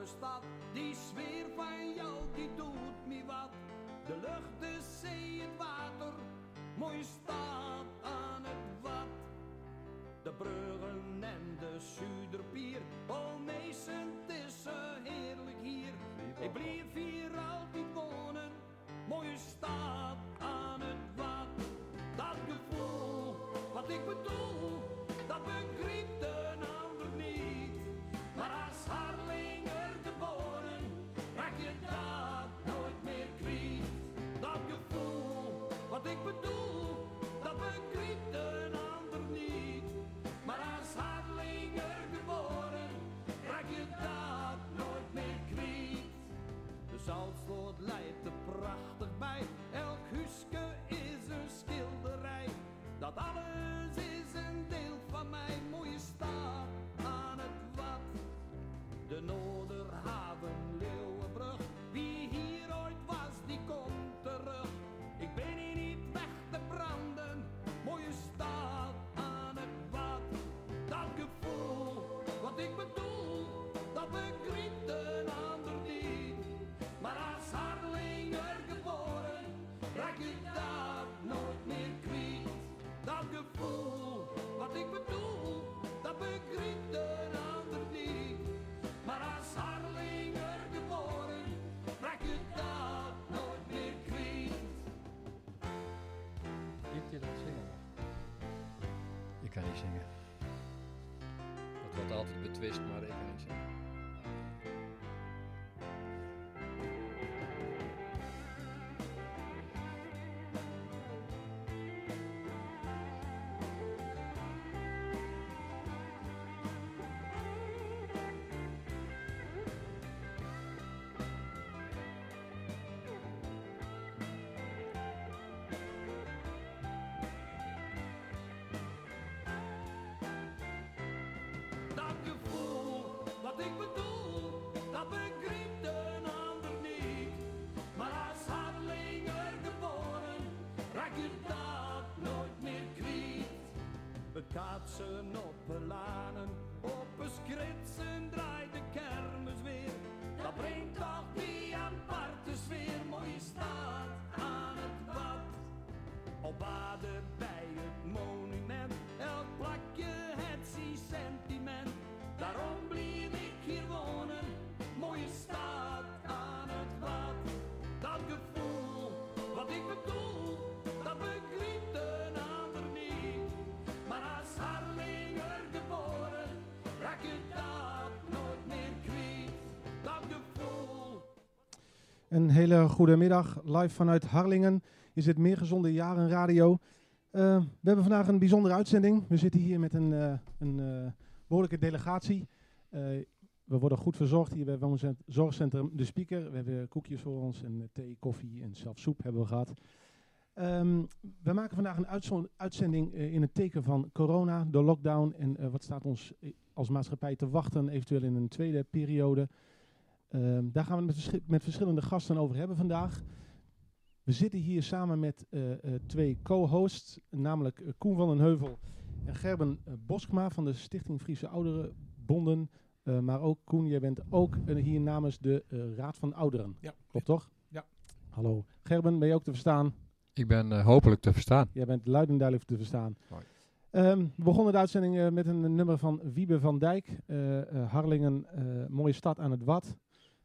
havenstad. Die sfeer van jou, die doet me wat. De lucht, de zee, het water, mooie stad aan het wat. De bruggen en de Zuiderpier, oh meesten, het is heerlijk hier. Ik blijf hier altijd wonen, mooie stad aan het wat. Dat gevoel, wat ik bedoel, dat begrijpt Dat alles zingen. Dat wordt altijd betwist, maar niet zingen. Een hele goede middag, live vanuit Harlingen. Is het Meer Gezonde Jaren Radio. Eh, we hebben vandaag een bijzondere uitzending. We zitten hier met een, eh, een eh, behoorlijke delegatie. We worden goed verzorgd hier bij woonzent- zorgcentrum De Speaker. We hebben koekjes voor ons en thee, koffie en zelfs soep hebben we gehad. Ehm, we maken vandaag een uitzending in het teken van corona, de lockdown en wat staat ons als maatschappij te wachten, eventueel in een tweede periode. Ehm, daar gaan we het met, met verschillende gasten over hebben vandaag. We zitten hier samen met eh, eh, twee co-hosts, namelijk eh, Koen van den Heuvel en Gerben Boskma van de Stichting Friese Ouderenbonden. Eh maar ook Koen, jij bent ook hier namens de eh, Raad van Ouderen. Ja, Klopt toch? Ja. Hallo. Gerben, ben je ook te verstaan? Ik ben eh, hopelijk te verstaan. Jij bent luid en duidelijk te verstaan. Ehm, we begonnen de uitzending eh, met een nummer van Wiebe van Dijk. eh, eh, Harlingen, eh, mooie stad aan het Wad.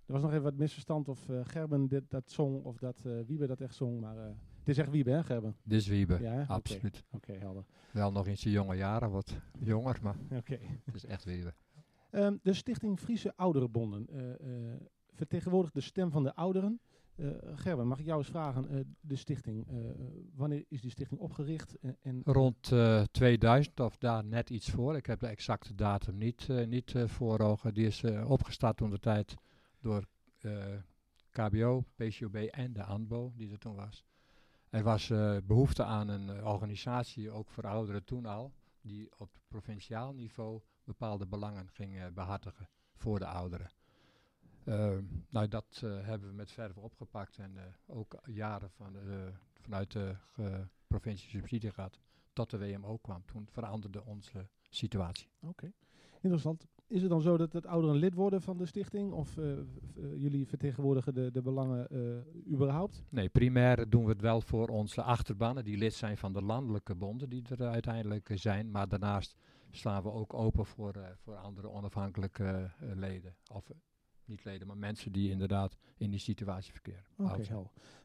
Er was nog even wat misverstand of eh, Gerben dit, dat zong of dat eh, Wiebe dat echt zong. Maar eh, het is echt Wiebe, hè Gerben? Dit is Wiebe, Ja, hè? Oké. absoluut. Oké, helder. Wel nog in zijn jonge jaren, wat jonger, maar Oké. het is echt Wiebe. Ehm, de Stichting Friese Ouderenbonden vertegenwoordigt de stem van de ouderen. Gerben, mag ik jou eens vragen, de stichting, wanneer is die stichting opgericht? En, Rond eh, 2000 of daar net iets voor. Ik heb de exacte datum niet, niet voor ogen. Die is opgestart toen de tijd door eh, KBO, PCOB en de ANBO, die er toen was. Er was eh, behoefte aan een eh, organisatie, ook voor ouderen toen al, die op provinciaal niveau bepaalde belangen ging eh, behartigen voor de ouderen. Ehm, nou, dat hebben we met verve opgepakt en ook jaren van, vanuit de provincie subsidie gehad tot de WMO kwam. Toen veranderde onze situatie. Oké, interessant. Is het dan zo dat, dat ouderen lid worden van de stichting? Of eh, eh, jullie vertegenwoordigen de, de belangen eh, überhaupt? Nee, primair doen we het wel voor onze achterbannen die lid zijn van de landelijke bonden die er uiteindelijk zijn. Maar daarnaast staan we ook open voor, voor andere onafhankelijke leden. Of niet leden, maar mensen die inderdaad in die situatie verkeren. Oké.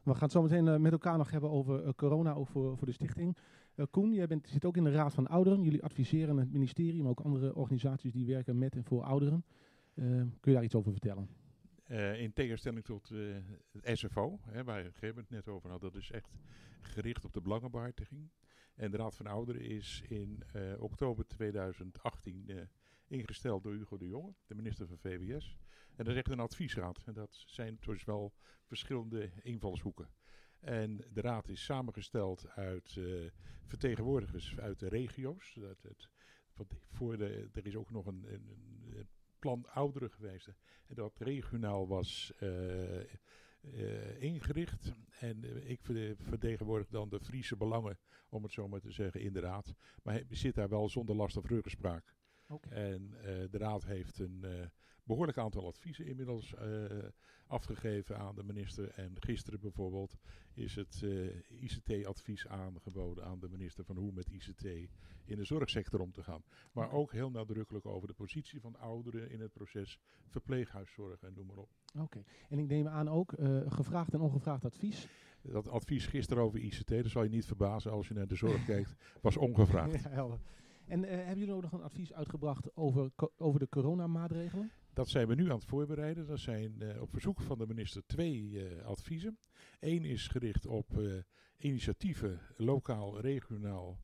We gaan het zo meteen met elkaar nog hebben over corona, ook voor, voor de stichting. Eh, Koen, jij bent, zit ook in de Raad van Ouderen. Jullie adviseren het ministerie, maar ook andere organisaties die werken met en voor ouderen. Eh, kun je daar iets over vertellen? Eh, in tegenstelling tot het SFO, hè, waar Gerben het net over had, dat is echt gericht op de belangenbehartiging. En de Raad van Ouderen is in oktober 2018 eh, ingesteld door Hugo de Jonge, de minister van VWS. En dat is echt een adviesraad. En dat zijn dus wel verschillende invalshoeken. En de raad is samengesteld uit eh, vertegenwoordigers uit de regio's. Dat het, want voor de, er is ook nog een, een, een plan ouderen geweest. En dat regionaal was eh, eh, ingericht. En ik vertegenwoordig dan de Friese belangen, om het zo maar te zeggen, in de raad. Maar hij zit daar wel zonder last of ruggespraak. Oké. En de raad heeft een behoorlijk aantal adviezen inmiddels eh, afgegeven aan de minister. En gisteren bijvoorbeeld is het eh, ICT-advies aangeboden aan de minister van hoe met ICT in de zorgsector om te gaan. Maar ook heel nadrukkelijk over de positie van ouderen in het proces verpleeghuiszorg en noem maar op. Oké. En ik neem aan ook eh, gevraagd en ongevraagd advies. Dat advies gisteren over ICT, dat zal je niet verbazen als je naar de zorg kijkt, was ongevraagd. Ja, helder. En hebben jullie ook nog een advies uitgebracht over, over de coronamaatregelen? Dat zijn we nu aan het voorbereiden. Dat zijn eh, op verzoek van de minister twee eh, adviezen. Eén is gericht op eh, initiatieven, lokaal, regionaal,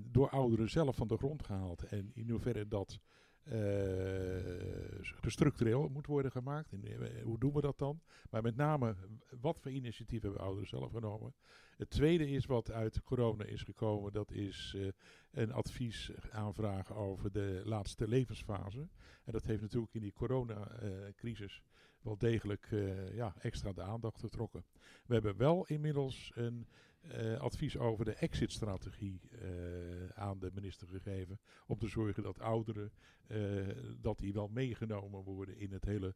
door ouderen zelf van de grond gehaald. En in hoeverre dat gestructureel moet worden gemaakt. En, eh, hoe doen we dat dan? Maar met name, wat voor initiatieven hebben ouderen zelf genomen? Het tweede is wat uit corona is gekomen. Dat is eh, een advies aanvragen over de laatste levensfase. En dat heeft natuurlijk in die coronacrisis wel degelijk eh, ja, extra de aandacht getrokken. We hebben wel inmiddels een eh, advies over de exit-strategie eh, aan de minister gegeven. Om te zorgen dat ouderen eh, dat die wel meegenomen worden in het hele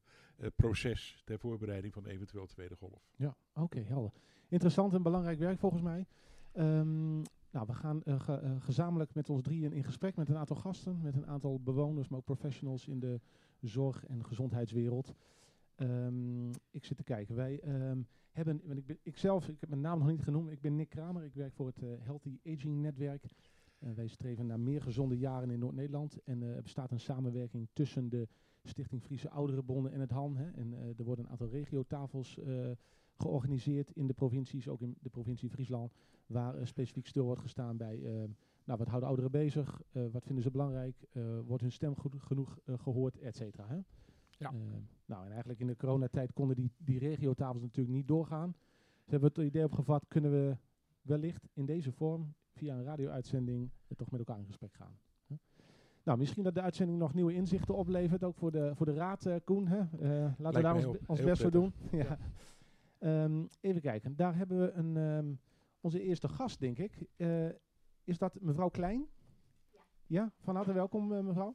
proces ter voorbereiding van eventueel tweede golf. Ja, oké, helder. Interessant en belangrijk werk volgens mij. Ehm, nou, we gaan ge- gezamenlijk met ons drieën in gesprek met een aantal gasten, met een aantal bewoners, maar ook professionals in de zorg- en gezondheidswereld. Ehm, ik zit te kijken. Wij ehm, hebben, want ik, zelf, ik heb mijn naam nog niet genoemd, ik ben Nick Kramer. Ik werk voor het eh, Healthy Aging Netwerk. Eh, wij streven naar meer gezonde jaren in Noord-Nederland. En eh, er bestaat een samenwerking tussen de Stichting Friese Ouderenbonden en het HAN. Hè. En er worden een aantal regiotafels georganiseerd in de provincies, ook in de provincie Friesland, waar specifiek stil wordt gestaan bij nou, wat houden ouderen bezig, wat vinden ze belangrijk, wordt hun stem goed genoeg eh, gehoord, et cetera. Ja. Eh, nou, en eigenlijk in de coronatijd konden die, die regiotafels natuurlijk niet doorgaan. Ze hebben het idee opgevat, kunnen we wellicht in deze vorm, via een radio-uitzending, toch met elkaar in gesprek gaan. hè? Nou, misschien dat de uitzending nog nieuwe inzichten oplevert, ook voor de, voor de raad, eh, Koen. Hè? Eh, laten we daar ons, best voor doen. ja. Ehm, even kijken, daar hebben we een, ehm, onze eerste gast, denk ik. Eh, is dat mevrouw Klein? Ja. Ja, van harte welkom, mevrouw.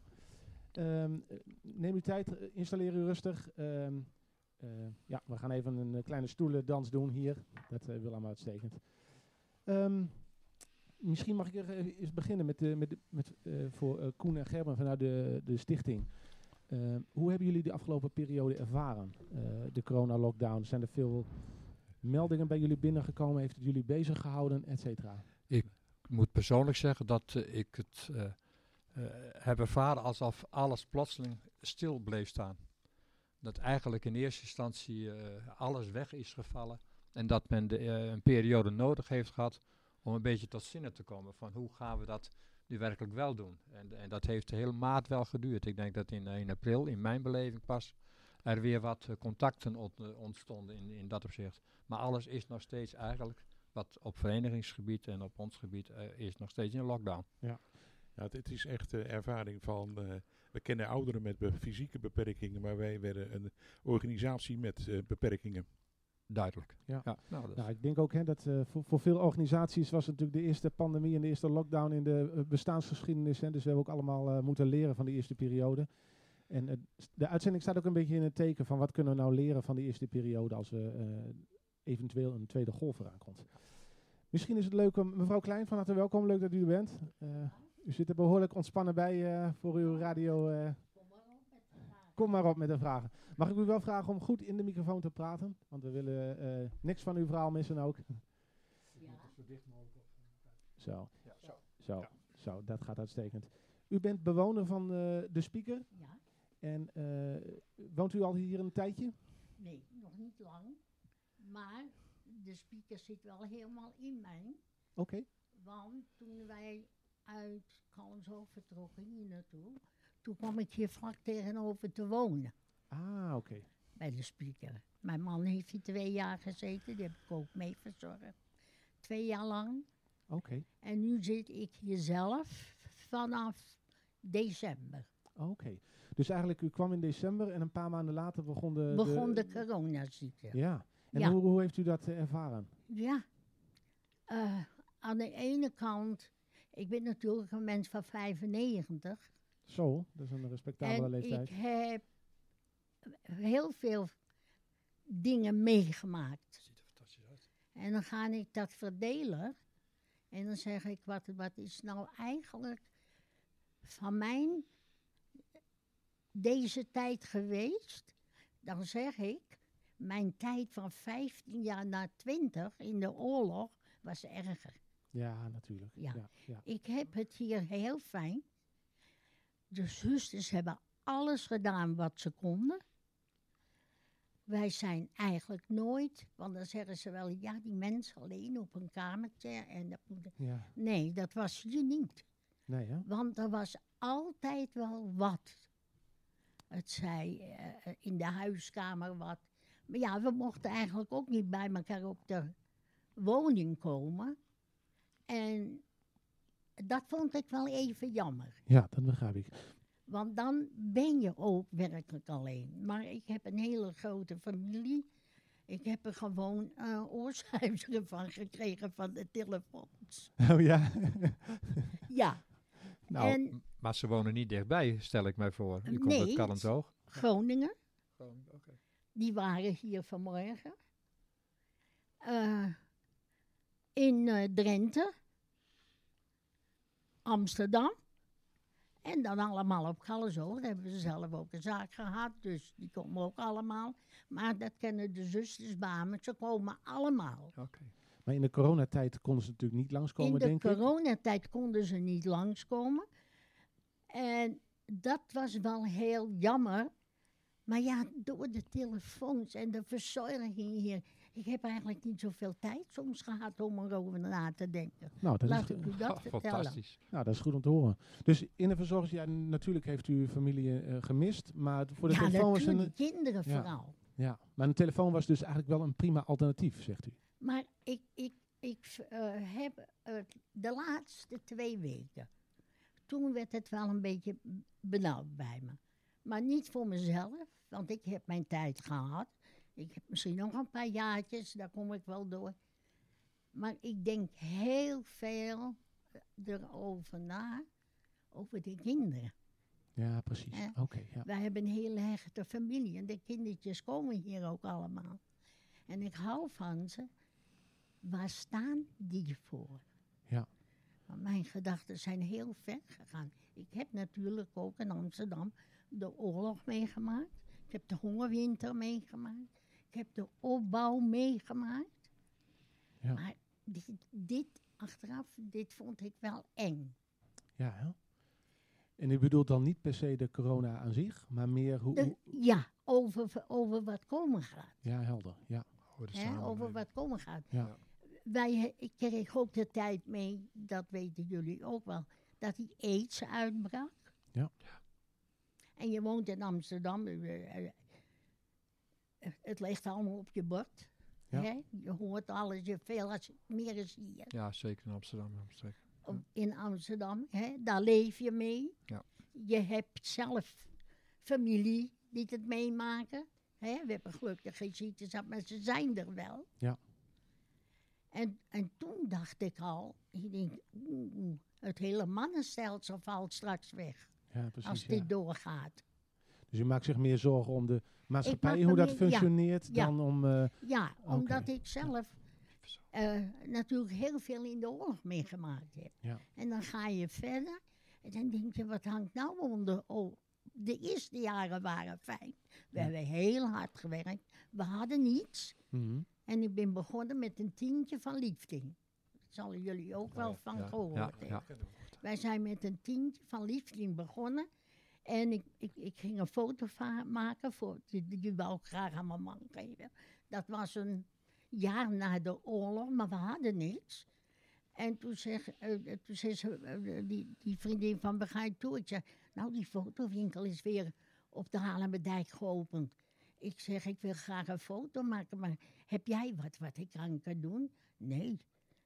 Ehm, eh, neem uw tijd, eh, installeer u rustig. Ehm, eh, ja, we gaan even een eh, kleine stoelendans doen hier. Dat wil allemaal uitstekend. Ehm, misschien mag ik er eens beginnen met, de, met, met voor Koen en Gerben vanuit de, de stichting. Hoe hebben jullie de afgelopen periode ervaren? De corona-lockdown, zijn er veel meldingen bij jullie binnengekomen? Heeft het jullie bezig gehouden, et cetera? Ik moet persoonlijk zeggen dat ik het heb ervaren alsof alles plotseling stil bleef staan. Dat eigenlijk in eerste instantie eh, alles weg is gevallen. En dat men eh, een periode nodig heeft gehad om een beetje tot zinnen te komen. Van hoe gaan we dat nu werkelijk wel doen? En, en dat heeft de hele maand wel geduurd. Ik denk dat in, april, in mijn beleving pas, er weer wat eh, contacten ont- eh, ontstonden in, in dat opzicht. Maar alles is nog steeds eigenlijk wat op verenigingsgebied en op ons gebied eh, is nog steeds in lockdown. Ja, het, het is echt de ervaring van. eh, we kennen ouderen met be- fysieke beperkingen, maar wij werden een organisatie met eh, beperkingen. Duidelijk. Ja. nou, dat Nou, ik denk ook hè, dat eh, voor, voor veel organisaties was het natuurlijk de eerste pandemie en de eerste lockdown in de bestaansgeschiedenis. Hè, dus we hebben ook allemaal eh, moeten leren van de eerste periode. En de uitzending staat ook een beetje in het teken van wat kunnen we nou leren van de eerste periode als we eh, eventueel een tweede golf eraan komt. Misschien is het leuk om, mevrouw Klein, van harte welkom, leuk dat u er bent. U zit er behoorlijk ontspannen bij eh, voor uw radio. eh. Kom maar op met de vragen. Mag ik u wel vragen om goed in de microfoon te praten? Want we willen eh, niks van uw verhaal missen ook. Zo, zo, zo, dat gaat uitstekend. U bent bewoner van eh, de speaker Ja, en eh, woont u al hier een tijdje? nee, nog niet lang. Maar de speaker zit wel helemaal in mij. Oké. Want toen wij uit Kalmshoofd vertrokken hier naartoe, toen kwam ik hier vlak tegenover te wonen. Ah, oké. Bij de speaker. Mijn man heeft hier twee jaar gezeten, die heb ik ook mee verzorgd. Twee jaar lang. Oké. En nu zit ik hier zelf vanaf december. Oké. Dus eigenlijk, u kwam in december en een paar maanden later begon de... Begon de coronaziekte. Ja. En Ja. Hoe, hoe heeft u dat eh, ervaren? Ja. Eh, aan de ene kant, ik ben natuurlijk een mens van 95. Zo, dat is een respectabele en leeftijd. ik heb heel veel dingen meegemaakt. Ziet er fantastisch uit. En dan ga ik dat verdelen. En dan zeg ik, wat, wat is nou eigenlijk van mijn deze tijd geweest? Dan zeg ik, mijn tijd van 15 jaar naar 20 in de oorlog was erger. Ja, natuurlijk. Ja. Ja, ja. Ik heb het hier heel fijn. De zusters hebben alles gedaan wat ze konden. Wij zijn eigenlijk nooit, want dan zeggen ze wel, ja, die mensen alleen op een kamertje. En dat moet... ja. Nee, dat was hier niet. Nee, hè? Want er was altijd wel wat. Het zij eh, in de huiskamer wat. Maar ja, we mochten eigenlijk ook niet bij elkaar op de woning komen. En dat vond ik wel even jammer. Ja, dat begrijp ik. Want dan ben je ook werkelijk alleen. Maar ik heb een hele grote familie. Ik heb er gewoon uh, oorzuizeren van gekregen van de telefoons. Oh ja. Ja, Nou, En- maar ze wonen niet dichtbij, stel ik mij voor. U komt Nee. uit Kallenzoog. Groningen. Oké. Die waren hier vanmorgen. Eh, in eh, Drenthe. Amsterdam. En dan allemaal op Gallenzoog. Daar hebben ze zelf ook een zaak gehad. Dus die komen ook allemaal. Maar dat kennen de zusters Bamen. Ze komen allemaal. Oké. Maar in de coronatijd konden ze natuurlijk niet langskomen, in de denk ik. coronatijd konden ze niet langskomen. En dat was wel heel jammer. Maar ja, door de telefoons en de verzorging hier. Ik heb eigenlijk niet zoveel tijd soms gehad om erover na te denken. Nou, dat is, Laat ik u dat Oh, vertellen. fantastisch. nou, dat is goed om te horen. Dus in de verzorging, ja, natuurlijk heeft u uw familie eh, gemist. Maar voor de Ja, telefoon was natuurlijk, een... kinderen Ja. vooral. Ja, maar een telefoon was dus eigenlijk wel een prima alternatief, zegt u. Maar ik, ik, ik eh, heb de laatste twee weken. Toen werd het wel een beetje benauwd bij me. Maar niet voor mezelf, want ik heb mijn tijd gehad. Ik heb misschien nog een paar jaartjes, daar kom ik wel door. Maar ik denk heel veel erover na, over de kinderen. Ja, precies. Oké, ja. Wij hebben een hele hechte familie en de kindertjes komen hier ook allemaal. En ik hou van ze. Waar staan die voor? Ja. Want mijn gedachten zijn heel ver gegaan. Ik heb natuurlijk ook in Amsterdam de oorlog meegemaakt. Ik heb de hongerwinter meegemaakt. Ik heb de opbouw meegemaakt. Ja. Maar dit, dit achteraf, dit vond ik wel eng. Ja, hè? En u bedoelt dan niet per se de corona aan zich, maar meer hoe... De- ja, over, over wat komen gaat. ja, helder. Ja, over samenleving. wat komen gaat. ja. Wij, he- ik kreeg ook de tijd mee, dat weten jullie ook wel, dat die aids uitbrak. Ja. En je woont in Amsterdam. Eh, het ligt allemaal op je bord. Ja. Hè? Je hoort alles, je veel als, meer is hier. Ja, zeker in Amsterdam. Op- In Amsterdam, hè? daar leef je mee. Ja. Je hebt zelf familie die het meemaken. Hè? We hebben gelukkig geen ziektes gehad, maar ze zijn er wel. Ja. En, en toen dacht ik al, ik denk, oeh, het hele mannenstelsel valt straks weg ja precies. als dit doorgaat. Dus u maakt zich meer zorgen om de maatschappij, hoe dat meer- functioneert, ja. dan om... eh, Ja, omdat ik zelf eh, natuurlijk heel veel in de oorlog meegemaakt heb. Ja. En dan ga je verder en dan denk je, wat hangt nou onder? Oh, de eerste jaren waren fijn. We Ja. hebben heel hard gewerkt. We hadden niets. mhm. En ik ben begonnen met een tientje van liefding. Daar zullen jullie ook wel van ja, gehoord ja, hebben. ja. Wij zijn met een tientje van liefding begonnen. En ik, ik, ik ging een foto maken, voor, die, die, wou ik graag aan mijn man geven. Dat was een jaar na de oorlog, maar we hadden niks. En toen zeg, eh, eh, toen zei ze, eh, die, die vriendin van Begrijp toe, ik zeg, nou die fotowinkel is weer op de Halemerdijk geopend. Ik zeg, ik wil graag een foto maken, maar heb jij wat wat ik aan kan doen? Nee,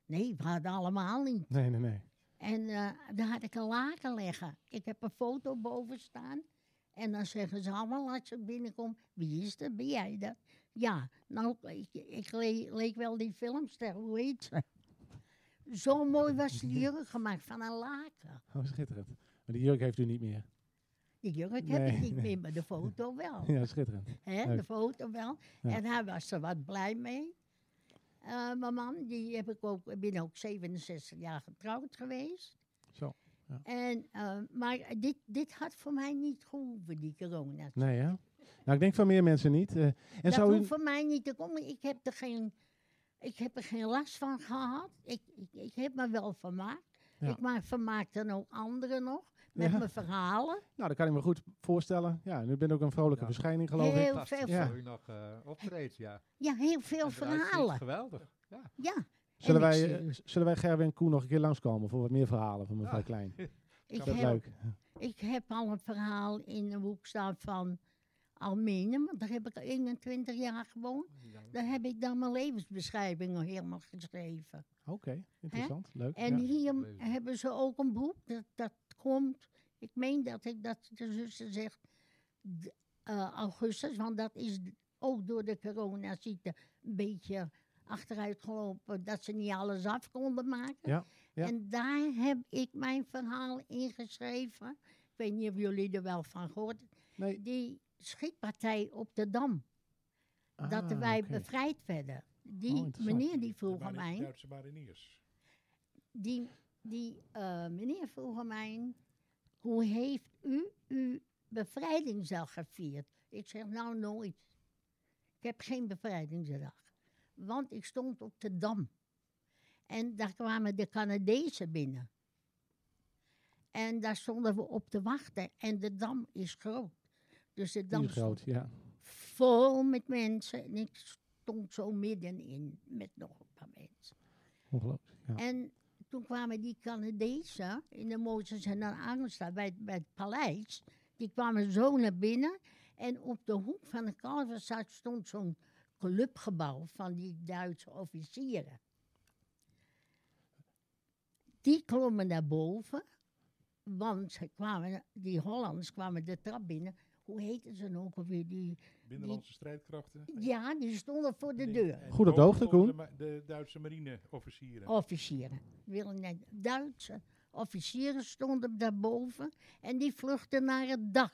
nee, we hadden allemaal niet. Nee, nee, nee. En eh, daar had ik een laken leggen. Ik heb een foto boven staan. En dan zeggen ze allemaal als je binnenkomt, wie is dat? Ben jij dat? Ja, nou, ik, ik le- leek wel die filmster, hoe heet ze? Zo mooi was die jurk gemaakt van een laken. Oh, schitterend. Maar die jurk heeft u niet meer. Die jurk heb Nee, ik niet nee. meer, maar de foto wel. Ja, schitterend. De foto wel. Ja. En hij was er wat blij mee. Eh, mijn man, die heb ik ook, ik ben ook 67 jaar getrouwd geweest. Zo, ja. En, eh, maar dit, dit had voor mij niet gehoeven, die corona. Nee, hè? Nou, ik denk van meer mensen niet. eh. en dat zou u... voor mij niet te komen. Ik heb er geen, ik heb er geen last van gehad. Ik, ik, ik heb me wel vermaakt. Ja. Ik maak, vermaak dan ook anderen nog. Met Ja. mijn verhalen. Nou, dat kan ik me goed voorstellen. Ja, en u bent ook een vrolijke Ja. verschijning, geloof ik. Heel veel Ja. u nog eh, optreedt, ja. Ja, heel veel verhalen. Geweldig. Ja. Ja. Zullen En ik wij, zie- eh, zullen wij Gerwin en Koen nog een keer langskomen voor wat meer verhalen van mevrouw Ja. Klein? Ik Dat heb, leuk. ik heb al een verhaal in een boek staan van Almere. Want daar heb ik 21 jaar gewoond. Daar heb ik dan mijn levensbeschrijving nog helemaal geschreven. Oké, interessant. Leuk. En ja. hier hebben ze ook een boek. Dat, dat komt, ik meen dat ik dat de zuster zegt, eh, augustus. Want dat is ook door de coronaziekte een beetje achteruit gelopen. Dat ze niet alles af konden maken. Ja, ja. En daar heb ik mijn verhaal ingeschreven. Ik weet niet of jullie er wel van gehoord hebben. Nee. Die schietpartij op de Dam. dat Ah, wij bevrijd werden. Die Oh, meneer die vroeg aan mij. Duitse mariniers. Die, die eh, meneer vroeg aan mij, hoe heeft u uw bevrijdingsdag gevierd? Ik zeg, nou nooit. Ik heb geen bevrijdingsdag. Want ik stond op de Dam. En daar kwamen de Canadezen binnen. En daar stonden we op te wachten. En de Dam is groot. Dus de Dam is groot, ja. vol met mensen. En ik stond zo middenin met nog een paar mensen. Ongelooflijk. Ja. En toen kwamen die Canadezen in de Mozes en dan Angsta bij, bij het paleis. Die kwamen zo naar binnen. En op de hoek van de Kalverstraat stond zo'n clubgebouw van die Duitse officieren. Die klommen naar boven. Want kwamen, die Hollanders kwamen de trap binnen. Hoe heette ze nou ook alweer? Die, Binnenlandse strijdkrachten. ja, die stonden voor de deur. Goed op de hoogte, Koen. De, Duitse marineofficieren. officieren. Willen net Duitse officieren stonden daarboven en die vluchtten naar het dak.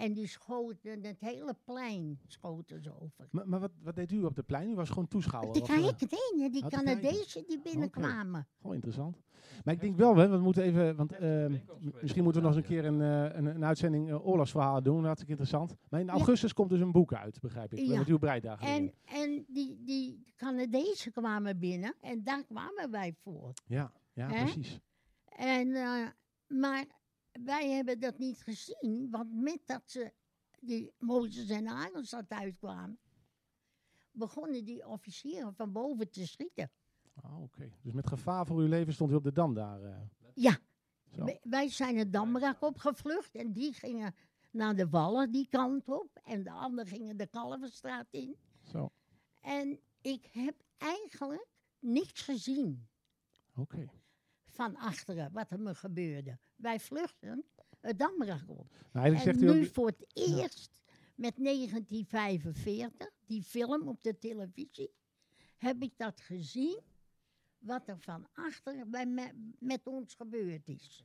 En die schoten het hele plein schoten ze over. Maar, maar wat, wat deed u op de plein? U was gewoon toeschouwer? Die eh, kijken het ene, die. Canadezen die binnenkwamen. Gewoon interessant. Maar ik denk wel, hè, we moeten even, want ehm, misschien moeten we nog eens een keer een, eh, een, een uitzending eh, oorlogsverhalen doen. Hartstikke interessant. Maar in Ja. augustus komt dus een boek uit, begrijp ik. Ja. Met uw breiddag. En, en die, die Canadezen kwamen binnen en daar kwamen wij voor. Ja, ja precies. En, eh, maar wij hebben dat niet gezien, want met dat ze die Mozes en Arenstad uitkwamen, begonnen die officieren van boven te schieten. Ah, Oké. Dus met gevaar voor uw leven stond u op de dam daar. eh, Ja, wij zijn het Damrak opgevlucht en die gingen naar de Wallen die kant op en de anderen gingen de Kalverstraat in. Zo. En ik heb eigenlijk niks gezien Oké. van achteren wat er me gebeurde. Wij vluchten het Damrak op. Nou, En zegt u nu ook... voor het eerst met 1945, die film op de televisie, heb ik dat gezien, wat er van achter bij me- met ons gebeurd is.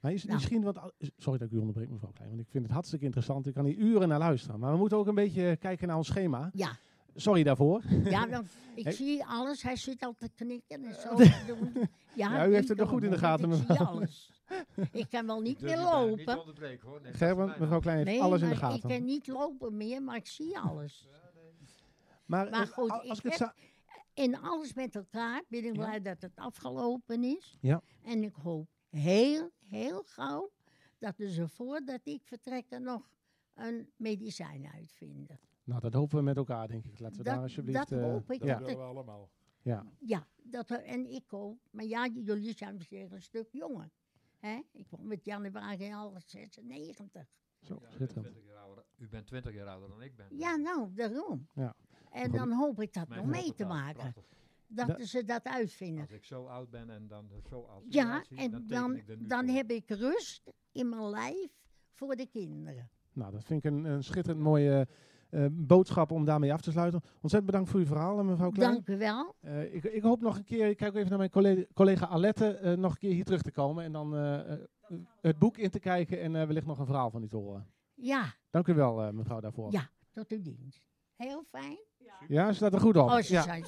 Maar is het Nou. misschien wat... al- Sorry dat ik u onderbreek, mevrouw Klein, want ik vind het hartstikke interessant. Ik kan hier uren naar luisteren. Maar we moeten ook een beetje kijken naar ons schema. Ja, Sorry daarvoor. ja dan, ik zie alles. Hij zit al te knikken en zo te. Ja, u heeft ik het nog goed in de gaten, Ik zie alles. Ik kan wel niet Durf meer Niet lopen. onderbreken hoor. Nee, Gerben, mevrouw Klein heeft Nee, alles in de maar ik gaten. kan niet lopen meer, maar ik zie alles. Maar, Maar eh, goed, al- als ik ik het heb- sa- En alles met elkaar ben ik Ja. blij dat het afgelopen is. Ja. En ik hoop heel, heel gauw dat ze voordat ik vertrek er nog een medicijn uitvinden. Nou, dat hopen we met elkaar, denk ik. Laten we Dat- daar alsjeblieft... dat eh, hoop ik. Dat ja, dat willen we allemaal. ja. Ja, dat er, en ik ook. Maar ja, jullie zijn misschien een stuk jonger. Hè? Ik kwam met januari al 96. Zo, Ja, u bent schitterend. 20 jaar ouder- U bent 20 jaar ouder dan ik ben. Ja, nou, daarom. Ja. En dan hoop ik dat Mijn nog mee te maken. prachtig. Dat Da- ze dat uitvinden. Als ik zo oud ben en dan zo oud Ja, en dan, ik dan voor. heb ik rust in mijn lijf voor de kinderen. Nou, dat vind ik een, een schitterend mooie eh, boodschap om daarmee af te sluiten. Ontzettend bedankt voor uw verhaal, eh, mevrouw Klein. Dank u wel. Eh, ik, ik hoop nog een keer, ik kijk even naar mijn collega, collega Alette, eh, nog een keer hier terug te komen en dan het boek in te kijken en eh, wellicht nog een verhaal van u te horen. Ja, Dank u wel, eh, mevrouw, daarvoor. Ja. tot uw dienst. Heel fijn. Ja, staat er goed op. Oh, ze ja. zijn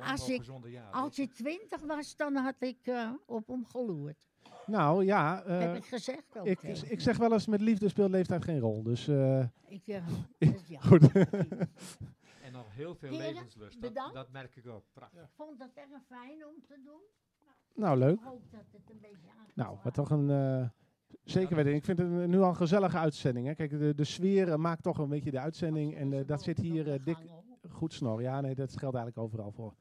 Als ik- jaren. Als je twintig was, dan had ik op hem geloerd. Nou ja, eh, Heb ik gezegd ook. ik, ik zeg wel eens, met liefde speelt leeftijd geen rol. Dus eh, Ik, eh, dus ja. goed. En nog heel veel Heren, levenslust. Dat, bedankt. dat merk ik ook. Prachtig. Ik vond het erg fijn om te doen. nou, leuk. Ik hoop dat het een beetje Nou, wat toch een... eh, zeker weten. Ik vind het een- nu al een gezellige uitzending. Hè. Kijk, de, de sfeer eh, maakt toch een beetje de uitzending. En eh, dat zit hier eh, dik goed snor. Ja, nee, dat geldt eigenlijk overal voor.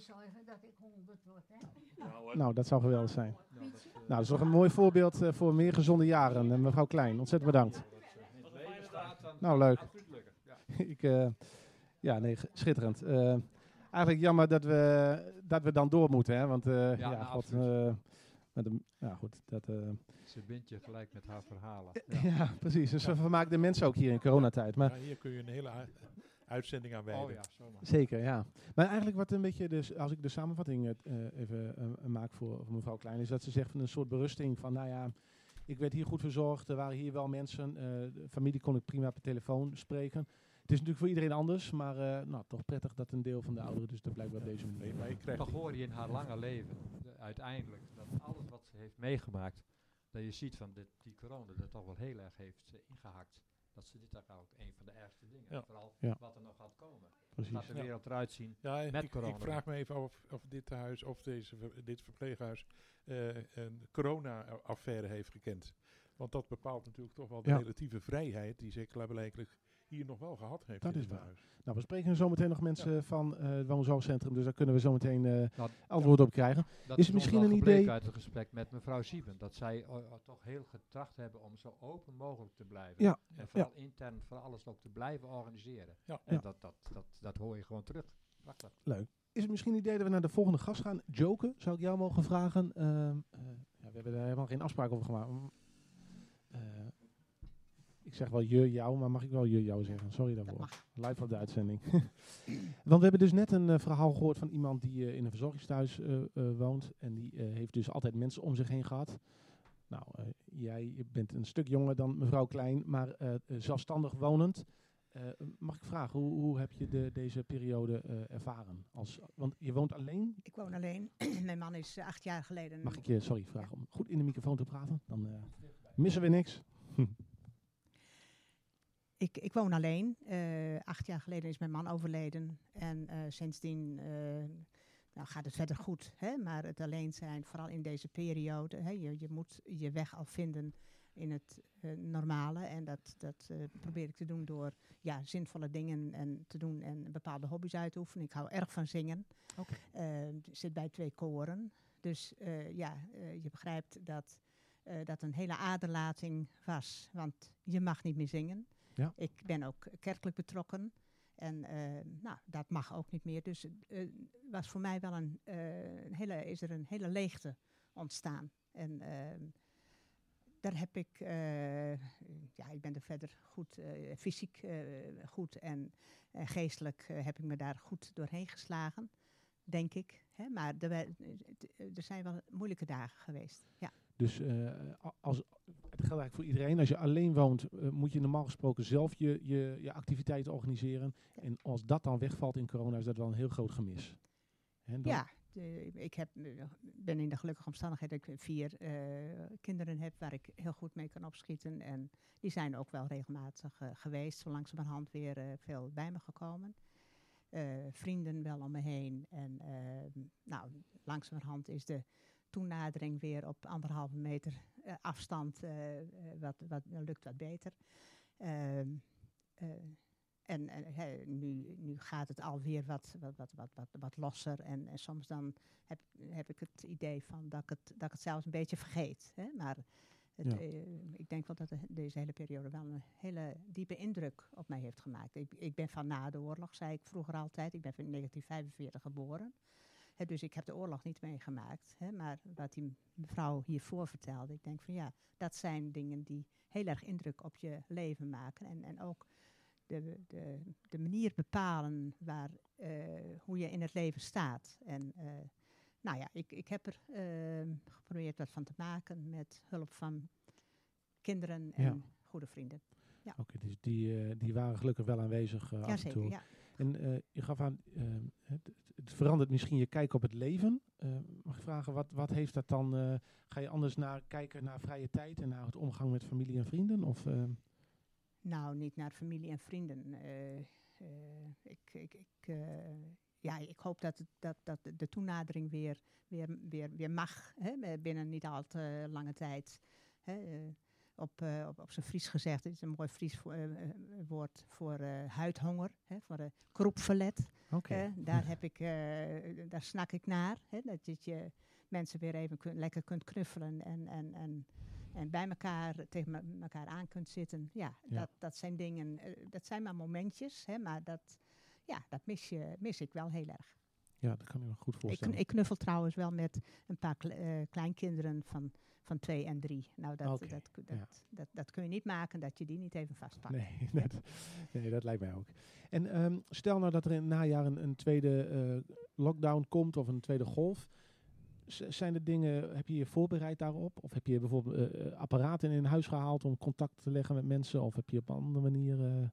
Zorgen dat ik honderd word, hè? Nou, dat zou geweldig zijn. Nou, dat, eh, Nou, dat is toch een mooi voorbeeld eh, voor meer gezonde jaren. En mevrouw Klein, ontzettend bedankt. Nou, leuk. Ja. Ik, eh, ja, nee, schitterend. Eh, eigenlijk jammer dat we, dat we dan door moeten, hè. Want, eh, ja, nou, god, eh, met een, ja, goed, dat... eh, Ze bindt je gelijk met haar verhalen. ja. precies. Dus we vermaken de mensen ook hier in coronatijd. Maar Ja, hier kun je een hele uitzending aan wijden. Oh ja, zomaar. Zeker, ja. Maar eigenlijk wat een beetje, dus, als ik de samenvatting eh, eh, even eh, maak voor, voor mevrouw Klein, is dat ze zegt van een soort berusting van, nou ja, ik werd hier goed verzorgd, er waren hier wel mensen, eh, de familie kon ik prima per telefoon spreken. Het is natuurlijk voor iedereen anders, maar eh, nou, toch prettig dat een deel van de ouderen dus dat blijkbaar op deze Nee, manier. maar je krijgt Toch hoor je in haar lange leven, de- uiteindelijk, dat alles wat ze heeft meegemaakt, dat je ziet van dit, die corona dat toch wel heel erg heeft eh, ingehakt. Dat ze dit ook een van de ergste dingen, Ja. vooral Ja. wat er nog gaat komen. Precies. Gaat de Ja. wereld eruit zien. Ja, Met ik, corona. ik vraag me even of, of dit huis of deze, dit verpleeghuis eh, een corona-affaire heeft gekend. Want dat bepaalt natuurlijk toch wel de Ja. relatieve vrijheid die ze klaarblijkelijk hier nog wel gehad heeft. Dat in is waar. huis. Nou, we spreken zo meteen nog mensen van eh, het woonzorgcentrum, dus daar kunnen we zo meteen eh, Nou, antwoord op krijgen. Dat Is misschien een idee- uit het gesprek met mevrouw Sieben. Dat zij eh, toch heel getracht hebben om zo open mogelijk te blijven. Ja, En vooral intern voor alles ook te blijven organiseren. Ja. En Ja. Dat, dat, dat, dat hoor je gewoon terug. Prachtig. Leuk. Is het misschien een idee dat we naar de volgende gast gaan? Joken, zou ik jou mogen vragen? Ehm, eh, ja, we hebben daar helemaal geen afspraak over gemaakt. Mm, eh, ik zeg wel je, jou, maar mag ik wel je, jou zeggen? Sorry daarvoor. Live op de uitzending. Want we hebben dus net een eh, verhaal gehoord van iemand die eh, in een verzorgingstehuis eh, woont. En die heeft dus altijd mensen om zich heen gehad. Nou, jij bent een stuk jonger dan mevrouw Klein, maar zelfstandig wonend. Mag ik vragen, hoe, hoe heb je de, deze periode ervaren? Als, want je woont alleen. Ik woon alleen. Mijn man is acht jaar geleden. Mag ik je, sorry, vragen om goed in de microfoon te praten? Dan missen we niks. Ik, ik woon alleen. Eh, acht jaar geleden is mijn man overleden. En eh, sindsdien eh, nou gaat het verder goed. Hè? Maar het alleen zijn, vooral in deze periode. Hè? Je, je moet je weg al vinden in het normale. En dat, dat probeer ik te doen door ja, zinvolle dingen en te doen en bepaalde hobby's uit te oefenen. Ik hou erg van zingen. Ik zit bij twee koren. Dus ja, je begrijpt dat dat een hele aderlating was. Want je mag niet meer zingen. Ja. Ik ben ook kerkelijk betrokken. En eh, nou, dat mag ook niet meer. Dus het was voor mij wel een, eh, een hele, is er een hele leegte ontstaan. En ehm, daar heb ik, ja, ik ben er verder goed, fysiek goed en geestelijk heb ik me daar goed doorheen geslagen, denk ik. Hè? Maar er, er zijn wel moeilijke dagen geweest. Ja. Dus a- als, het geldt eigenlijk voor iedereen. Als je alleen woont, eh, moet je normaal gesproken zelf je, je, je activiteiten organiseren. Ja. En als dat dan wegvalt in corona, is dat wel een heel groot gemis. Hè, Ja, de- ik heb, eh, ben in de gelukkige omstandigheid dat ik vier kinderen heb waar ik heel goed mee kan opschieten. En die zijn ook wel regelmatig geweest, zo langzamerhand weer veel bij me gekomen. Vrienden wel om me heen. En eh, nou, langzamerhand is de toenadering weer op anderhalve meter eh, afstand eh, eh, wat, wat, lukt wat beter. Ehm, eh, en nu, nu gaat het alweer wat, wat, wat, wat, wat, wat losser. En, en soms dan heb, heb ik het idee van dat ik het, dat ik het zelfs een beetje vergeet. Hè? Maar het, Ja. ik denk wel dat de- deze hele periode wel een hele diepe indruk op mij heeft gemaakt. Ik, ik ben van na de oorlog, zei ik vroeger altijd. Ik ben in 1945 geboren. Dus ik heb de oorlog niet meegemaakt. Maar wat die mevrouw hiervoor vertelde, ik denk van ja, dat zijn dingen die heel erg indruk op je leven maken. En, en ook de, de, de manier bepalen waar, eh, hoe je in het leven staat. En eh, nou ja, ik, ik heb er eh, geprobeerd wat van te maken met hulp van kinderen en Ja. goede vrienden. Oké, dus die, die waren gelukkig wel aanwezig af en toe. ja. En eh, je gaf aan, eh, het, het verandert misschien je kijk op het leven. Eh, mag ik vragen, wat, wat heeft dat dan? eh, ga je anders naar kijken naar vrije tijd en naar het omgang met familie en vrienden? Of, eh, Nou, niet naar familie en vrienden. Eh, ik, ik, ik, ja, ik hoop dat, dat, dat de- de toenadering weer, weer, weer, weer mag. Hè, binnen niet al te lange tijd. Hè, op, eh, op, op zijn Fries gezegd, het is een mooi Fries eh, eh, woord voor huidhonger, hè, voor de kroepverlet. Daar, heb ik, daar snak ik naar. Hè, dat je, je mensen weer even kun- lekker kunt knuffelen en, en, en, en bij elkaar tegen elkaar aan kunt zitten. Ja, Ja. Dat, dat zijn dingen, dat zijn maar momentjes, hè, maar dat, ja, dat mis, je, mis ik wel heel erg. Ja, dat kan ik me goed Ik, voorstellen. kn- ik knuffel trouwens wel met een paar kle- eh, kleinkinderen van, van twee en drie. Nou, dat, dat, dat, ja. dat, dat, kun je niet maken dat je die niet even vastpakt. Nee, dat, nee, dat lijkt mij ook. En ehm, stel nou dat er in het najaar een, een tweede eh, lockdown komt of een tweede golf. Z- zijn er dingen, heb je je voorbereid daarop? Of heb je bijvoorbeeld eh, apparaten in huis gehaald om contact te leggen met mensen? Of heb je op een andere manier...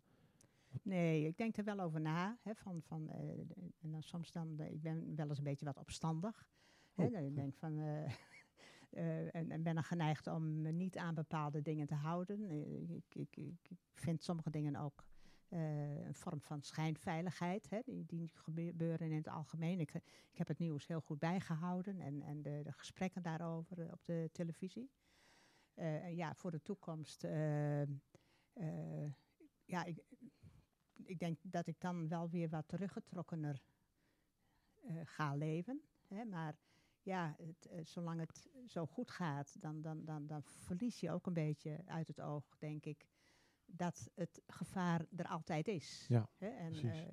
Nee, ik denk er wel over na. Hè, van, van, eh, en dan soms dan, eh, ik ben wel eens een beetje wat opstandig. Hè, Oh, ik denk van, eh, en, en ben dan geneigd om me niet aan bepaalde dingen te houden. Ik, ik, ik, vind sommige dingen ook een vorm van schijnveiligheid, hè, die, die gebeuren in het algemeen. Ik, ik heb het nieuws heel goed bijgehouden en, en de, de gesprekken daarover op de televisie. En ja, voor de toekomst. ja, ik, ik denk dat ik dan wel weer wat teruggetrokkener eh, ga leven. Hè? Maar ja, het, eh, zolang het zo goed gaat, dan, dan, dan, dan verlies je ook een beetje uit het oog, denk ik, dat het gevaar er altijd is. Ja, hè? En, precies. eh,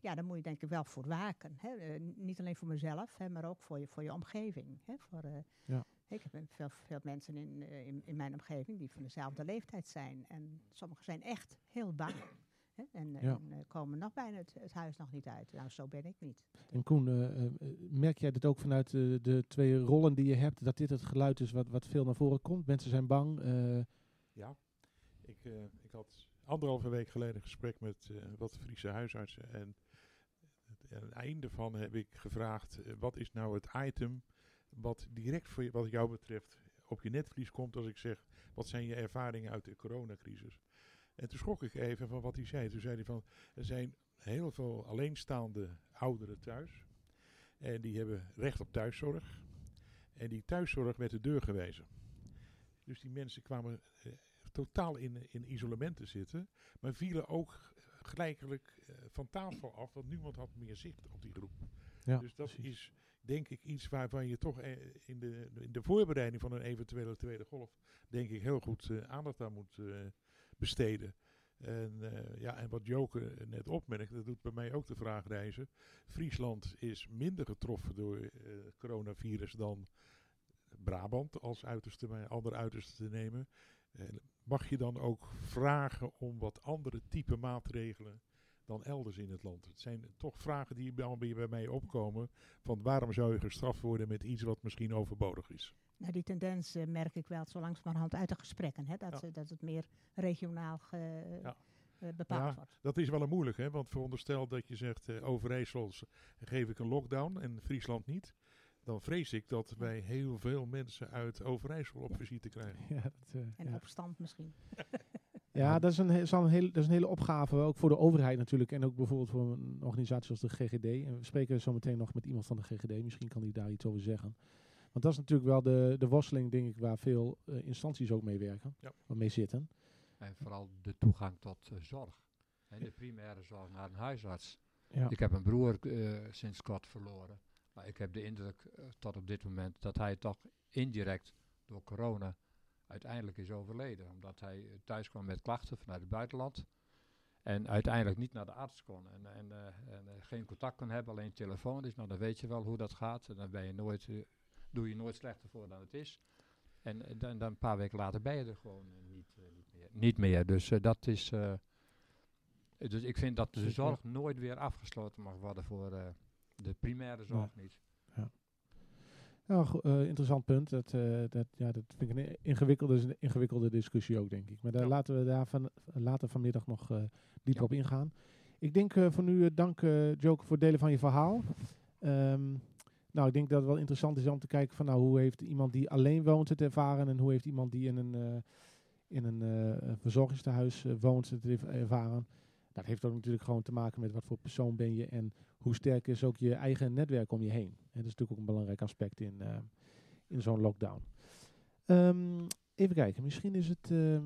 ja, daar moet je denk ik wel voor waken. Hè? Niet alleen voor mezelf, hè, maar ook voor je, voor je omgeving. Hè? Voor, Ja. Ik heb veel, veel mensen in, in, in mijn omgeving die van dezelfde leeftijd zijn. En sommigen zijn echt heel bang. Hè? En, eh, Ja. en, komen nog bijna het, het huis nog niet uit. Nou, zo ben ik niet. En Koen, eh, eh, merk jij dit ook vanuit de, de twee rollen die je hebt, dat dit het geluid is wat, wat veel naar voren komt? Mensen zijn bang. eh, Ja, ik, eh, ik had anderhalve week geleden een gesprek met eh, wat Friese huisartsen. En aan het einde van heb ik gevraagd, wat is nou het item wat direct voor je, wat jou betreft op je netvlies komt als ik zeg, wat zijn je ervaringen uit de coronacrisis? En toen schrok ik even van wat hij zei. Toen zei hij van, er zijn heel veel alleenstaande ouderen thuis. En die hebben recht op thuiszorg. En die thuiszorg werd de deur gewezen. Dus die mensen kwamen eh, totaal in, in isolement te zitten. Maar vielen ook gelijkelijk eh, van tafel af, want niemand had meer zicht op die groep. ja, dus dat precies. is denk ik iets waarvan je toch eh, in, de, in de voorbereiding van een eventuele tweede golf, denk ik heel goed aandacht aan moet eh, besteden. En, eh, ja, en wat Joke net opmerkt, dat doet bij mij ook de vraag reizen. Friesland is minder getroffen door eh coronavirus dan Brabant als uiterste, ander uiterste te nemen. En mag je dan ook vragen om wat andere type maatregelen dan elders in het land? Het zijn toch vragen die bij mij opkomen. Van waarom zou je gestraft worden met iets wat misschien overbodig is? Nou, die tendens eh, merk ik wel zo langzamerhand uit de gesprekken. Hè, dat, Ja. ze- dat het meer regionaal ge- Ja. eh, bepaald Ja, wordt. Dat is wel een moeilijk, hè? want veronderstel dat je zegt eh Overijssel geef ik een lockdown en Friesland niet. Dan vrees ik dat wij heel veel mensen uit Overijssel op visite krijgen. Ja, dat, eh, En ja. opstand misschien. Ja, dat is, een, is een hele, dat is een hele opgave, ook voor de overheid natuurlijk. En ook bijvoorbeeld voor een organisatie als de GGD. En we spreken zo meteen nog met iemand van de GGD. Misschien kan hij daar iets over zeggen. Want dat is natuurlijk wel de, de worsteling, denk ik, waar veel eh, instanties ook mee werken. Ja. Mee zitten. En vooral de toegang tot eh, zorg. En de primaire zorg naar een huisarts. Ja. Ik heb een broer eh, sinds kort verloren. Maar ik heb de indruk tot op dit moment dat hij toch indirect door corona uiteindelijk is overleden. Omdat hij thuis kwam met klachten vanuit het buitenland. En uiteindelijk niet naar de arts kon. En, en, eh, en geen contact kon hebben, alleen telefonisch. Nou, dan weet je wel hoe dat gaat. En dan ben je nooit, doe je nooit slechter voor dan het is. En eh, dan, dan een paar weken later ben je er gewoon eh, niet, eh, niet, meer, niet meer. Dus dat is. dus ik vind dat de zorg nooit weer afgesloten mag worden voor de primaire zorg niet. Ja, go- eh, interessant punt. Dat, dat, ja, dat vind ik een ingewikkelde, een ingewikkelde discussie ook, denk ik. Maar daar Ja. laten we daar van, later vanmiddag nog eh, dieper Ja. op ingaan. Ik denk voor nu, dank Joke voor het delen van je verhaal. Ehm, nou, ik denk dat het wel interessant is om te kijken van nou, hoe heeft iemand die alleen woont het ervaren en hoe heeft iemand die in een, eh, in een eh, verzorgingstehuis eh, woont het ervaren. Dat heeft ook natuurlijk gewoon te maken met wat voor persoon ben je en hoe sterk is ook je eigen netwerk om je heen. En dat is natuurlijk ook een belangrijk aspect in, in zo'n lockdown. Ehm, even kijken, misschien is het ehm,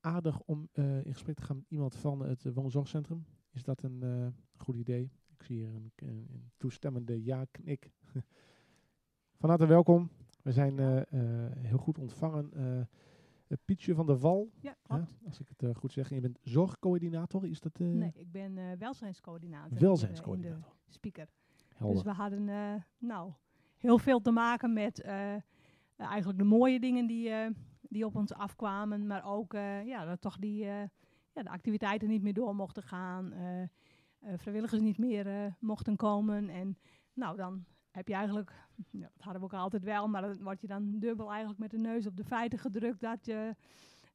aardig om in gesprek te gaan met iemand van het woonzorgcentrum. Is dat een goed idee? Ik zie hier een, een toestemmende ja-knik. van harte welkom. We zijn eh, eh, heel goed ontvangen. Eh, Pietje van der Wal, Ja, klopt. als ik het goed zeg. En je bent zorgcoördinator, is dat Nee, ik ben welzijnscoördinator. welzijnscoördinator? de speaker. Helder. Dus we hadden nou, heel veel te maken met eigenlijk de mooie dingen die, die op ons afkwamen. Maar ook ja, dat toch die, ja, de activiteiten niet meer door mochten gaan. vrijwilligers niet meer mochten komen. En nou, dan heb je eigenlijk, ja, dat hadden we ook altijd wel, maar dan word je dan dubbel eigenlijk met de neus op de feiten gedrukt dat je,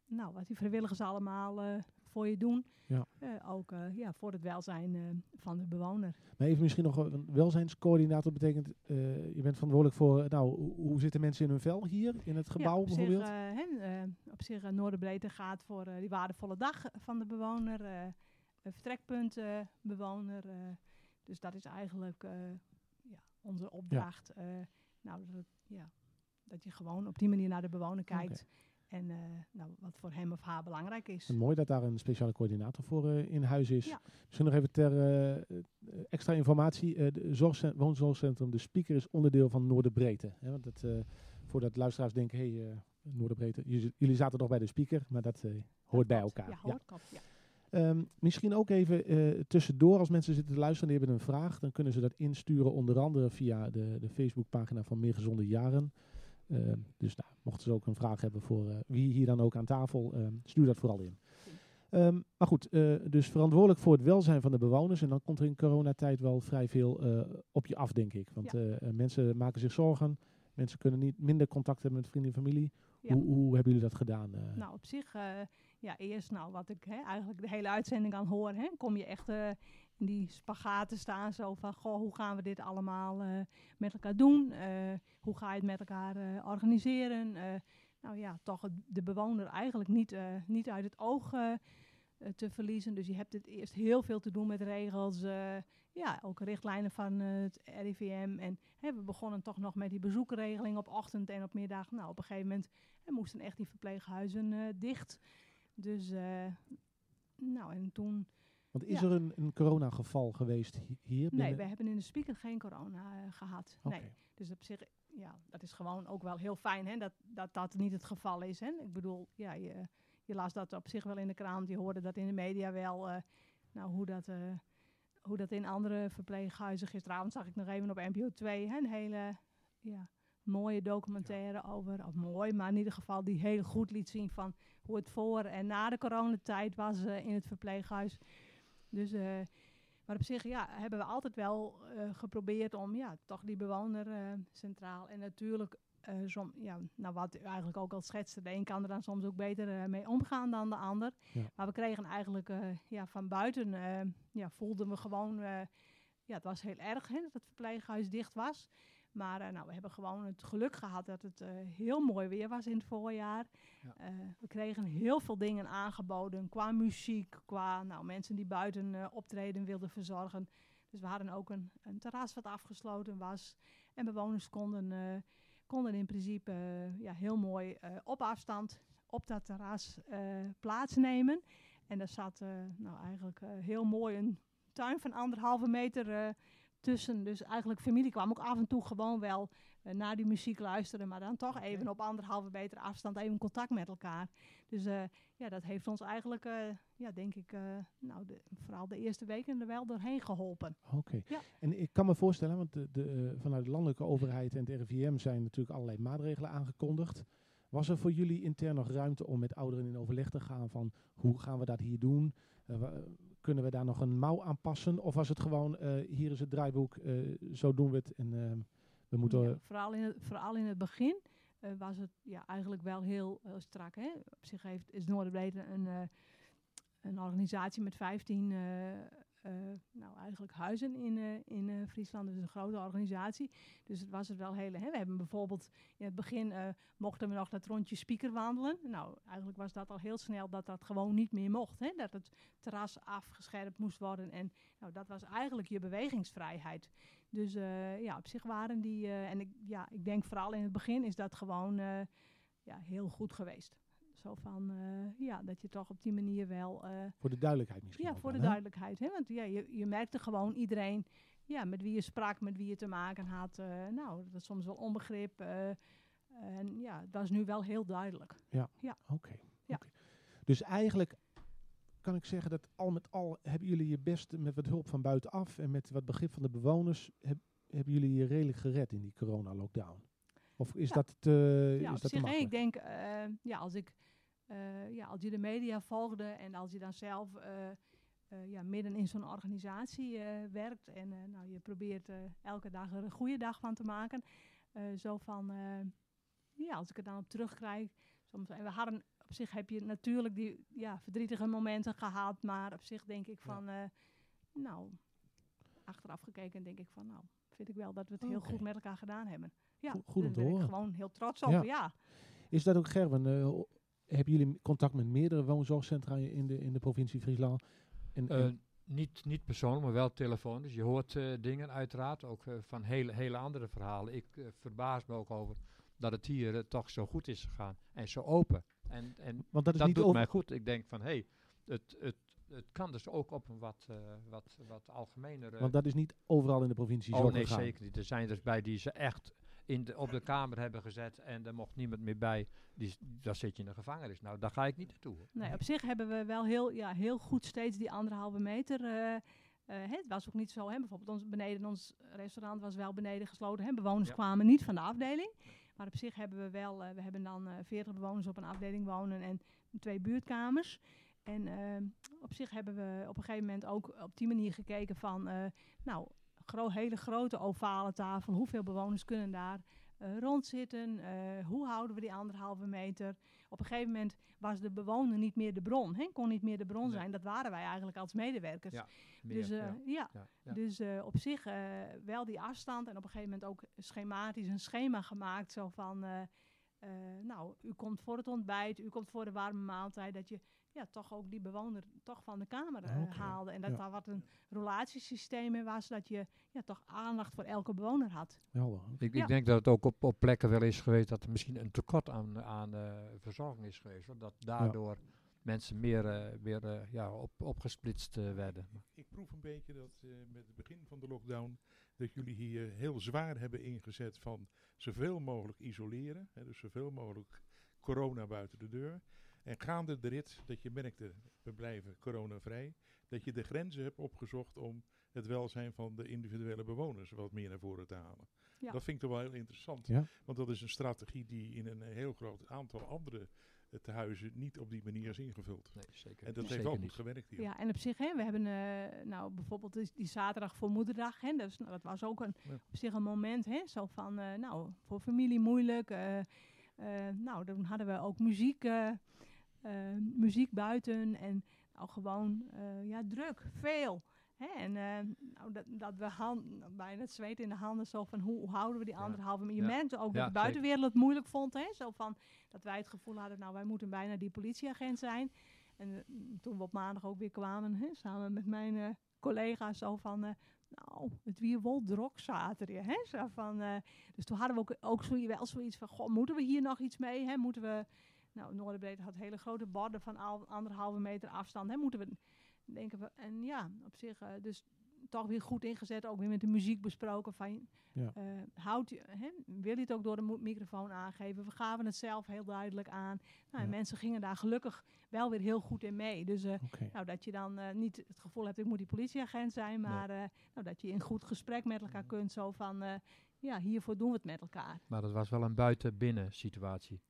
nou, wat die vrijwilligers allemaal eh, voor je doen. Ja. Eh, ook eh, ja, voor het welzijn van de bewoner. Maar even misschien nog een welzijnscoördinator betekent, je bent verantwoordelijk voor, nou, hoe, zitten mensen in hun vel hier in het gebouw ja, op bijvoorbeeld? Zich, eh, op zich Noorderbreedte gaat voor die waardevolle dag van de bewoner, een vertrekpunt bewoner. eh, dus dat is eigenlijk onze opdracht. eh, nou, dat, het- ja, dat je gewoon op die manier naar de bewoner kijkt. En eh, nou, wat voor hem of haar belangrijk is. En mooi dat daar een speciale coördinator voor eh, in huis is. Ja. Misschien nog even ter extra informatie. de zorgcen- woonzorgcentrum De Speaker is onderdeel van Noorderbreedte. Hè, want dat, voordat luisteraars denken, hé, hey, Noorderbreedte, jullie, zaten nog bij De Speaker, maar dat hoort bij elkaar. Ja, Ja. hoort, klopt, ja. Ehm, misschien ook even eh, tussendoor, als mensen zitten te luisteren en die hebben een vraag, dan kunnen ze dat insturen, onder andere via de, de Facebookpagina van Meer Gezonde Jaren. Ehm, dus nou, mochten ze ook een vraag hebben voor eh, wie hier dan ook aan tafel, ehm, stuur dat vooral in. Maar goed, eh, dus verantwoordelijk voor het welzijn van de bewoners. En dan komt er in coronatijd wel vrij veel op je af, denk ik. Want Ja. mensen maken zich zorgen. Mensen kunnen niet minder contact hebben met vrienden en familie. Ja. Hoe, hoe hebben jullie dat gedaan? Nou, op zich, ja, eerst nou, wat ik hè, eigenlijk de hele uitzending aan hoor, hè, kom je echt eh, in die spagaten staan, zo van, goh, hoe gaan we dit allemaal eh, met elkaar doen? Eh, hoe ga je het met elkaar organiseren? Nou ja, toch de bewoner eigenlijk niet, niet uit het oog te verliezen. Dus je hebt het eerst heel veel te doen met regels, ja, ook richtlijnen van het RIVM. En hè, we begonnen toch nog met die bezoekregeling op ochtend en op middag. Nou, op een gegeven moment en moesten echt die verpleeghuizen dicht. Dus, eh, nou, en toen... Want is ja. er een, een coronageval geweest hi- hier? Nee, binnen- we hebben in de speaker geen corona eh, gehad. Nee. Dus op zich, ja, dat is gewoon ook wel heel fijn hè, dat, dat dat niet het geval is. Hè. Ik bedoel, ja, je, je las dat op zich wel in de krant, je hoorde dat in de media wel. eh, nou, hoe dat, hoe dat in andere verpleeghuizen. Gisteravond zag ik nog even op NPO 2 hè, een hele ja, mooie documentaire over. Of mooi, maar in ieder geval die heel goed liet zien van hoe het voor en na de coronatijd was eh, in het verpleeghuis. Dus eh, maar op zich ja, hebben we altijd wel eh, geprobeerd om ja, toch die bewoner centraal. En natuurlijk, som, ja, nou wat u eigenlijk ook al schetste, de een kan er dan soms ook beter mee omgaan dan de ander. Ja. Maar we kregen eigenlijk ja, van buiten, ja, voelden we gewoon, ja, het was heel erg hè, dat het verpleeghuis dicht was. Maar eh, nou, we hebben gewoon het geluk gehad dat het eh, heel mooi weer was in het voorjaar. Ja. Eh, we kregen heel veel dingen aangeboden qua muziek, qua nou, mensen die buiten optreden wilden verzorgen. Dus we hadden ook een, een terras wat afgesloten was. En bewoners konden, konden in principe ja, heel mooi op afstand op dat terras plaatsnemen. En daar zat nou, eigenlijk heel mooi een tuin van anderhalve meter tussen. Dus eigenlijk familie kwam ook af en toe gewoon wel eh, naar die muziek luisteren. Maar dan toch even op anderhalve meter afstand even contact met elkaar. Dus eh, ja, dat heeft ons eigenlijk, eh, ja, denk ik, nou, de, vooral de eerste weken er wel doorheen geholpen. Oké. Ja. En ik kan me voorstellen, want de, de, vanuit de landelijke overheid en het RIVM zijn natuurlijk allerlei maatregelen aangekondigd. Was er voor jullie intern nog ruimte om met ouderen in overleg te gaan van hoe gaan we dat hier doen? Kunnen we daar nog een mouw aan passen? Of was het gewoon, eh, hier is het draaiboek, eh, zo doen we het en ehm, we moeten... Vooral, in het, vooral in het begin eh, was het ja, eigenlijk wel heel, heel strak. Hè? Op zich heeft, is Noorderbrede een, eh, een organisatie met 15 eh, eh, nou, eigenlijk huizen in, eh, in eh, Friesland. Dus een grote organisatie. Dus het was het wel heel... Hè? We hebben bijvoorbeeld in het begin eh, mochten we nog dat rondje speaker wandelen. Nou, eigenlijk was dat al heel snel dat dat gewoon niet meer mocht. Hè? Dat het terras afgescherpt moest worden. En nou, dat was eigenlijk je bewegingsvrijheid. Dus eh, ja, op zich waren die... eh, en ik, ja, ik denk vooral in het begin is dat gewoon eh, ja, heel goed geweest. Zo van, eh, ja, dat je toch op die manier wel... eh, voor de duidelijkheid misschien ja, voor de hè? duidelijkheid. Hè? Want ja, je, je merkte gewoon iedereen ja, met wie je sprak, met wie je te maken had. eh, nou, dat was soms wel onbegrip. en ja, het was nu wel heel duidelijk. Oké. Ja. oké. Dus eigenlijk kan ik zeggen dat al met al hebben jullie je best met wat hulp van buitenaf en met wat begrip van de bewoners, heb, hebben jullie je redelijk gered in die corona-lockdown? Of is Ja. dat te, ja, is dat zich, ik denk, ja, als ik, eh, ja, als je de media volgde en als je dan zelf eh, eh, ja, midden in zo'n organisatie werkt en nou, je probeert elke dag er een goede dag van te maken. zo van, ja, als ik er dan op terugkrijg. Soms, en we hadden, op zich heb je natuurlijk die ja, verdrietige momenten gehad, maar op zich denk ik van, nou, achteraf gekeken denk ik van, nou, vind ik wel dat we het heel goed met elkaar gedaan hebben. Ja, Goed- goed om daar te ben ik horen. gewoon heel trots op. Ja. Ja. Is dat ook Gerben? Hebben jullie contact met meerdere woonzorgcentra in de, in de provincie Friesland? En, Eh, niet, niet persoonlijk, maar wel telefonisch. Je hoort eh, dingen uiteraard, ook eh, van hele, hele andere verhalen. Ik verbaas me ook over dat het hier toch zo goed is gegaan en zo open. En, en want dat is dat niet doet mij goed. Ik denk van, hé, hey, het, het, het kan dus ook op een wat, eh, wat, wat algemener... eh, want dat is niet overal in de provincie zo oh nee, gegaan. zeker niet. Er zijn dus bij die ze echt in de, op de kamer hebben gezet en er mocht niemand meer bij. Die, daar zit je in de gevangenis. Nou, daar ga ik niet naartoe. hoor. Nee, op zich hebben we wel heel, ja, heel goed steeds die anderhalve meter. eh, eh, het was ook niet zo, hè, bijvoorbeeld ons, beneden ons restaurant was wel beneden gesloten. Hè, bewoners Ja. kwamen niet van de afdeling. Maar op zich hebben we wel, eh, we hebben dan eh 40 bewoners op een afdeling wonen en twee buurtkamers. En op zich hebben we op een gegeven moment ook op die manier gekeken van, nou, gro hele grote ovale tafel, hoeveel bewoners kunnen daar eh, rondzitten? Eh, hoe houden we die anderhalve meter? Op een gegeven moment was de bewoner niet meer de bron, hè? kon niet meer de bron Nee. zijn. Dat waren wij eigenlijk als medewerkers. Ja, Meer, dus eh, ja, ja. Dus op zich wel die afstand en op een gegeven moment ook schematisch een schema gemaakt. Zo van, nou, u komt voor het ontbijt, u komt voor de warme maaltijd. Dat je ja, toch ook die bewoner toch van de kamer haalde. En dat ja. daar wat een relatiesysteem in was. Dat je ja, toch aandacht voor elke bewoner had. Helder. Ik, Ja. ik denk dat het ook op, op plekken wel is geweest dat er misschien een tekort aan, aan eh, verzorging is geweest. hoor. Dat daardoor mensen meer, eh, meer eh, ja, op, opgesplitst werden. Ik proef een beetje dat eh, met het begin van de lockdown dat jullie hier heel zwaar hebben ingezet van zoveel mogelijk isoleren. Hè, dus zoveel mogelijk corona buiten de deur. En gaande de rit dat je merkte, we blijven coronavrij, dat je de grenzen hebt opgezocht om het welzijn van de individuele bewoners wat meer naar voren te halen. Ja. Dat vind ik toch wel heel interessant. Ja. Want dat is een strategie die in een heel groot aantal andere het tehuizen niet op die manier is ingevuld. Nee, zeker. En dat heeft wel goed niet. gewerkt hier. Ja, en op zich, hè, we hebben eh, nou bijvoorbeeld die, die zaterdag voor moederdag, hè, dat, nou, was ook een, Ja. op zich een moment, hè, zo van, eh, nou, voor familie moeilijk. eh, eh, nou, dan hadden we ook muziek, eh, eh, muziek buiten en nou, gewoon, eh, ja, druk, veel. Hè, en eh, nou, dat, dat we hand, bijna het zweet in de handen, zo van hoe, hoe houden we die anderhalve. Ja. Je merkte ook dat de buitenwereld het moeilijk vond, hè, zo van, dat wij het gevoel hadden, nou, wij moeten bijna die politieagent zijn. En eh, toen we op maandag ook weer kwamen, hè, samen met mijn eh, collega's, zo van, eh, nou, het weer wel drok zaterdag. Hè, zo van, eh, dus toen hadden we ook, ook zo, wel zoiets van, goh, moeten we hier nog iets mee? Hè? Moeten we, nou, Noorderbreed had hele grote borden van al, anderhalve meter afstand. Hè? Moeten we, denken we, en ja, op zich, eh, dus toch weer goed ingezet, ook weer met de muziek besproken van, Ja. eh, houdt je, hè, wil je het ook door de microfoon aangeven? We gaven het zelf heel duidelijk aan. Nou, Ja. mensen gingen daar gelukkig wel weer heel goed in mee. Dus eh, nou, dat je dan eh, niet het gevoel hebt, ik moet die politieagent zijn, maar eh, nou, dat je in goed gesprek met elkaar kunt. Zo van, eh, ja, hiervoor doen we het met elkaar. Maar dat was wel een buiten-binnen situatie.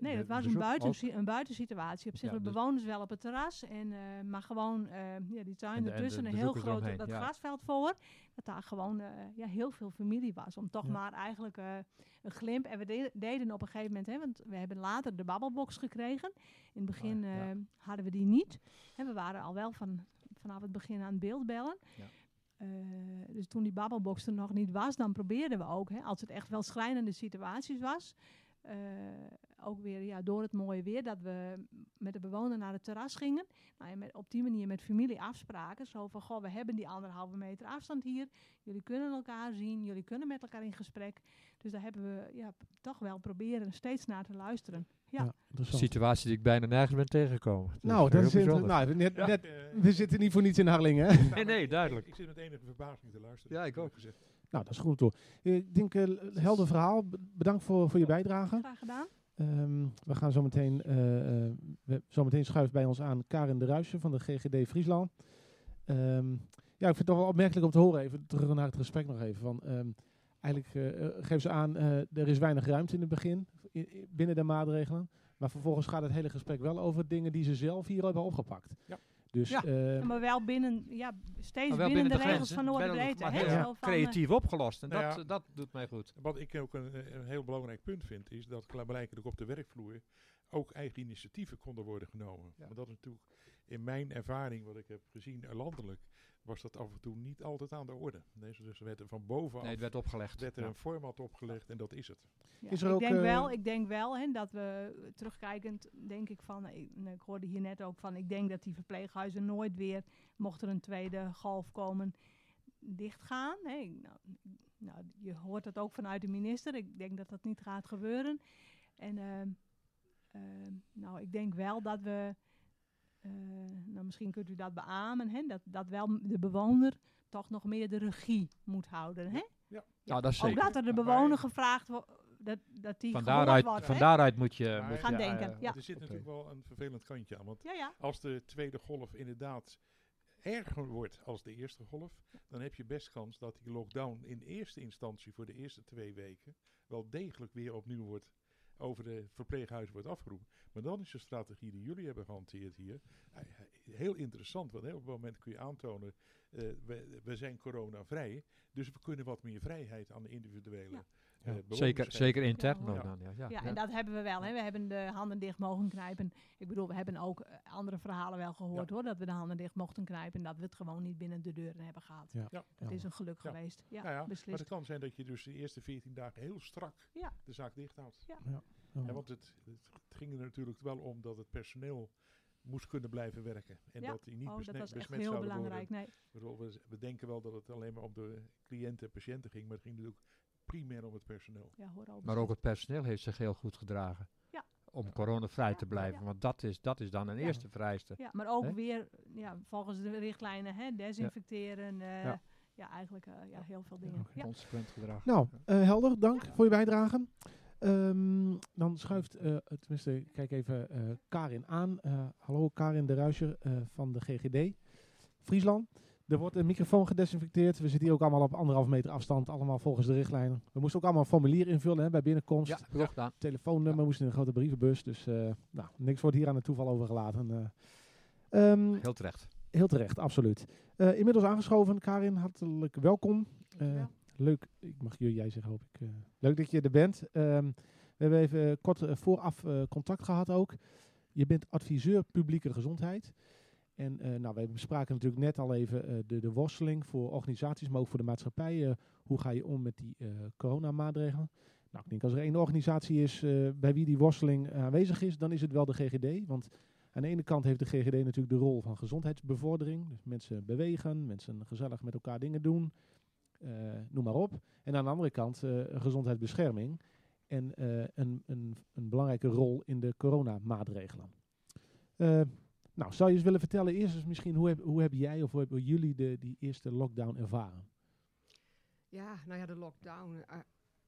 Nee, dat was een, buiten, een buitensituatie. Op zich, Ja, de dus- bewoners wel op het terras, en, eh, maar gewoon eh, ja, die tuin de- de ertussen, een heel groot eromheen, dat ja. grasveld voor. Dat daar gewoon eh, ja, heel veel familie was. Om toch maar eigenlijk een glimp. En we de- deden op een gegeven moment, hè, want we hebben later de babbelbox gekregen. In het begin Ah, hadden we die niet. En we waren al wel van, vanaf het begin aan het beeld bellen. Ja. Dus toen die babbelbox er nog niet was, dan probeerden we ook, hè, als het echt wel schrijnende situaties was, eh, ook weer ja, door het mooie weer, dat we met de bewoner naar het terras gingen. Nou, en met, op die manier met familie afspraken. Zo van, goh, we hebben die anderhalve meter afstand hier. Jullie kunnen elkaar zien, jullie kunnen met elkaar in gesprek. Dus daar hebben we ja, toch wel proberen steeds naar te luisteren. Ja. Een situatie die ik bijna nergens ben tegengekomen. Nou, dat is nou, net, Ja, net, eh, we zitten niet voor niets in Harlingen. hè? Nee, nee, duidelijk. Ik zit met enige verbazing te luisteren. Ja, ik ook. Gezegd. Nou, dat is goed hoor. Ik denk, eh, helder verhaal. Bedankt voor, voor je bijdrage. Graag gedaan. Ehm, we gaan zo meteen, eh, eh, meteen schuift bij ons aan Karin de Ruijsen van de GGD Friesland. Ehm, ja, ik vind het toch wel opmerkelijk om te horen, even terug naar het gesprek nog even. Van, ehm, eigenlijk eh, eh, geven ze aan, eh, er is weinig ruimte in het begin, binnen de maatregelen. Maar vervolgens gaat het hele gesprek wel over dingen die ze zelf hier hebben opgepakt. Ja. Dus Ja. eh, Ja, maar wel binnen, ja, steeds binnen, de, regels van hè, heel Ja. eh, creatief opgelost. En Nou dat, ja. dat doet mij goed. Wat ik ook een, een heel belangrijk punt vind, is dat klaarblijkelijk op de werkvloer ook eigen initiatieven konden worden genomen. Ja. Maar dat is natuurlijk in mijn ervaring, wat ik heb gezien eh, landelijk, was dat af en toe niet altijd aan de orde. Nee, dus er werd er van bovenaf Nee, het werd opgelegd. werd er Ja. een format opgelegd en dat is het. Ja, Is er ik, ook, denk eh, wel, ik denk wel hè, dat we terugkijkend, denk ik van, eh, ik, nou, ik hoorde hier net ook van, ik denk dat die verpleeghuizen nooit weer, mocht er een tweede golf komen, dichtgaan. Hè. Nou, nou, je hoort dat ook vanuit de minister. Ik denk dat dat niet gaat gebeuren. En ehm, ehm, nou, ik denk wel dat we, eh, nou misschien kunt u dat beamen, hè, dat, dat wel de bewoner toch nog meer de regie moet houden. Hè? Nou, dat is Ook zeker. dat er de bewoner gevraagd wordt, dat, dat die Van daaruit, wordt. van hè? daaruit moet je, Maar- moet Gaan je, denken, eh, ja. Er zit natuurlijk wel een vervelend kantje aan, want Ja, ja. als de tweede golf inderdaad erger wordt als de eerste golf, dan heb je best kans dat die lockdown in eerste instantie voor de eerste twee weken wel degelijk weer opnieuw wordt over de verpleeghuizen wordt afgeroepen. Maar dan is de strategie die jullie hebben gehanteerd hier eh, heel interessant. Want op het moment kun je aantonen, eh, we, we zijn coronavrij, dus we kunnen wat meer vrijheid aan de individuele. Eh, Ja. Zeker, zeker intern Ja. dan. Ja, ja, Ja, ja. en dat hebben we wel. Hè. We hebben de handen dicht mogen knijpen. Ik bedoel, we hebben ook eh, andere verhalen wel gehoord hoor. Dat we de handen dicht mochten knijpen. En dat we het gewoon niet binnen de deuren hebben gehad. Ja. Ja. Dat is een geluk Ja. geweest. Ja, Nou ja, maar beslist. het kan zijn dat je dus de eerste 14 dagen heel strak Ja. de zaak dicht houdt. Ja. Ja. Ja, want het, het ging er natuurlijk wel om dat het personeel moest kunnen blijven werken. En Ja. dat die niet Oh, besmet, dat was echt besmet heel belangrijk. worden. Nee. Ik bedoel, we, we denken wel dat het alleen maar om de cliënten en patiënten ging, maar het ging natuurlijk primair om het personeel. Ja, hoor al Maar ook het personeel heeft zich heel goed gedragen. Ja. Om coronavrij Ja, te blijven. ja. Want dat is, dat is dan een Ja. eerste vereiste. Ja, maar ook weer ja, volgens de richtlijnen hè, desinfecteren. eh, Ja. ja. eigenlijk eh, ja, heel veel dingen. Consequent gedrag. Nou, eh, helder, dank voor je bijdrage. Ehm, dan schuift, eh, tenminste, ik kijk even eh, Karin aan. Eh, hallo, Karin de Ruijser eh, van de GGD Friesland. Er wordt een microfoon gedesinfecteerd. We zitten hier ook allemaal op anderhalf meter afstand, allemaal volgens de richtlijnen. We moesten ook allemaal een formulier invullen hè, bij binnenkomst. Ja, ook gedaan. Telefoonnummer moest in een grote brievenbus. Dus eh, nou, niks wordt hier aan het toeval overgelaten. eh. Ehm, Heel terecht. heel terecht, absoluut. Eh, inmiddels aangeschoven, Karin, hartelijk welkom. Eh, leuk, ik mag jullie jij zeggen hoop ik. eh, leuk dat je er bent. Ehm, we hebben even kort vooraf eh, contact gehad ook. Je bent adviseur publieke gezondheid. En eh, nou, wij bespraken natuurlijk net al even eh, de, de worsteling voor organisaties, maar ook voor de maatschappij. Eh, hoe ga je om met die coronamaatregelen? Nou, ik denk als er één organisatie is bij wie die worsteling aanwezig is, dan is het wel de GGD. Want aan de ene kant heeft de GGD natuurlijk de rol van gezondheidsbevordering. Dus mensen bewegen, mensen gezellig met elkaar dingen doen, noem maar op. En aan de andere kant gezondheidsbescherming en een, een, een belangrijke rol in de coronamaatregelen. Eh nou, zou je eens willen vertellen, eerst eens misschien, hoe heb, hoe heb jij of hoe hebben jullie de, die eerste lockdown ervaren? Ja, nou ja, de lockdown. eh,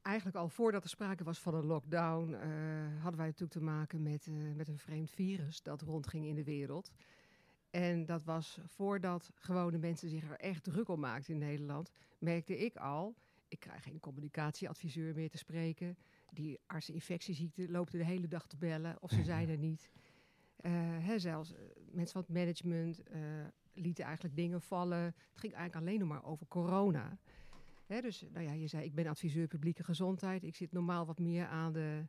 eigenlijk al voordat er sprake was van een lockdown, eh, hadden wij natuurlijk te maken met, eh, met een vreemd virus dat rondging in de wereld. En dat was voordat gewone mensen zich er echt druk om maakten in Nederland, merkte ik al, ik krijg geen communicatieadviseur meer te spreken. Die artsen infectieziekten lopen de hele dag te bellen of ze zijn er niet. Eh, hè, zelfs mensen van het management eh, lieten eigenlijk dingen vallen. Het ging eigenlijk alleen nog maar over corona. Hè, dus nou ja, je zei, ik ben adviseur publieke gezondheid. Ik zit normaal wat meer aan de,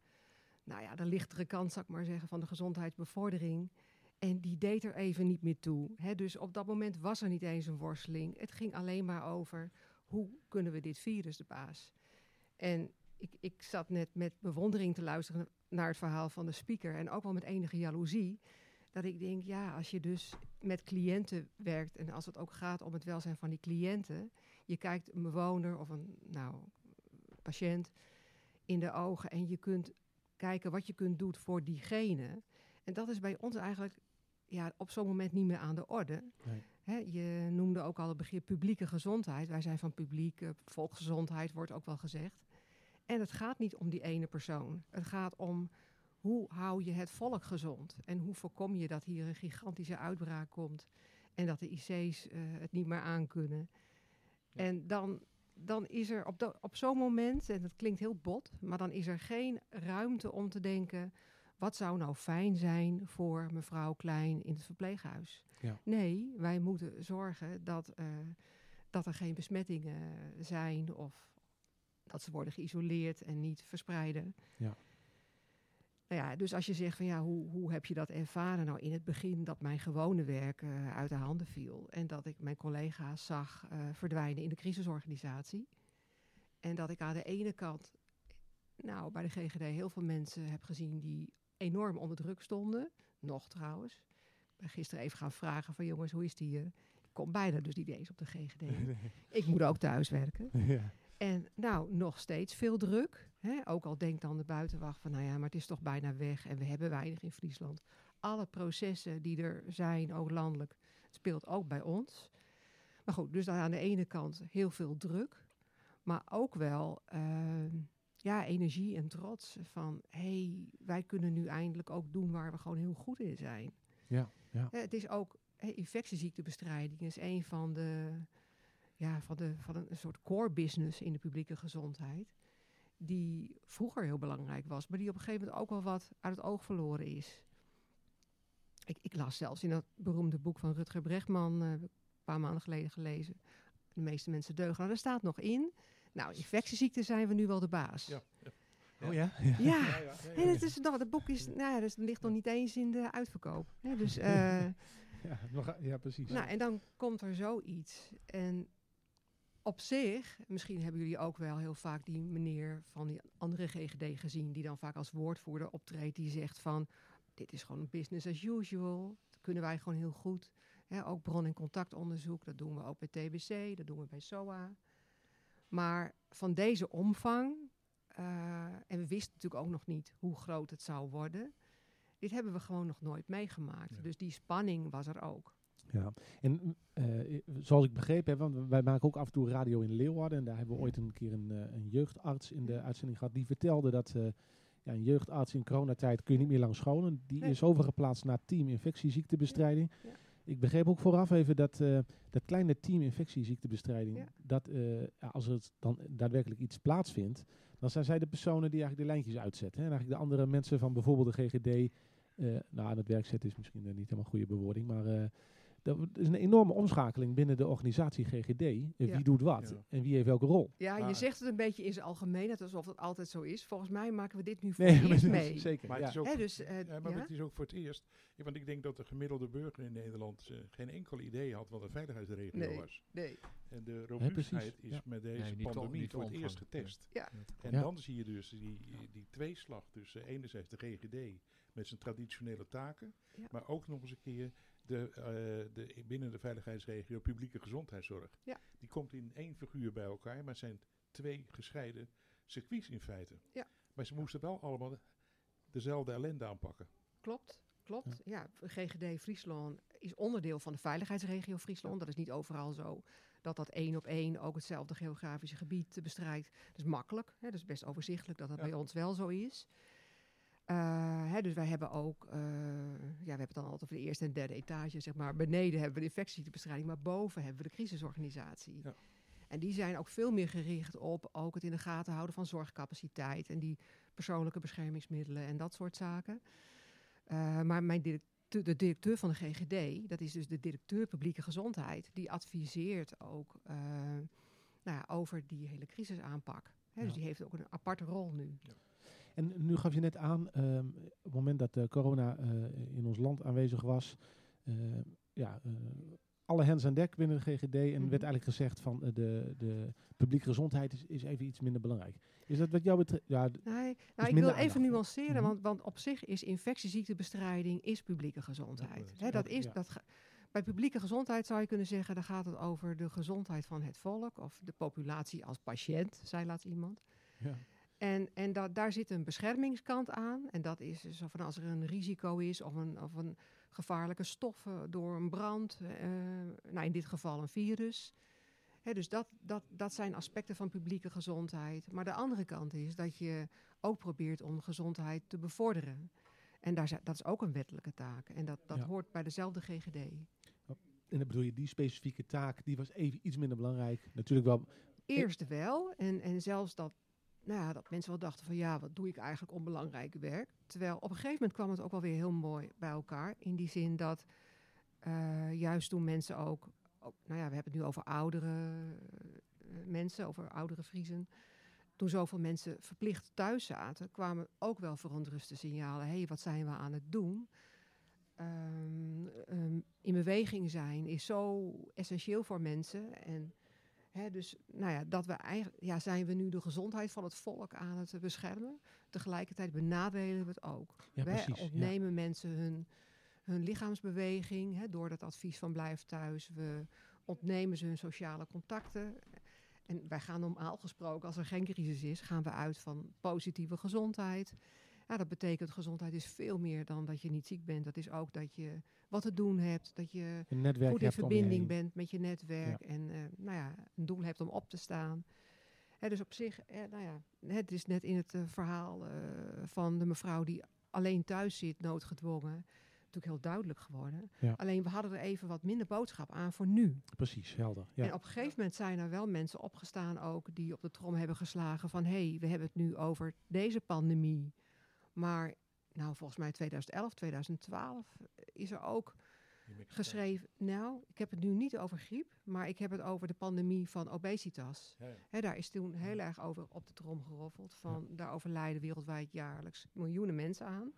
nou ja, de lichtere kant, zou ik maar zeggen, van de gezondheidsbevordering. En die deed er even niet meer toe. Hè, dus op dat moment was er niet eens een worsteling. Het ging alleen maar over hoe kunnen we dit virus de baas. En ik, ik zat net met bewondering te luisteren naar het verhaal van de speaker. En ook wel met enige jaloezie. Dat ik denk, ja, als je dus met cliënten werkt. En als het ook gaat om het welzijn van die cliënten. Je kijkt een bewoner of een nou, patiënt in de ogen. En je kunt kijken wat je kunt doen voor diegene. En dat is bij ons eigenlijk ja, op zo'n moment niet meer aan de orde. Nee. Je noemde ook al het begrip publieke gezondheid. Wij zijn van publiek, eh, volksgezondheid wordt ook wel gezegd. En het gaat niet om die ene persoon. Het gaat om hoe hou je het volk gezond? En hoe voorkom je dat hier een gigantische uitbraak komt en dat de IC's eh, het niet meer aankunnen? En dan, dan is er op, op zo'n moment, en dat klinkt heel bot, maar dan is er geen ruimte om te denken: wat zou nou fijn zijn voor mevrouw Klein in het verpleeghuis? Ja. Nee, wij moeten zorgen dat, eh, dat er geen besmettingen zijn of dat ze worden geïsoleerd en niet verspreiden. Ja. Nou ja, dus als je zegt van ja, hoe, hoe heb je dat ervaren? Nou, in het begin dat mijn gewone werk eh, uit de handen viel en dat ik mijn collega's zag eh, verdwijnen in de crisisorganisatie. En dat ik aan de ene kant, nou, bij de GGD heel veel mensen heb gezien die enorm onder druk stonden. Nog trouwens. Ik ben gisteren even gaan vragen van jongens, hoe is die hier? Ik kom bijna dus niet eens op de GGD. ik moet ook thuis werken. ja. En nou, nog steeds veel druk. Hè? Ook al denkt dan de buitenwacht van, nou ja, maar het is toch bijna weg en we hebben weinig in Friesland. Alle processen die er zijn, ook landelijk, speelt ook bij ons. Maar goed, dus dan aan de ene kant heel veel druk, maar ook wel ehm, ja, energie en trots van, hé, hey, wij kunnen nu eindelijk ook doen waar we gewoon heel goed in zijn. Ja, ja. Het is ook infectieziektebestrijding is een van de ja, van, de, van een, soort core business in de publieke gezondheid. Die vroeger heel belangrijk was, maar die op een gegeven moment ook wel wat uit het oog verloren is. Ik, ik las zelfs in dat beroemde boek van Rutger Bregman, eh, een paar maanden geleden gelezen. De meeste mensen deugen. Nou, daar staat nog in. Nou, infectieziekten zijn we nu wel de baas. Ja. Oh ja? Ja, En het, is, nog, het boek is, nou, ja, dus het ligt nog niet eens in de uitverkoop. Hè, dus, eh, Ja, nog- ja, precies. nou, en dan komt er zoiets. En op zich, misschien hebben jullie ook wel heel vaak die meneer van die andere GGD gezien, die dan vaak als woordvoerder optreedt, die zegt van, dit is gewoon business as usual, dat kunnen wij gewoon heel goed. Ook bron- en contactonderzoek, dat doen we ook bij TBC, dat doen we bij SOA. Maar van deze omvang, eh, en we wisten natuurlijk ook nog niet hoe groot het zou worden, dit hebben we gewoon nog nooit meegemaakt. Dus die spanning was er ook. Ja, en eh, zoals ik begrepen heb, want wij maken ook af en toe radio in Leeuwarden. En daar hebben we ooit een keer een, eh, een jeugdarts in de uitzending gehad. Die vertelde dat eh, ja, een jeugdarts in coronatijd kun je niet meer lang scholen. Die Nee. is overgeplaatst naar team infectieziektebestrijding. Ja, ja. Ik begreep ook vooraf even dat eh, dat kleine team infectieziektebestrijding, Ja. dat eh, als er dan daadwerkelijk iets plaatsvindt, dan zijn zij de personen die eigenlijk de lijntjes uitzetten. Hè? En eigenlijk de andere mensen van bijvoorbeeld de GGD, eh, nou aan het werk zetten is misschien eh, niet helemaal een goede bewoording, maar eh, dat is een enorme omschakeling binnen de organisatie GGD. Ja. Wie doet wat Ja. en wie heeft welke rol. Ja, je zegt het een beetje in zijn algemeenheid, alsof het altijd zo is. Volgens mij maken we dit nu voor Nee, het maar eerst mee. zeker. Maar ja. het is ook, Hè, dus, eh, ja, maar ja? het is ook voor het eerst. Want ik denk dat de gemiddelde burger in Nederland eh, geen enkel idee had wat een veiligheidsregio Nee. was. Nee. En de robuustheid is ja. met deze Nee, pandemie niet voor het eerst getest. Ja. En Ja. dan zie je dus die, die tweeslag tussen enerzijds de GGD met zijn traditionele taken, Ja. maar ook nog eens een keer de, eh, de, binnen de veiligheidsregio publieke gezondheidszorg. Ja. Die komt in één figuur bij elkaar, maar het zijn twee gescheiden circuits in feite. Ja. Maar ze moesten wel allemaal dezelfde ellende aanpakken. Klopt, klopt. Ja. GGD Friesland is onderdeel van de veiligheidsregio Friesland. Dat is niet overal zo dat dat één op één ook hetzelfde geografische gebied bestrijdt. Dat is makkelijk. Hè. Dat is best overzichtelijk dat dat Ja. bij ons wel zo is. Eh, hè, dus wij hebben ook, eh, ja, we hebben het dan altijd over de eerste en derde etage, zeg maar. Beneden hebben we de infectieziektebestrijding, maar boven hebben we de crisisorganisatie. Ja. En die zijn ook veel meer gericht op ook het in de gaten houden van zorgcapaciteit en die persoonlijke beschermingsmiddelen en dat soort zaken. Eh, maar mijn directeur, de directeur van de GGD, dat is dus de directeur publieke gezondheid, die adviseert ook nou ja, over die hele crisisaanpak. Hè, Dus Ja. die heeft ook een aparte rol nu. En nu gaf je net aan, ehm, op het moment dat eh, corona eh, in ons land aanwezig was, eh, ja, alle hens aan dek binnen de GGD en Mhm. werd eigenlijk gezegd van de, de publieke gezondheid is, is even iets minder belangrijk. Is dat wat jou betreft? Ja, Nee, nou, ik wil aandacht even nuanceren, Mhm. want, want op zich is infectieziektebestrijding is publieke gezondheid. dat dat is, ja. dat bij publieke gezondheid zou je kunnen zeggen, dan gaat het over de gezondheid van het volk of de populatie als patiënt, zei laatst iemand. ja. En, en da- daar zit een beschermingskant aan. En dat is zo van als er een risico is of een, of een gevaarlijke stof eh, door een brand. eh, nou, in dit geval een virus. Dus dat, dat, dat zijn aspecten van publieke gezondheid. Maar de andere kant is dat je ook probeert om gezondheid te bevorderen. En daar, dat is ook een wettelijke taak. En dat, dat Ja. hoort bij dezelfde GGD. En dan bedoel je, die specifieke taak, die was even iets minder belangrijk. Natuurlijk wel, Eerst wel. En, en zelfs dat, nou ja, dat mensen wel dachten van ja, wat doe ik eigenlijk onbelangrijk werk. Terwijl op een gegeven moment kwam het ook wel weer heel mooi bij elkaar. In die zin dat eh, juist toen mensen ook, nou ja, we hebben het nu over oudere eh, mensen, over oudere Friesen. Toen zoveel mensen verplicht thuis zaten, kwamen ook wel verontruste signalen. Hé, hey, wat zijn we aan het doen? Ehm, ehm, in beweging zijn is zo essentieel voor mensen. En Hè, dus nou ja, dat we eigenlijk, ja, zijn we nu de gezondheid van het volk aan het beschermen. Tegelijkertijd benadelen we het ook. ja we precies. ja. ontnemen mensen hun, hun lichaamsbeweging hè, door dat advies van blijf thuis. We ontnemen ze hun sociale contacten. En wij gaan normaal gesproken, als er geen crisis is, gaan we uit van positieve gezondheid. Ja, dat betekent gezondheid is veel meer dan dat je niet ziek bent. Dat is ook dat je wat te doen hebt, dat je goed in verbinding bent met je netwerk en eh, nou ja, een doel hebt om op te staan. Hè, dus op zich, eh, nou ja, het is net in het eh, verhaal van de mevrouw die alleen thuis zit, noodgedwongen, natuurlijk heel duidelijk geworden. Ja. Alleen we hadden er even wat minder boodschap aan voor nu. Precies, helder. Ja. En op een gegeven moment zijn er wel mensen opgestaan ook die op de trom hebben geslagen van hé, hey, we hebben het nu over deze pandemie. Maar nou, volgens mij 2011, 2012 is er ook geschreven. Nou, ik heb het nu niet over griep, maar ik heb het over de pandemie van obesitas. Ja, ja. Hè, daar is toen heel erg over op de trom geroffeld. Van, Daar overlijden wereldwijd jaarlijks miljoenen mensen aan.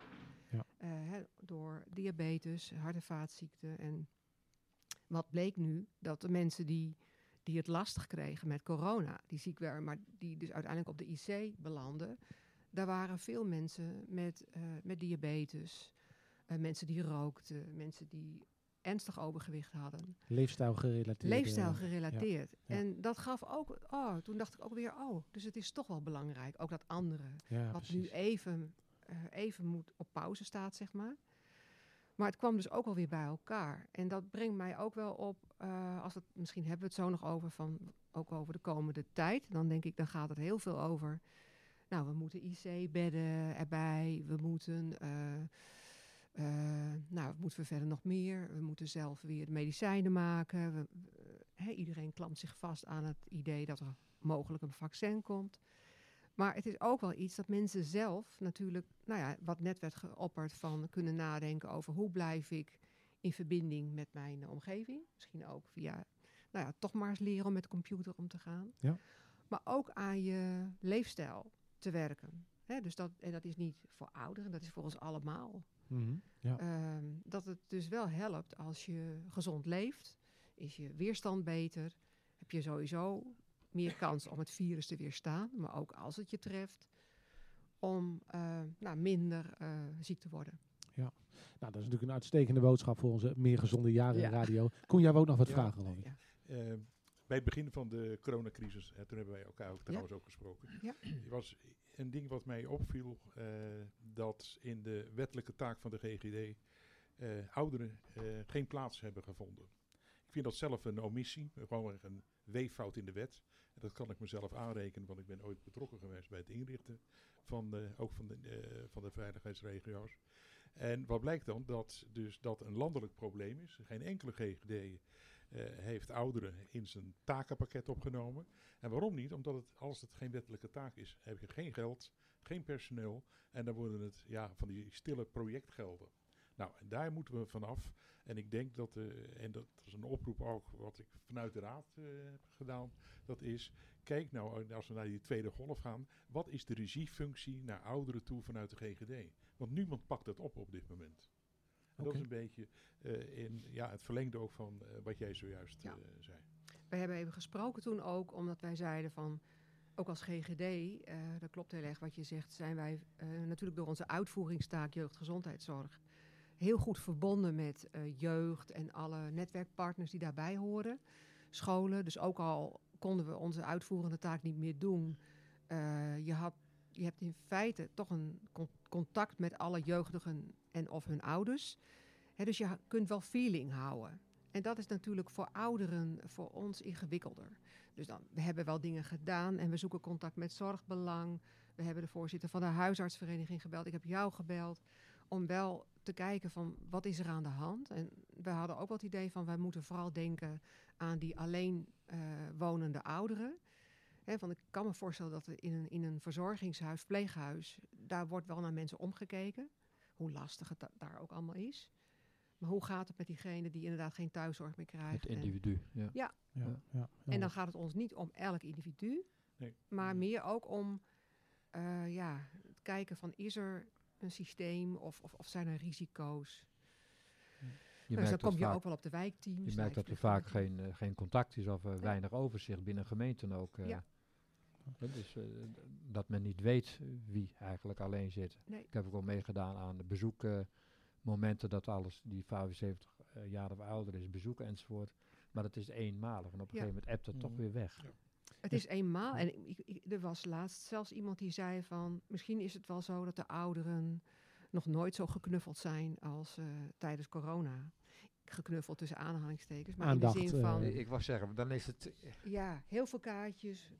Ja. Eh, hè, door diabetes, hart- en vaatziekten. En wat bleek nu? Dat de mensen die, die het lastig kregen met corona, die ziek werden, maar die dus uiteindelijk op de IC belanden. Daar waren veel mensen met, eh, met diabetes, eh, mensen die rookten, mensen die ernstig overgewicht hadden. Leefstijl gerelateerd. Leefstijl eh, gerelateerd. ja. En dat gaf ook, oh, toen dacht ik ook weer, oh, dus het is toch wel belangrijk. Ook dat andere, ja, wat precies. nu even, even moet op pauze staat, zeg maar. Maar het kwam dus ook alweer bij elkaar. En dat brengt mij ook wel op, als het, misschien hebben we het zo nog over, van, ook over de komende tijd. Dan denk ik, dan gaat het heel veel over, nou, we moeten IC-bedden erbij, we moeten... eh, Eh, nou, wat moeten we verder nog meer? We moeten zelf weer de medicijnen maken. We, iedereen klampt zich vast aan het idee dat er mogelijk een vaccin komt. Maar het is ook wel iets dat mensen zelf natuurlijk, nou ja, wat net werd geopperd van kunnen nadenken over hoe blijf ik in verbinding met mijn eh, omgeving. Misschien ook via, nou ja, toch maar eens leren om met de computer om te gaan. Ja. Maar ook aan je leefstijl te werken. Hè, dus dat, en dat is niet voor ouderen, dat is voor ons allemaal. Mhm. Ja. Ehm, dat het dus wel helpt als je gezond leeft, is je weerstand beter, heb je sowieso meer kans om het virus te weerstaan, maar ook als het je treft, om eh, nou, minder eh, ziek te worden. Nou, dat is natuurlijk een uitstekende boodschap voor onze meer gezonde jaren Ja. radio. Koen, jij wou ook nog wat Ja. vragen, geloof ik. Ja. Bij het begin van de coronacrisis, hè, toen hebben wij elkaar ook trouwens ook gesproken, Ja. was een ding wat mij opviel, eh, dat in de wettelijke taak van de GGD eh, ouderen eh, geen plaats hebben gevonden. Ik vind dat zelf een omissie, gewoon een weeffout in de wet. En dat kan ik mezelf aanrekenen, want ik ben ooit betrokken geweest bij het inrichten van de, ook van de, van de veiligheidsregio's. En wat blijkt dan? Dat dus dat een landelijk probleem is. Geen enkele GGD heeft ouderen in zijn takenpakket opgenomen. En waarom niet? Omdat het, als het geen wettelijke taak is, heb je geen geld, geen personeel. En dan worden het ja, van die stille projectgelden. Nou, en daar moeten we vanaf. En ik denk dat, eh, en dat is een oproep ook wat ik vanuit de raad eh, heb gedaan. Dat is, kijk nou, eh, als we naar die tweede golf gaan. Wat is de regiefunctie naar ouderen toe vanuit de GGD? Want niemand pakt dat op op dit moment. Dat is een beetje eh, in ja, het verlengde ook van eh, wat jij zojuist Ja. eh, zei. Wij hebben even gesproken toen ook, omdat wij zeiden van, ook als GGD, dat klopt heel erg wat je zegt, zijn wij natuurlijk door onze uitvoeringstaak jeugdgezondheidszorg heel goed verbonden met jeugd en alle netwerkpartners die daarbij horen. Scholen, dus ook al konden we onze uitvoerende taak niet meer doen, je, had, je hebt in feite toch een con- contact met alle jeugdigen en of hun ouders. Dus je kunt wel feeling houden. En dat is natuurlijk voor ouderen voor ons ingewikkelder. Dus dan, we hebben wel dingen gedaan en we zoeken contact met Zorgbelang. We hebben de voorzitter van de huisartsvereniging gebeld. Ik heb jou gebeld om wel te kijken van wat is er aan de hand. En we hadden ook wel het idee van wij moeten vooral denken aan die alleen eh, wonende ouderen. Hè, want ik kan me voorstellen dat in een, in een verzorgingshuis, pleeghuis, daar wordt wel naar mensen omgekeken. Hoe lastig het da- daar ook allemaal is. Maar hoe gaat het met diegene die inderdaad geen thuiszorg meer krijgt? Het en- individu. Ja. Ja, ja, ja. en dan gaat het ons niet om elk individu, Nee. maar meer ook om eh, ja, het kijken van is er een systeem of, of, of zijn er risico's. Je dus merkt dan kom dat je vaak, ook wel op de wijkteams. je merkt dat er vaak geen, eh, geen contact is of eh, weinig overzicht binnen gemeenten ook. eh. Ja. Dus eh, dat men niet weet wie eigenlijk alleen zit. Nee. Ik heb ook al meegedaan aan de bezoekmomenten dat alles die 75 eh, jaar of ouder is bezoeken enzovoort. Maar dat is eenmalig en op een Ja. gegeven moment ebt het toch Mhm. weer weg. Ja. Het is eenmaal. En ik, ik- er was laatst zelfs iemand die zei van... misschien is het wel zo dat de ouderen nog nooit zo geknuffeld zijn als eh, tijdens corona. Geknuffeld tussen aanhalingstekens. Maar Aandacht, in de zin van, ik wou zeggen, dan is het... ja, heel veel kaartjes.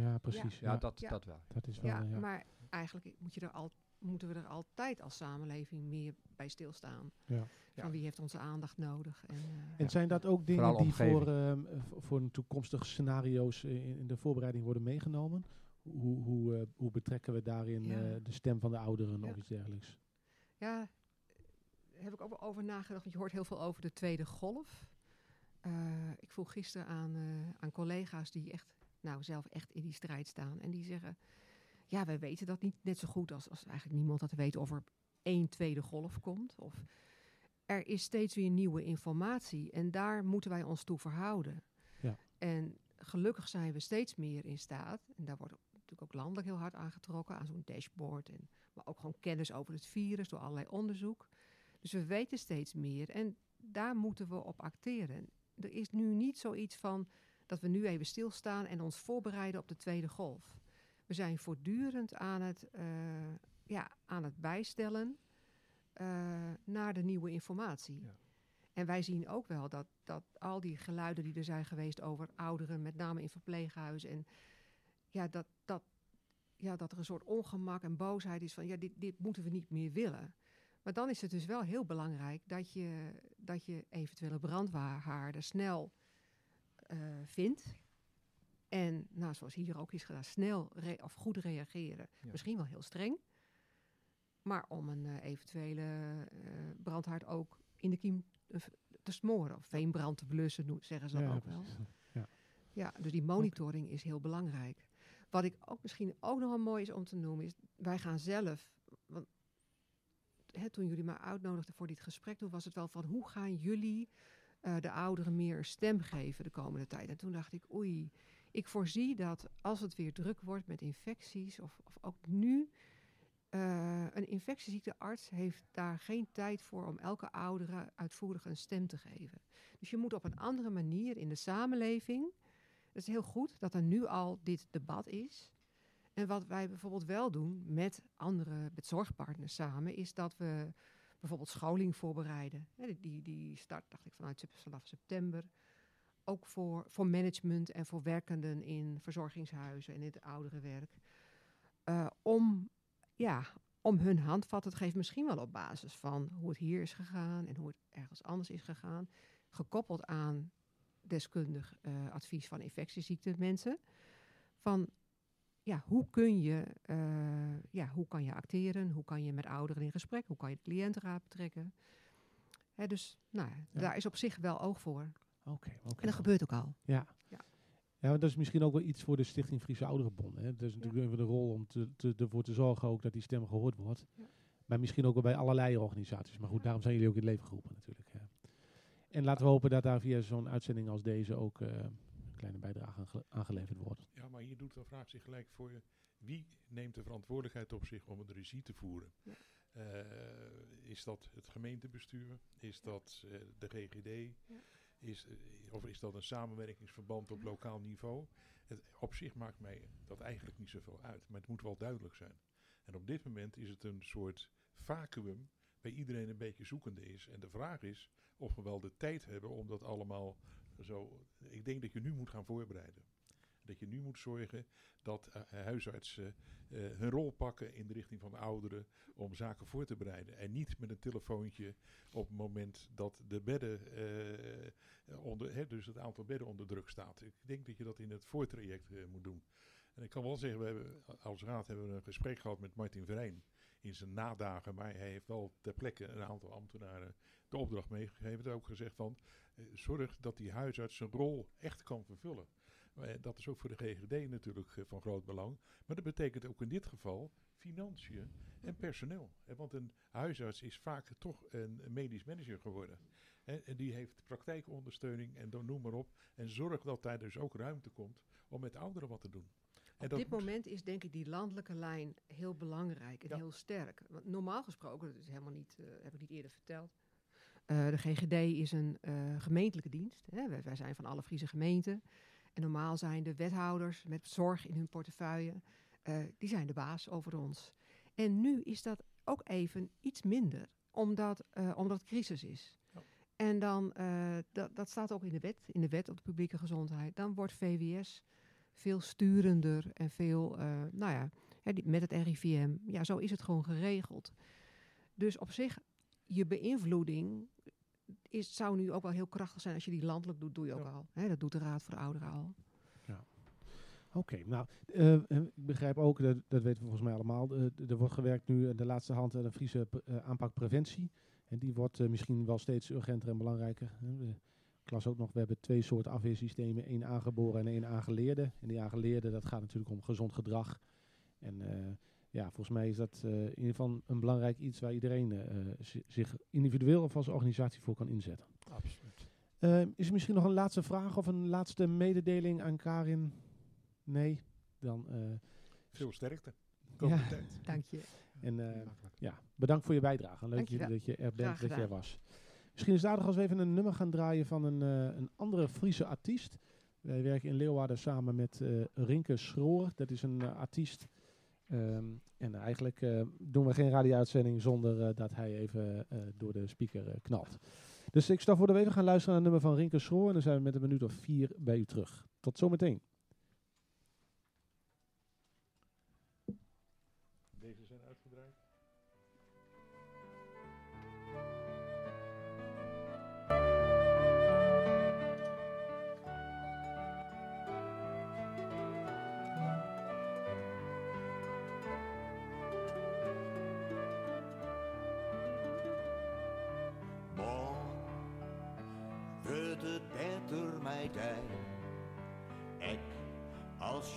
Ja, precies. Ja, Ja, dat, Ja. dat wel. dat is wel... Ja, ja. maar eigenlijk moet je er al, moeten we er altijd als samenleving meer bij stilstaan. Ja. Ja. Van wie heeft onze aandacht nodig. En, eh, En zijn dat ook dingen Vooral die voor, ehm, voor een toekomstige scenario's in, in de voorbereiding worden meegenomen? Hoe, hoe, eh, hoe betrekken we daarin Ja. eh, de stem van de ouderen Ja. of iets dergelijks? Ja, daar heb ik ook wel over nagedacht. Want je hoort heel veel over de tweede golf. Eh, ik vroeg gisteren aan, eh, aan collega's die echt, nou, zelf echt in die strijd staan. En die zeggen, ja, wij weten dat niet net zo goed als, als eigenlijk niemand dat weet of er één tweede golf komt. Of er is steeds weer nieuwe informatie en daar moeten wij ons toe verhouden. Ja. En gelukkig zijn we steeds meer in staat, en daar wordt natuurlijk ook landelijk heel hard aangetrokken, aan zo'n dashboard. En, maar ook gewoon kennis over het virus door allerlei onderzoek. Dus we weten steeds meer en daar moeten we op acteren. Er is nu niet zoiets van dat we nu even stilstaan en ons voorbereiden op de tweede golf. We zijn voortdurend aan het, eh, ja, aan het bijstellen eh, naar de nieuwe informatie. Ja. En wij zien ook wel dat, dat al die geluiden die er zijn geweest over ouderen, met name in verpleeghuizen, en ja, dat, dat, ja, dat er een soort ongemak en boosheid is van ja, dit, dit moeten we niet meer willen. Maar dan is het dus wel heel belangrijk dat je, dat je eventuele brandhaarden snel vindt. En, nou, zoals hier ook is gedaan, snel of goed reageren. Ja. Misschien wel heel streng. Maar om een eh, eventuele eh, brandhaard ook in de kiem eh, te smoren. Of veenbrand te blussen, zeggen ze dan Ja, ook wel. Ja. Ja, dus die monitoring is heel belangrijk. Wat ik ook misschien ook nog wel mooi is om te noemen, is wij gaan zelf. Want hè, toen jullie mij uitnodigden voor dit gesprek, toen was het wel van hoe gaan jullie eh, de ouderen meer stem geven de komende tijd? En toen dacht ik, oei, ik voorzie dat als het weer druk wordt met infecties, of, of ook nu, eh, een infectieziektearts heeft daar geen tijd voor om elke oudere uitvoerig een stem te geven. Dus je moet op een andere manier in de samenleving. Het is heel goed dat er nu al dit debat is. En wat wij bijvoorbeeld wel doen met andere met zorgpartners samen, is dat we bijvoorbeeld scholing voorbereiden. Die- die, start, dacht ik, vanuit vanaf september. Ook voor, voor management en voor werkenden in verzorgingshuizen en in het ouderenwerk. Eh, om, ja, om hun handvatten te geven, misschien wel op basis van hoe het hier is gegaan en hoe het ergens anders is gegaan. Gekoppeld aan deskundig eh, advies van infectieziekte mensen. Van ja, hoe kun je, eh, ja, hoe kan je acteren? Hoe kan je met ouderen in gesprek? Hoe kan je de cliëntenraad betrekken? Hè, dus nou, ja, daar is op zich wel oog voor. Oké. En dat gebeurt ook al. Ja. Ja. Ja, dat is misschien ook wel iets voor de Stichting Friese Ouderenbond. Hè. Dat is natuurlijk even de rol om te, te, ervoor te zorgen ook dat die stem gehoord wordt. Ja. Maar misschien ook wel bij allerlei organisaties. Maar goed, daarom zijn jullie ook in het leven geroepen natuurlijk. Ja. En laten we hopen dat daar via zo'n uitzending als deze ook eh, een kleine bijdrage aan, ge- aan geleverd wordt. Ja, maar hier doet de vraag zich gelijk voor je. Wie neemt de verantwoordelijkheid op zich om het regie te voeren? Ja. Eh, is dat het gemeentebestuur? Is dat eh, de GGD? Ja. Is, eh, of is dat een samenwerkingsverband op lokaal niveau? Het, op zich maakt mij dat eigenlijk niet zoveel uit, maar het moet wel duidelijk zijn. En op dit moment is het een soort vacuüm waar iedereen een beetje zoekende is. En de vraag is of we wel de tijd hebben om dat allemaal zo. Ik denk dat je nu moet gaan voorbereiden. Dat je nu moet zorgen dat eh, huisartsen eh, hun rol pakken in de richting van de ouderen om zaken voor te bereiden. En niet met een telefoontje op het moment dat de bedden eh, onder, hè, dus het aantal bedden onder druk staat. Ik denk dat je dat in het voortraject moet doen. En ik kan wel zeggen, we hebben, als raad hebben we een gesprek gehad met Martin Verijn in zijn nadagen. Maar hij heeft wel ter plekke een aantal ambtenaren de opdracht meegegeven. Ook gezegd van, eh, zorg dat die huisarts zijn rol echt kan vervullen. Eh, dat is ook voor de GGD natuurlijk eh, van groot belang. Maar dat betekent ook in dit geval financiën en personeel. Want een huisarts is vaak toch een medisch manager geworden. En die heeft praktijkondersteuning en dan noem maar op. En zorg dat daar dus ook ruimte komt om met ouderen wat te doen. En Op dit moment is denk ik die landelijke lijn heel belangrijk en Ja. heel sterk. Want normaal gesproken, dat is helemaal niet, eh, heb ik niet eerder verteld. Eh, de GGD is een eh, gemeentelijke dienst. Hè. Wij, wij zijn van alle Friese gemeenten. En normaal zijn de wethouders met zorg in hun portefeuille, eh, die zijn de baas over ons. En nu is dat ook even iets minder, omdat, omdat het crisis is. Ja. En dan, dat, dat staat ook in de wet, in de wet op de publieke gezondheid. Dan wordt VWS veel sturender en veel, nou ja, met het RIVM. Ja, zo is het gewoon geregeld. Dus op zich, je beïnvloeding is, zou nu ook wel heel krachtig zijn. Als je die landelijk doet, doe je ook Ja. al. Hè, dat doet de Raad voor de Ouderen al. Oké, nou, eh, eh, ik begrijp ook, dat, dat weten we volgens mij allemaal, eh, er wordt gewerkt nu de laatste hand aan de Friese aanpak preventie. En die wordt misschien wel steeds urgenter en belangrijker. Ik las ook nog, we hebben twee soorten afweersystemen, één aangeboren en één aangeleerde. En die aangeleerde, dat gaat natuurlijk om gezond gedrag. En ja, volgens mij is dat eh, in ieder geval een belangrijk iets waar iedereen eh, zi- zich individueel of als organisatie voor kan inzetten. Absoluut. Eh, is er misschien nog een laatste vraag of een laatste mededeling aan Karin? Nee? Dan, eh, Veel sterkte. Ja. tijd. Dank je. en eh, ja, bedankt voor je bijdrage. Leuk Dankjewel. dat je er bent, dat je er was. Misschien is het aardig als we even een nummer gaan draaien van een, eh, een andere Friese artiest. Wij werken in Leeuwarden samen met eh, Rinke Schroor. Dat is een artiest. Ehm, en eigenlijk eh, doen we geen radio-uitzending zonder eh, dat hij even eh, door de speaker knalt. Dus ik stel voor dat we gaan luisteren naar een nummer van Rinke Schroor. En dan zijn we met een minuut of vier bij u terug. Tot zometeen.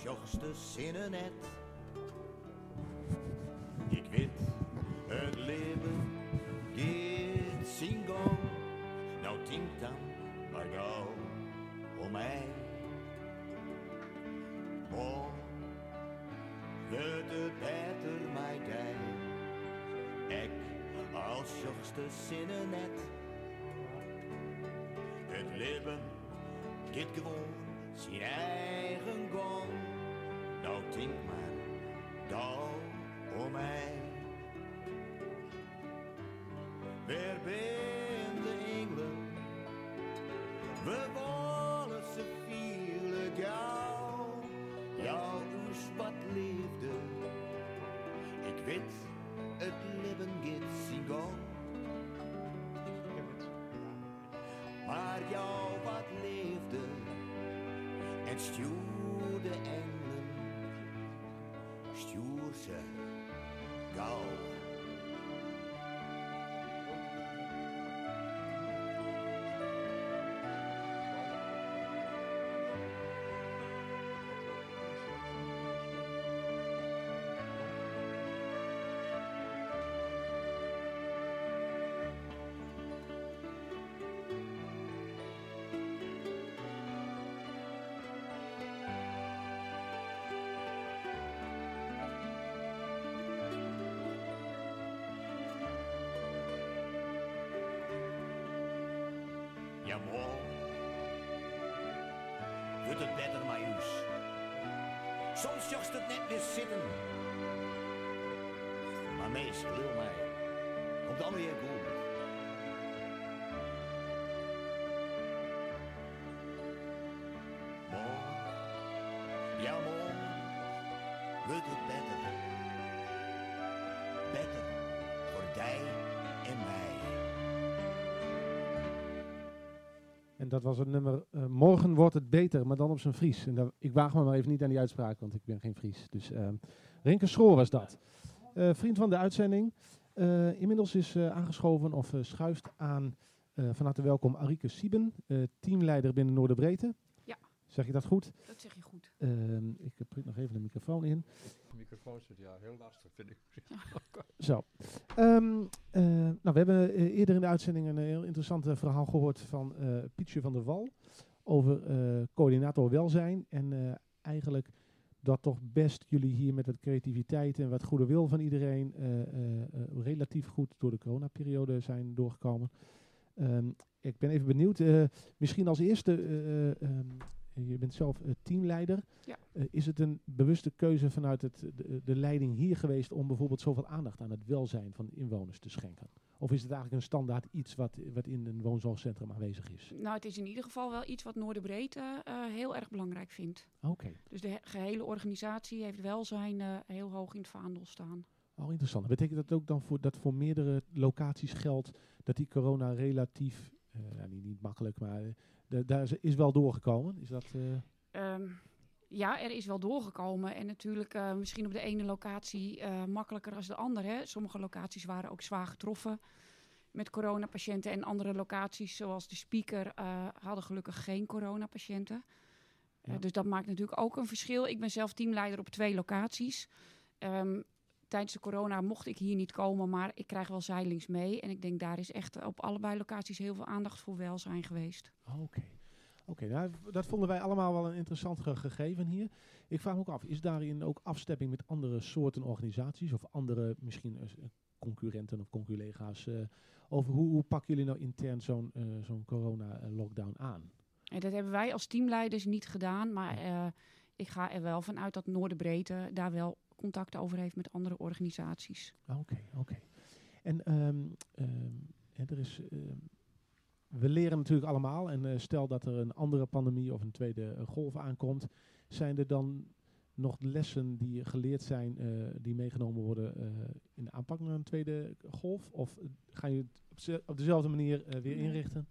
Als jongste zinnen net. Ik weet, het leven zien gang. Nou denk dan maar gauw om mij. Morgen wordt het beter mij dij. Ik als jongste zinnen net. Het leven gaat gewoon zijn eigen gang. Nou denk maar gauw om mij. Waar ben de engelen? We Ja, morgen wordt het beter ons. Soms jocht het net weer zitten. Maar meestal, wil mij, komt dan weer goed. Ja wordt het beter. Beter voor jij En dat was het nummer eh, Morgen wordt het beter, maar dan op zijn Fries. En daar, ik waag me maar even niet aan die uitspraak, want ik ben geen Fries. Dus ehm Rinke Schoor was dat. Eh, vriend van de uitzending. Eh, inmiddels is eh, aangeschoven of eh, schuift aan eh van harte welkom Arike Sieben, eh, teamleider binnen Noorderbreedte. Ja. Zeg ik dat goed? Dat zeg je goed. Ehm, ik prik nog even de microfoon in. Microfoon zit ja heel lastig, vind ik. Zo. Ehm, eh, nou, we hebben eh, eerder in de uitzending een heel interessant eh, verhaal gehoord van Pietje van der Wal over coördinator welzijn. En eigenlijk dat toch best jullie hier met wat creativiteit en wat goede wil van iedereen relatief goed door de coronaperiode zijn doorgekomen. Ehm, ik ben even benieuwd, misschien als eerste, eh, eh, ehm, je bent zelf eh, teamleider. Ja. Eh, is het een bewuste keuze vanuit het, de, de leiding hier geweest om bijvoorbeeld zoveel aandacht aan het welzijn van de inwoners te schenken? Of is het eigenlijk een standaard iets wat, wat in een woonzorgcentrum aanwezig is? Nou, het is in ieder geval wel iets wat Noorderbreedte eh heel erg belangrijk vindt. Oké, Dus de he- gehele organisatie heeft welzijn eh, heel hoog in het vaandel staan. al interessant. Betekent dat ook dan voor, dat voor meerdere locaties geldt dat die corona relatief, nou, niet, niet makkelijk, maar daar is, is wel doorgekomen? Is dat, eh, Ehm, ja, er is wel doorgekomen. En natuurlijk eh, misschien op de ene locatie eh, makkelijker dan de andere. Hè. Sommige locaties waren ook zwaar getroffen met coronapatiënten. En andere locaties, zoals de speaker, hadden gelukkig geen coronapatiënten. Ja. dus dat maakt natuurlijk ook een verschil. Ik ben zelf teamleider op twee locaties. Ehm, tijdens de corona mocht ik hier niet komen, maar ik krijg wel zeilings mee. En ik denk daar is echt op allebei locaties heel veel aandacht voor welzijn geweest. Oké. Oké, nou, dat vonden wij allemaal wel een interessant ge- gegeven hier. Ik vraag me ook af, is daarin ook afstemming met andere soorten organisaties of andere misschien eh, concurrenten of conculega's eh, over hoe, hoe pakken jullie nou intern zo'n eh, zo'n corona-lockdown aan? En dat hebben wij als teamleiders niet gedaan, maar ik ga er wel vanuit dat Noorderbreedte daar wel contact over heeft met andere organisaties. Oké, oké. En ehm, ehm, er is, ehm, we leren natuurlijk allemaal en eh, stel dat er een andere pandemie of een tweede eh, golf aankomt, zijn er dan nog lessen die geleerd zijn, eh, die meegenomen worden in de aanpak naar een tweede golf? Of ga je het op, ze- op dezelfde manier weer inrichten?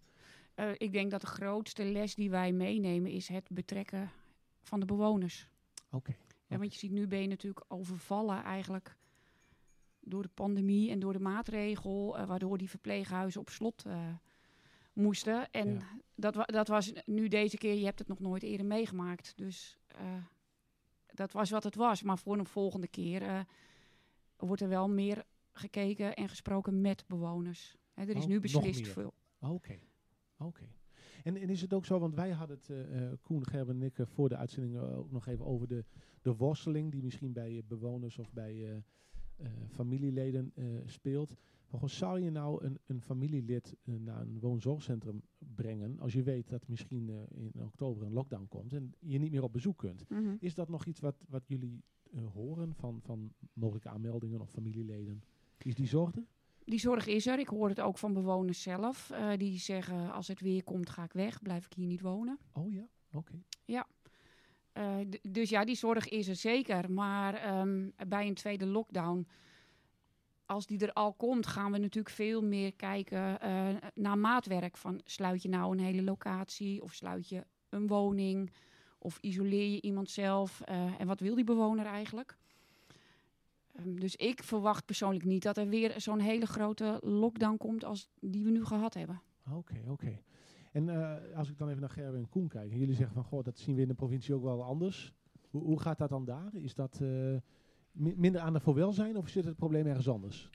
Ik denk dat de grootste les die wij meenemen is het betrekken van de bewoners. Oké. Ja, want je ziet nu ben je natuurlijk overvallen eigenlijk door de pandemie en door de maatregel, eh, waardoor die verpleeghuizen op slot eh, moesten. En Ja. dat, wa dat was nu deze keer, je hebt het nog nooit eerder meegemaakt. Dus eh, dat was wat het was. Maar voor een volgende keer wordt er wel meer gekeken en gesproken met bewoners. Hè, er is Oh, nu beslist veel. Oké, oké. En, en is het ook zo, want wij hadden het, eh, Koen, Gerben en ik, eh, voor de uitzending ook nog even over de, de worsteling die misschien bij bewoners of bij familieleden speelt. Maar zou je nou een, een familielid naar een woonzorgcentrum brengen als je weet dat misschien in oktober een lockdown komt en je niet meer op bezoek kunt? Mhm. Is dat nog iets wat, wat jullie horen van, van mogelijke aanmeldingen of familieleden? Is die zorg er? Die zorg is er. Ik hoor het ook van bewoners zelf. eh, die zeggen, als het weer komt, ga ik weg. Blijf ik hier niet wonen. Oh ja, oké. Eh, d- dus ja, die zorg is er zeker. Maar ehm, bij een tweede lockdown, als die er al komt, gaan we natuurlijk veel meer kijken eh, naar maatwerk. Van sluit je nou een hele locatie of sluit je een woning of isoleer je iemand zelf? eh, en wat wil die bewoner eigenlijk? Ehm, dus ik verwacht persoonlijk niet dat er weer zo'n hele grote lockdown komt als die we nu gehad hebben. Oké, oké. En eh, als ik dan even naar Gerben en Koen kijk, en jullie zeggen van, goh, dat zien we in de provincie ook wel anders. Hoe, hoe gaat dat dan daar? Is dat eh, mi- minder aandacht voor welzijn of zit het probleem ergens anders?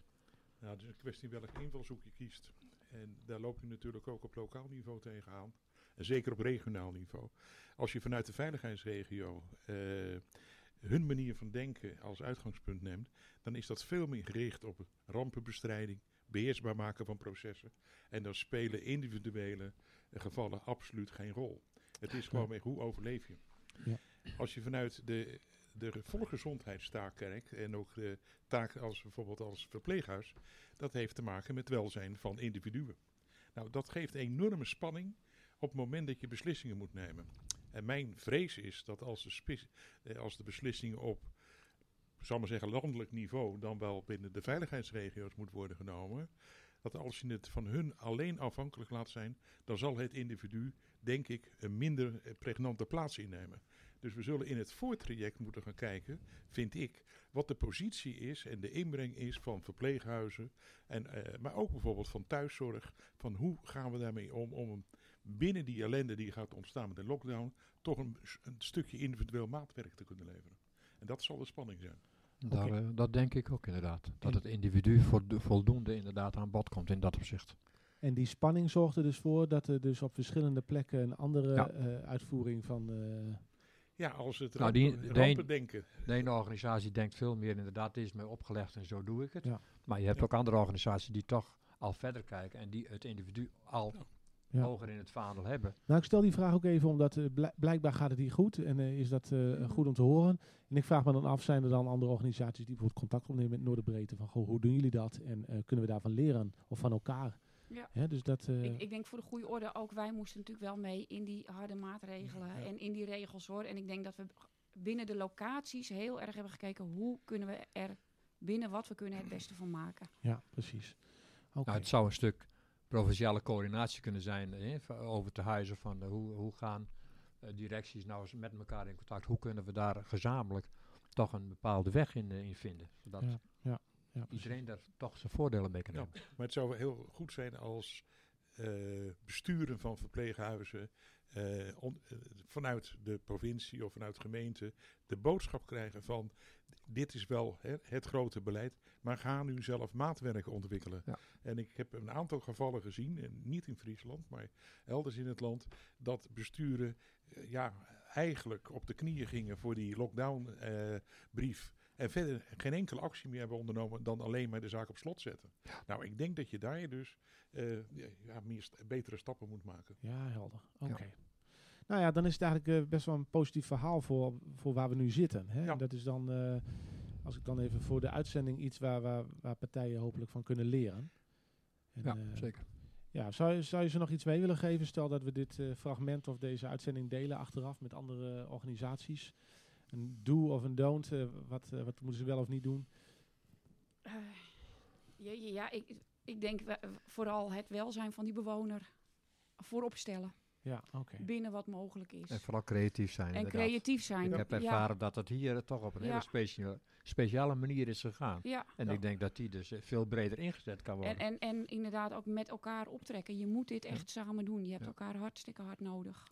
Nou, het is een kwestie welke invalshoek je kiest. En daar loop je natuurlijk ook op lokaal niveau tegenaan. En zeker op regionaal niveau. Als je vanuit de veiligheidsregio eh, hun manier van denken als uitgangspunt neemt, dan is dat veel meer gericht op rampenbestrijding, beheersbaar maken van processen. En dan spelen individuele gevallen absoluut geen rol. Het is gewoon meer hoe overleef je. Ja. Als je vanuit de, de volksgezondheidstaak kijkt en ook de taak als bijvoorbeeld als verpleeghuis, dat heeft te maken met welzijn van individuen. Nou, dat geeft enorme spanning op het moment dat je beslissingen moet nemen. En mijn vrees is dat als de, eh, als de beslissingen op, zal maar zeggen, landelijk niveau, dan wel binnen de veiligheidsregio's moet worden genomen, dat als je het van hun alleen afhankelijk laat zijn, dan zal het individu, denk ik, een minder eh, pregnante plaats innemen. Dus we zullen in het voortraject moeten gaan kijken, vind ik, wat de positie is en de inbreng is van verpleeghuizen, en, eh, maar ook bijvoorbeeld van thuiszorg, van hoe gaan we daarmee om, om een- binnen die ellende die gaat ontstaan met de lockdown, toch een, een stukje individueel maatwerk te kunnen leveren. En dat zal de spanning zijn. Daar, eh, dat denk ik ook inderdaad. Dat het individu voldo- voldoende inderdaad aan bod komt in dat opzicht. En die spanning zorgt er dus voor dat er dus op verschillende plekken een andere Ja. eh, uitvoering van... eh, Ja, als het Nou, die- rampen, de denken. De ene organisatie denkt veel meer inderdaad, dit is me opgelegd en zo doe ik het. Ja. Maar je hebt Ja. ook andere organisaties die toch al verder kijken en die het individu al Ja. hoger in het vaandel hebben. Nou, ik stel die vraag ook even omdat eh, blijk- blijkbaar gaat het hier goed en eh, is dat eh, goed om te horen. En ik vraag me dan af, zijn er dan andere organisaties die bijvoorbeeld contact opnemen met Noorderbreedte? Van, goh, hoe doen jullie dat? En eh, kunnen we daarvan leren of van elkaar? Ja. Hè, dus dat, eh, Ik, ik denk voor de goede orde, ook wij moesten natuurlijk wel mee in die harde maatregelen en in die regels hoor. En ik denk dat we binnen de locaties heel erg hebben gekeken hoe kunnen we er binnen wat we kunnen het beste van maken. ja, precies. Oké. Nou, het zou een stuk provinciale coördinatie kunnen zijn hè, over te huizen van hoe, hoe gaan eh, directies nou eens met elkaar in contact. Hoe kunnen we daar gezamenlijk toch een bepaalde weg in, eh, in vinden. Zodat Ja, ja, iedereen daar toch zijn voordelen mee kan Ja, hebben. maar het zou heel goed zijn als eh, besturen van verpleeghuizen eh, on- eh, vanuit de provincie of vanuit gemeente de boodschap krijgen van dit is wel hè, het grote beleid, maar ga nu zelf maatwerken ontwikkelen. Ja. En ik heb een aantal gevallen gezien, en niet in Friesland, maar elders in het land, dat besturen eh, ja, eigenlijk op de knieën gingen voor die lockdown-brief. En verder geen enkele actie meer hebben ondernomen dan alleen maar de zaak op slot zetten. Nou, ik denk dat je daar dus eh, ja, meer st- betere stappen moet maken. Ja, helder. Oké. Nou ja, dan is het eigenlijk eh, best wel een positief verhaal voor, voor waar we nu zitten. Hè? Ja. En dat is dan, eh, als ik dan even voor de uitzending iets waar, waar, waar partijen hopelijk van kunnen leren. En, Ja, eh, zeker. Ja, zou, je- zou je ze nog iets mee willen geven? Stel dat we dit eh, fragment of deze uitzending delen achteraf met andere organisaties. Een do of een don't, eh, wat, eh, wat moeten ze wel of niet doen? Eh, jeetje, ja, ik, ik denk vooral het welzijn van die bewoner voorop stellen. Ja, oké. binnen wat mogelijk is. En vooral creatief zijn. En inderdaad. creatief zijn. Ik heb ja. ervaren dat het hier toch op een Ja. hele specia- speciale manier is gegaan. Ja. En Ja. ik denk dat die dus veel breder ingezet kan worden. En, en, en inderdaad ook met elkaar optrekken. Je moet dit Ja. echt samen doen. Je hebt Ja. elkaar hartstikke hard nodig.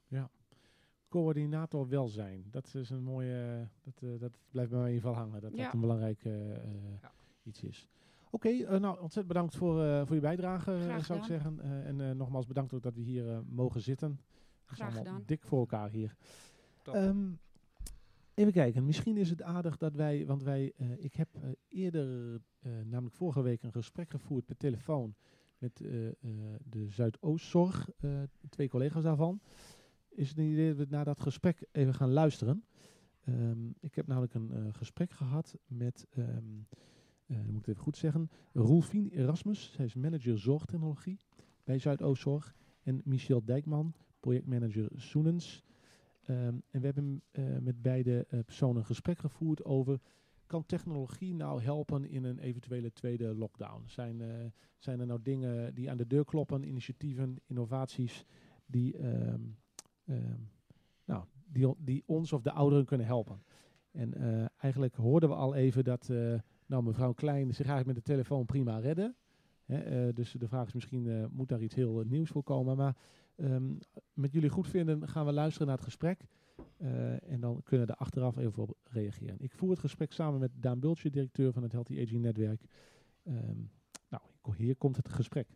Coördinator welzijn. Dat is een mooie. Dat, eh, dat blijft bij mij in ieder geval hangen. Dat Ja. dat een belangrijk eh, eh, Ja. iets is. Oké, nou ontzettend bedankt voor, eh, voor je bijdrage, Graag zou ik zeggen. Eh, en eh, nogmaals bedankt ook dat we hier eh, mogen zitten. Graag allemaal gedaan. dik voor elkaar hier. Ehm, even kijken, misschien is het aardig dat wij, want wij, eh, ik heb eerder, eh, namelijk vorige week, een gesprek gevoerd per telefoon met eh, eh, de Zuidoostzorg, eh, twee collega's daarvan. Is het een idee dat we naar dat gesprek even gaan luisteren? Ehm, ik heb namelijk een eh, gesprek gehad met, dat moet ik even goed zeggen, Roelfien Erasmus. Zij is manager zorgtechnologie bij Zuidoostzorg. En Michel Dijkman, projectmanager Soenens. Ehm, en we hebben eh, met beide personen een gesprek gevoerd over... kan technologie nou helpen in een eventuele tweede lockdown? Zijn, zijn er nou dingen die aan de deur kloppen, initiatieven, innovaties... die, nou, die, die ons of de ouderen kunnen helpen? En eh, eigenlijk hoorden we al even dat eh, nou, mevrouw Klein zich eigenlijk met de telefoon prima redde. Hè, eh, dus de vraag is misschien, moet daar iets heel nieuws voor komen? Maar ehm, met jullie goed vinden gaan we luisteren naar het gesprek. En dan kunnen we er achteraf even op reageren. Ik voer het gesprek samen met Daan Bultje, directeur van het Healthy Aging Netwerk. Ehm, nou, hier komt het gesprek.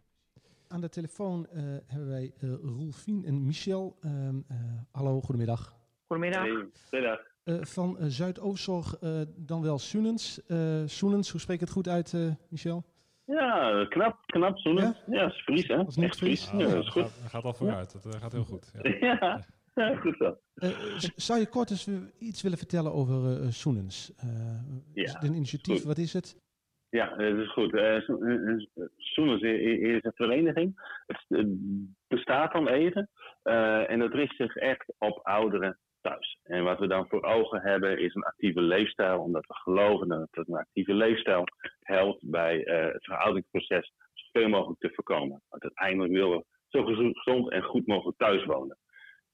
Aan de telefoon eh, hebben wij eh Roelfien en Michel. Ehm, eh, hallo, goedemiddag. Goedemiddag. Hey. Eh, van Zuidoostzorg, eh, dan wel Soenens. Eh Soenens, hoe spreek ik het goed uit, eh, Michel? Ja, knap, knap, Soenens. Ja, dat is Fries, hè? Dat is niet Echt Fries. Fries. Ja, Ja, dat is goed. Gaat, gaat al vooruit. Dat gaat heel goed. Ja. Ja, ja goed zo. Eh, zou je kort eens iets willen vertellen over eh Soenens? Eh, Ja, het een initiatief? goed. Wat is het? Ja, dat is goed. I- is een vereniging. Het bestaat dan even. en dat richt zich echt op ouderen thuis. En wat we dan voor ogen hebben is een actieve leefstijl. Omdat we geloven dat een actieve leefstijl helpt bij het verouderingsproces zoveel mogelijk te voorkomen. Want uiteindelijk willen we zo gezo- gezond en goed mogelijk thuis wonen.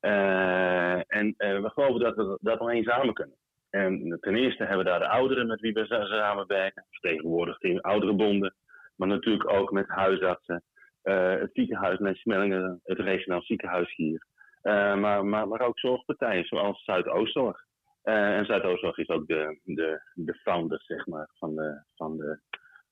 En we geloven dat we dat alleen samen kunnen. En ten eerste hebben we daar de ouderen met wie we samenwerken, vertegenwoordigd in ouderenbonden, maar natuurlijk ook met huisartsen, eh, het ziekenhuis in Smellingen, het regionaal ziekenhuis hier, Eh, maar, maar, maar ook zorgpartijen zoals Zuidoostzorg. Eh, en Zuidoostzorg is ook de, de, de founder zeg maar, van, de, van, de,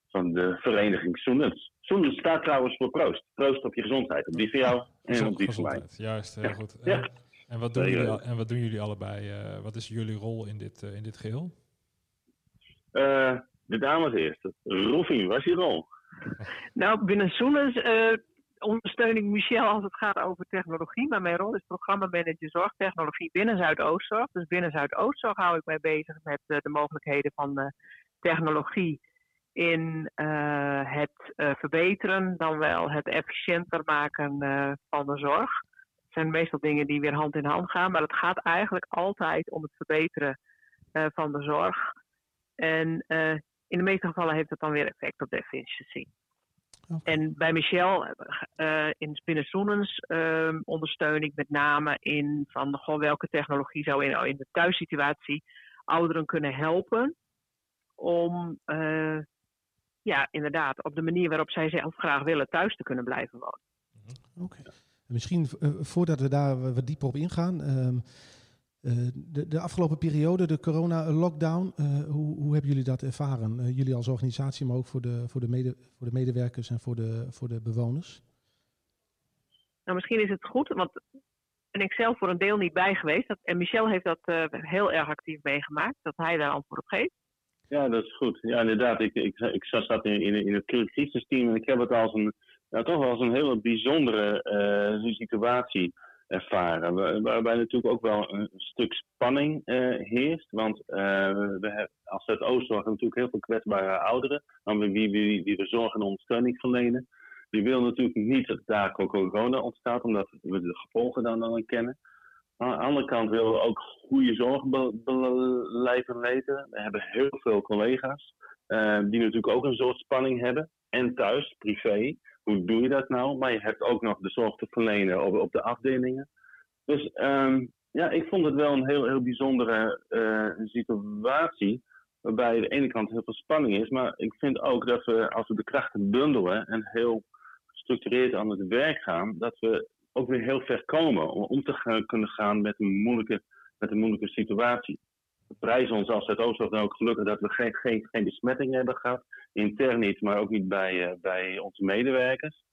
van de vereniging Soenens. Soenens staat trouwens voor proost. Proost op je gezondheid. Op die van jou en op die van mij. Juist, heel Ja. goed. Ja. En, wat doen jullie, eh, en wat doen jullie allebei? eh, wat is jullie rol in dit, eh, in dit geheel? Eh, de dames eerst. Roefie, wat is je rol? Nou, binnen Soenens eh ondersteun ik Michel als het gaat over technologie. Maar mijn rol is programmamanager zorgtechnologie binnen Zuidoostzorg. Dus binnen Zuidoostzorg hou ik mij bezig met eh, de mogelijkheden van eh, technologie in eh, het eh, verbeteren, dan wel het efficiënter maken eh, van de zorg. Het zijn meestal dingen die weer hand in hand gaan, maar het gaat eigenlijk altijd om het verbeteren eh, van de zorg. En eh, in de meeste gevallen heeft het dan weer effect op de efficiëntie. En bij Michel, eh, in binnen Soenens, ehm, ondersteun ik met name in van goh, welke technologie zou in, in de thuissituatie ouderen kunnen helpen om ja, inderdaad op de manier waarop zij zelf graag willen thuis te kunnen blijven wonen. Oké. Misschien eh, voordat we daar wa- wat dieper op ingaan. ehm, eh, de, de afgelopen periode, de corona-lockdown, eh, hoe, hoe hebben jullie dat ervaren? Jullie als organisatie, maar ook voor de, voor de, mede, voor de medewerkers en voor de, voor de bewoners? Nou, misschien is het goed, want ben ik zelf voor een deel niet bij geweest. Dat, en Michel heeft dat eh, heel erg actief meegemaakt, dat hij daar antwoord op geeft. Ja, dat is goed. Ja, inderdaad. Ik, ik, ik zat in, in, in het crisisteam en ik heb het als een, ja, toch wel als een hele bijzondere eh, situatie ervaren. Waar- Waarbij natuurlijk ook wel een stuk spanning eh, heerst. Want eh, we hebben, als het Oostzorg natuurlijk heel veel kwetsbare ouderen, aan wie, wie, wie, we zorg en ondersteuning verlenen. Die willen natuurlijk niet dat daar corona ontstaat, omdat we de gevolgen dan dan kennen. Aan de andere kant willen we ook goede zorg blijven weten. We hebben heel veel collega's die natuurlijk ook een soort spanning hebben. En thuis, privé. Hoe doe je dat nou? Maar je hebt ook nog de zorg te verlenen op, op de afdelingen. Dus ehm, ja, ik vond het wel een heel, heel bijzondere uh, situatie. Waarbij aan de ene kant heel veel spanning is. Maar ik vind ook dat we, als we de krachten bundelen en heel gestructureerd aan het werk gaan, dat we ook weer heel ver komen om om te kunnen gaan met een moeilijke, met een moeilijke situatie. Prijzen ons als Zuidoost dan ook gelukkig dat we geen, geen, geen besmetting hebben gehad. Intern niet, maar ook niet bij, uh, bij onze medewerkers.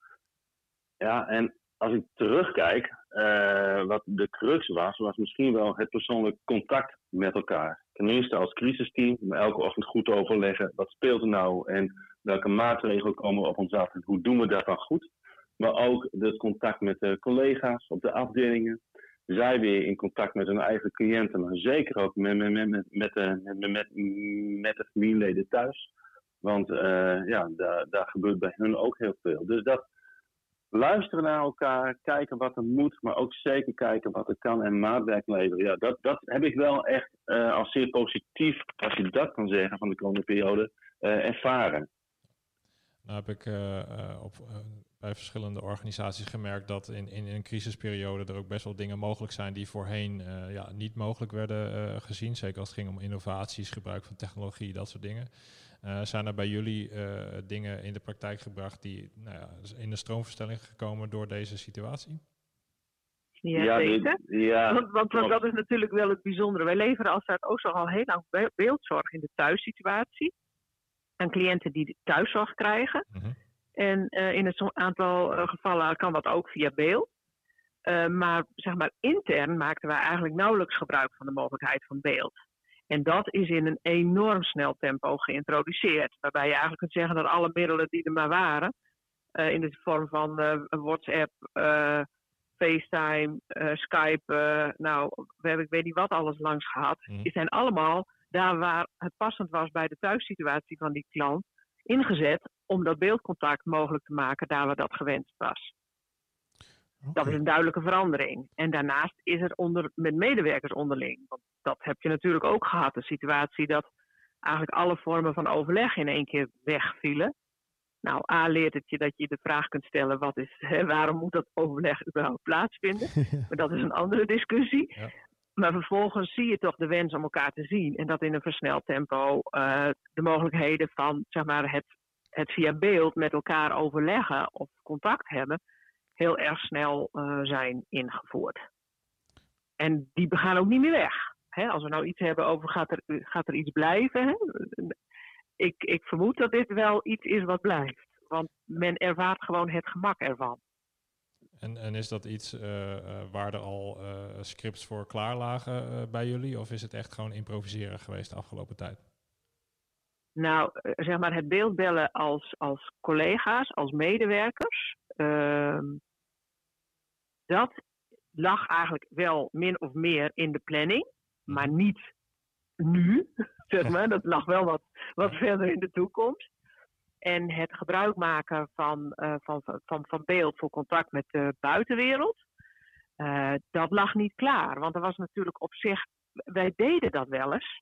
Ja, en als ik terugkijk, uh, wat de crux was, was misschien wel het persoonlijk contact met elkaar. Tenminste als crisisteam, elke ochtend goed overleggen, wat speelt er nou en welke maatregelen komen op ons af en hoe doen we dat dan goed. Maar ook het contact met de collega's op de afdelingen. Zij weer in contact met hun eigen cliënten, maar zeker ook met, met, met, met, de, met, met, met de familieleden thuis. Want uh, ja, daar, daar gebeurt bij hun ook heel veel. Dus dat, luisteren naar elkaar, kijken wat er moet, maar ook zeker kijken wat er kan en maatwerk leveren. Ja, dat, dat heb ik wel echt uh, als zeer positief, als je dat kan zeggen, van de komende periode ervaren. Nou heb ik op, bij verschillende organisaties gemerkt dat in, in, in, een crisisperiode er ook best wel dingen mogelijk zijn die voorheen ja, niet mogelijk werden gezien. Zeker als het ging om innovaties, gebruik van technologie, dat soort dingen. Uh, zijn er bij jullie uh, dingen in de praktijk gebracht die nou ja, in de stroomverstelling gekomen door deze situatie? Ja, ja zeker. Ja, want, want, want, dat is natuurlijk wel het bijzondere. Wij leveren als Zuidoost al heel lang beeldzorg in de thuissituatie. Aan cliënten die thuiszorg krijgen. -huh. En uh, in een aantal gevallen kan dat ook via beeld. maar zeg maar intern maakten wij eigenlijk nauwelijks gebruik van de mogelijkheid van beeld. En dat is in een enorm snel tempo geïntroduceerd. Waarbij je eigenlijk kunt zeggen dat alle middelen die er maar waren, in de vorm van WhatsApp, FaceTime, Skype, nou, we hebben ik weet niet wat alles langs gehad, mm. die zijn allemaal daar waar het passend was bij de thuissituatie van die klant, ingezet om dat beeldcontact mogelijk te maken daar waar dat gewenst was. Okay. Dat is een duidelijke verandering. En daarnaast is het onder, met medewerkers onderling. Want dat heb je natuurlijk ook gehad, de situatie dat eigenlijk alle vormen van overleg in één keer wegvielen. Nou, A leert het je dat je de vraag kunt stellen: wat is, hè, waarom moet dat overleg überhaupt plaatsvinden? maar dat is een andere discussie. Ja. Maar vervolgens zie je toch de wens om elkaar te zien. En dat in een versneld tempo uh, de mogelijkheden van zeg maar, het, het via beeld met elkaar overleggen of contact hebben heel erg snel uh, zijn ingevoerd. En die gaan ook niet meer weg. Hè? Als we nou iets hebben over gaat er, gaat er iets blijven. Hè? Ik, ik vermoed dat dit wel iets is wat blijft. Want men ervaart gewoon het gemak ervan. En, en is dat iets uh, uh, waar er al uh, scripts voor klaar lagen bij jullie? Of is het echt gewoon improviseren geweest de afgelopen tijd? Nou, zeg maar het beeldbellen als, als collega's, als medewerkers. Ehm, dat lag eigenlijk wel min of meer in de planning, maar niet nu, zeg maar. Dat lag wel wat, wat verder in de toekomst. En het gebruik maken van, uh, van, van, van beeld voor contact met de buitenwereld, uh, dat lag niet klaar. Want er was natuurlijk op zich, wij deden dat wel eens.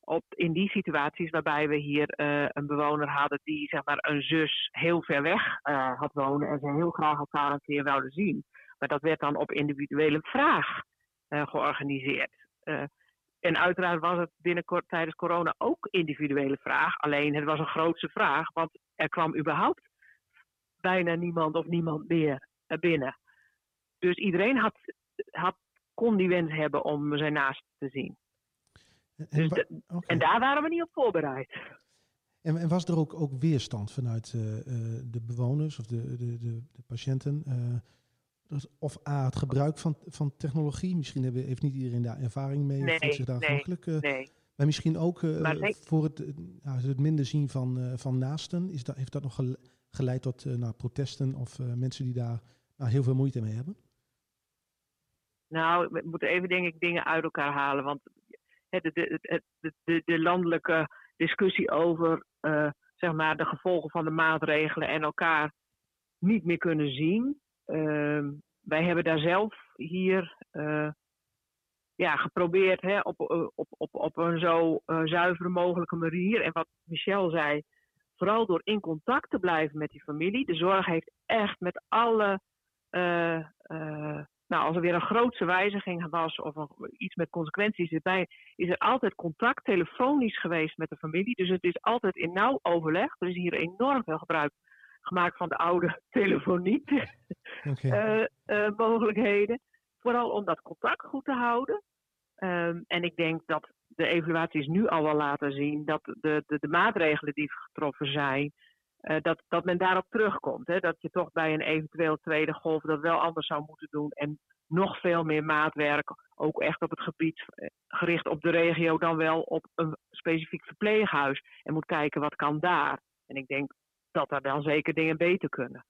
Op, in die situaties waarbij we hier uh, een bewoner hadden die zeg maar een zus heel ver weg had wonen en ze heel graag elkaar een keer wilden zien. Maar dat werd dan op individuele vraag georganiseerd. Uh, en uiteraard was het binnenkort tijdens corona ook individuele vraag. Alleen het was een grootse vraag, want er kwam überhaupt bijna niemand of niemand meer binnen. Dus iedereen had, had, kon die wens hebben om zijn naast te zien. En, dus de, okay. en daar waren we niet op voorbereid. En, en was er ook, ook weerstand vanuit uh, de bewoners of de, de, de, de patiënten? Of A, het gebruik van, van technologie. Misschien hebben, heeft niet iedereen daar ervaring mee. Nee, of zich daar nee. Uh, nee. Maar misschien ook uh, maar voor het, het minder zien van, uh, van naasten. Is dat, heeft dat nog geleid tot nou, protesten of mensen die daar nou, heel veel moeite mee hebben? Nou, we moeten even denk ik dingen uit elkaar halen. Want de, de, de, de, de landelijke discussie over zeg maar de gevolgen van de maatregelen en elkaar niet meer kunnen zien. Uh, wij hebben daar zelf hier uh, ja, geprobeerd hè, op, op, op, op een zo uh, zuivere mogelijke manier. En wat Michel zei, vooral door in contact te blijven met die familie. De zorg heeft echt met alle. eh, eh, nou, als er weer een grootse wijziging was of iets met consequenties erbij, is er altijd contact telefonisch geweest met de familie. Dus het is altijd in nauw overleg. Er is hier enorm veel gebruik gemaakt van de oude telefonie. Oké. eh, eh, mogelijkheden. Vooral om dat contact goed te houden. Ehm, en ik denk dat de evaluaties nu al wel laten zien dat de, de, de maatregelen die getroffen zijn, eh, dat, dat men daarop terugkomt. Hè? Dat je toch bij een eventueel tweede golf dat wel anders zou moeten doen. En nog veel meer maatwerk, ook echt op het gebied gericht op de regio, dan wel op een specifiek verpleeghuis. En moet kijken wat kan daar. En ik denk dat er dan zeker dingen beter kunnen.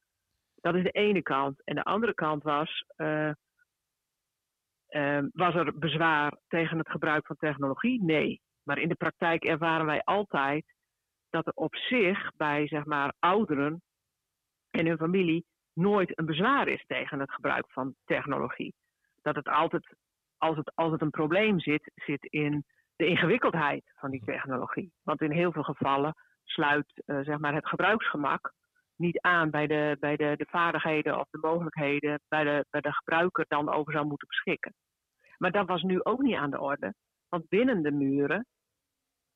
Dat is de ene kant. En de andere kant was, eh, eh, was er bezwaar tegen het gebruik van technologie? Nee. Maar in de praktijk ervaren wij altijd dat er op zich bij zeg maar, ouderen en hun familie nooit een bezwaar is tegen het gebruik van technologie. Dat het altijd, als het, als het een probleem zit, zit in de ingewikkeldheid van die technologie. Want in heel veel gevallen sluit eh, zeg maar het gebruiksgemak niet aan bij, de, bij de, de vaardigheden of de mogelijkheden bij de, bij de gebruiker dan over zou moeten beschikken. Maar dat was nu ook niet aan de orde. Want binnen de muren,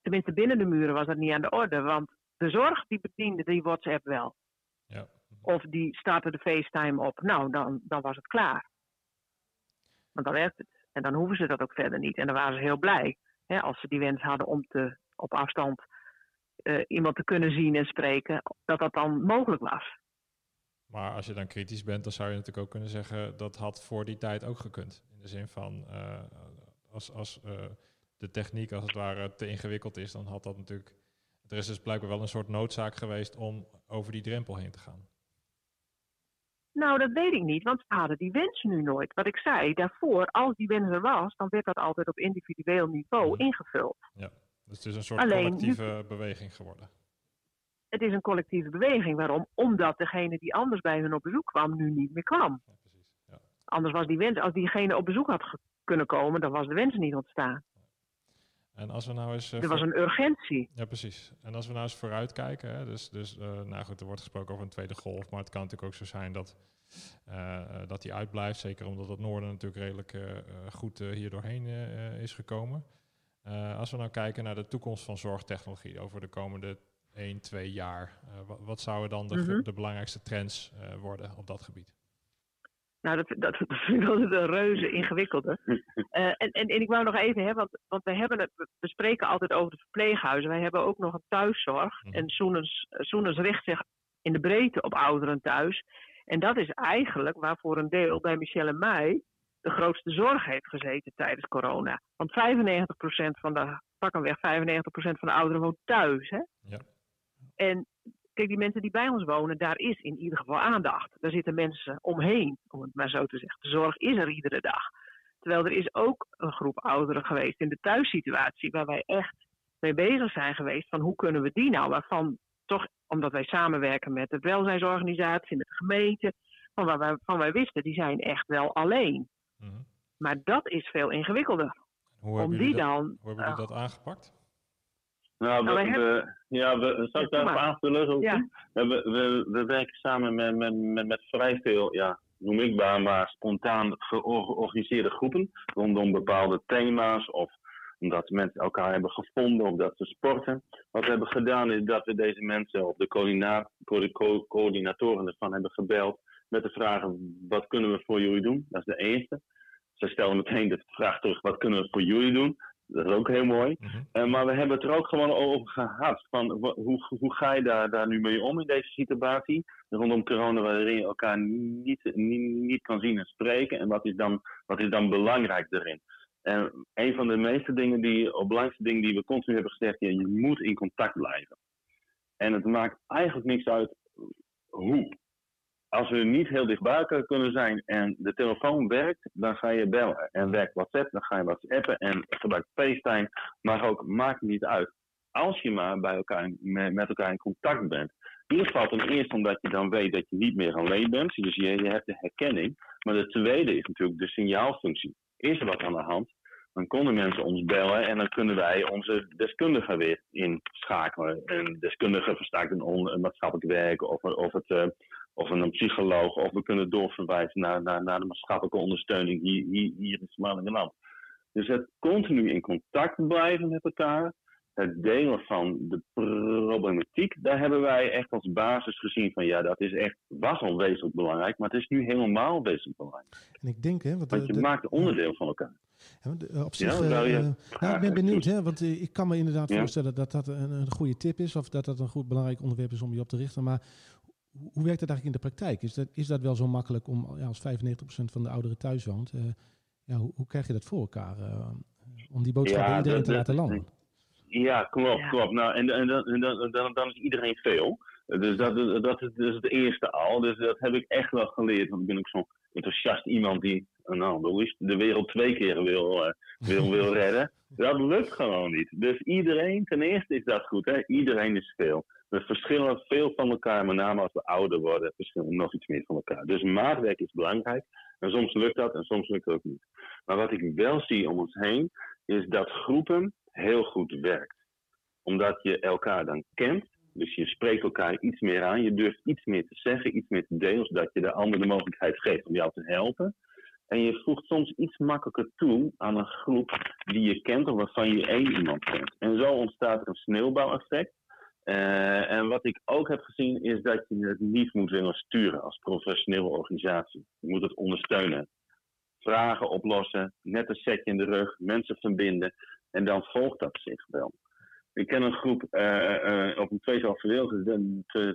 tenminste binnen de muren was dat niet aan de orde. Want de zorg die bediende die WhatsApp wel. Ja. Of die startte de FaceTime op. Nou, dan, dan was het klaar. Want dan werkt het. En dan hoeven ze dat ook verder niet. En dan waren ze heel blij. Hè, als ze die wens hadden om te, op afstand iemand te kunnen zien en spreken. Dat dat dan mogelijk was. Maar als je dan kritisch bent, dan zou je natuurlijk ook kunnen zeggen dat had voor die tijd ook gekund. In de zin van eh, als, als eh, de techniek als het ware te ingewikkeld is, dan had dat natuurlijk. Er is dus blijkbaar wel een soort noodzaak geweest om over die drempel heen te gaan. Nou, dat weet ik niet, want ze hadden die wens nu nooit. Wat ik zei, daarvoor, als die wens er was, dan werd dat altijd op individueel niveau ingevuld. Ja. Dus het is een soort Alleen, nu- collectieve beweging geworden. Het is een collectieve beweging. Waarom? Omdat degene die anders bij hun op bezoek kwam, nu niet meer kwam. Anders was die wens, als diegene op bezoek had kunnen komen, dan was de wens niet ontstaan. En als we nou eens. eh, Er was een urgentie. Ja, precies. En als we nou eens vooruitkijken, hè, dus, dus eh, nou goed, er wordt gesproken over een tweede golf, maar het kan natuurlijk ook zo zijn dat, eh, dat die uitblijft, zeker omdat het noorden natuurlijk redelijk goed hier doorheen is gekomen. Eh, als we nou kijken naar de toekomst van zorgtechnologie over de komende 1, 2 jaar, eh, wat, wat zouden dan de, Mhm. de belangrijkste trends eh, worden op dat gebied? Nou, dat, dat, dat vind ik altijd een reuze ingewikkelde. Eh, en, en, en ik wou nog even, hè, want, want wij hebben het, we spreken altijd over de verpleeghuizen. Wij hebben ook nog een thuiszorg. En Soenens, Soenens richt zich in de breedte op ouderen thuis. En dat is eigenlijk waar voor een deel bij Michelle en mij de grootste zorg heeft gezeten tijdens corona. Want 95% van de, pakkenweg 95% van de ouderen woont thuis. Hè? Ja. En kijk, die mensen die bij ons wonen, daar is in ieder geval aandacht. Daar zitten mensen omheen, om het maar zo te zeggen. De zorg is er iedere dag. Terwijl er is ook een groep ouderen geweest in de thuissituatie, waar wij echt mee bezig zijn geweest van hoe kunnen we die nou, waarvan toch, omdat wij samenwerken met de welzijnsorganisatie, met de gemeente, van waar wij, van wij wisten, die zijn echt wel alleen. Maar dat is veel ingewikkelder. Hoe hebben die jullie dat, dan, hoe hebben jullie eh, dat aangepakt? Nou, we, Nou, we- ja, we, zal ik daarop maar. aanvullen? Ja. we, we, we werken samen met, met, met, met vrij veel, ja, noem ik maar, maar spontaan geor- georganiseerde groepen rondom bepaalde thema's of omdat mensen elkaar hebben gevonden of dat ze sporten. Wat we hebben gedaan is dat we deze mensen of de coördina- co- co- coördinatoren ervan hebben gebeld met de vraag wat kunnen we voor jullie doen? Dat is de eerste. Ze stellen meteen de vraag terug wat kunnen we voor jullie doen? Dat is ook heel mooi. Eh, maar we hebben het er ook gewoon over gehad. Van, hoe, hoe ga je daar, daar nu mee om in deze situatie? Rondom corona waarin je elkaar niet, niet, niet kan zien en spreken. En wat is dan, wat is dan belangrijk daarin? En een van de meeste dingen die, of belangrijkste dingen die we continu hebben gezegd, ja, je moet in contact blijven. En het maakt eigenlijk niks uit hoe. Als we niet heel dichtbij kunnen zijn en de telefoon werkt, dan ga je bellen. En werkt WhatsApp, dan ga je WhatsAppen en gebruik FaceTime. Maar ook, maakt niet uit. Als je maar bij elkaar, met, elkaar in contact bent. In ieder geval ten eerste omdat je dan weet dat je niet meer alleen bent. Dus je, je hebt de herkenning. Maar de tweede is natuurlijk de signaalfunctie. Is er wat aan de hand? Dan konden mensen ons bellen en dan kunnen wij onze deskundigen weer inschakelen. Een deskundige verstaat een, maatschappelijk werk of, of, het, uh, of een psycholoog. Of we kunnen doorverwijzen naar, naar, naar de maatschappelijke ondersteuning hier, hier, hier in Somaliland. Dus het continu in contact blijven met elkaar het delen van de problematiek, daar hebben wij echt als basis gezien van ja, dat is echt, was al wezenlijk belangrijk, maar het is nu helemaal wezenlijk belangrijk. En ik denk, hè, want, want je de, maakt onderdeel van elkaar. Ja, op zich, ja, uh, nou, ik ben benieuwd, hè, want ik kan me inderdaad voorstellen dat dat een, een, goede tip is, of dat dat een goed belangrijk onderwerp is om je op te richten, maar hoe werkt het eigenlijk in de praktijk? Is dat, is dat wel zo makkelijk om, ja, als 95% van de ouderen thuis woont, uh, ja, hoe, hoe, krijg je dat voor elkaar? om die boodschap bij iedereen te laten landen? Ja, klopt, klopt. Nou, en, en, dan, dan, dan, dan is iedereen veel. Dus dat, dat, is, dus het eerste al. Dus dat heb ik echt wel geleerd. Want ik ben ook zo'n enthousiast iemand die nou, de wereld twee keer wil, uh, wil, wil redden. Dat lukt gewoon niet. Dus iedereen, ten eerste is dat goed. Hè? Iedereen is veel. We verschillen veel van elkaar, met name als we ouder worden, verschillen nog iets meer van elkaar. Dus maatwerk is belangrijk. En soms lukt dat en soms lukt het ook niet. Maar wat ik wel zie om ons heen, is dat groepen heel goed werkt. Omdat je elkaar dan kent, dus je spreekt elkaar iets meer aan, je durft iets meer te zeggen, iets meer te delen, zodat je de ander de mogelijkheid geeft om jou te helpen. En je voegt soms iets makkelijker toe aan een groep die je kent of waarvan je één iemand kent. En zo ontstaat er een sneeuwbouweffect. Uh, en wat ik ook heb gezien is dat je het niet moet willen sturen als professionele organisatie. Je moet het ondersteunen. Vragen oplossen, net een setje in de rug, mensen verbinden. En dan volgt dat zich wel. Ik ken een groep uh, uh, op een tweetal verdeeld,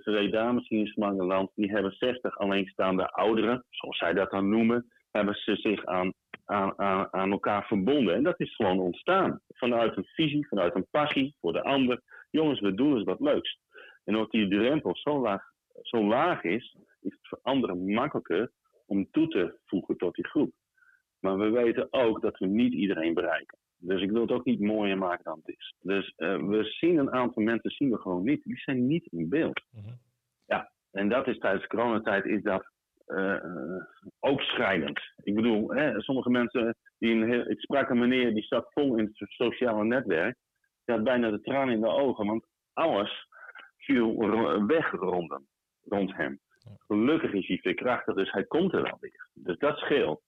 twee dames hier in Smangeland, die hebben 60 alleenstaande ouderen, zoals zij dat dan noemen, hebben ze zich aan, aan, aan, aan elkaar verbonden. En dat is gewoon ontstaan. Vanuit een visie, vanuit een passie voor de ander. Jongens, we doen eens wat leuks. En omdat die drempel zo laag, zo laag is, is het voor anderen makkelijker om toe te voegen tot die groep. Maar we weten ook dat we niet iedereen bereiken. Dus ik wil het ook niet mooier maken dan het is. Dus uh, we zien een aantal mensen zien we gewoon niet. Die zijn niet in beeld. Mm-hmm. Ja, en dat is tijdens de coronatijd is dat ook schrijnend. Ik bedoel, hè, sommige mensen, die een heel, ik sprak een meneer die zat vol in het sociale netwerk. Die had bijna de tranen in de ogen, want alles viel weg rond rond hem. Gelukkig is hij veerkrachtig, dus hij komt er wel weer. Dus dat scheelt.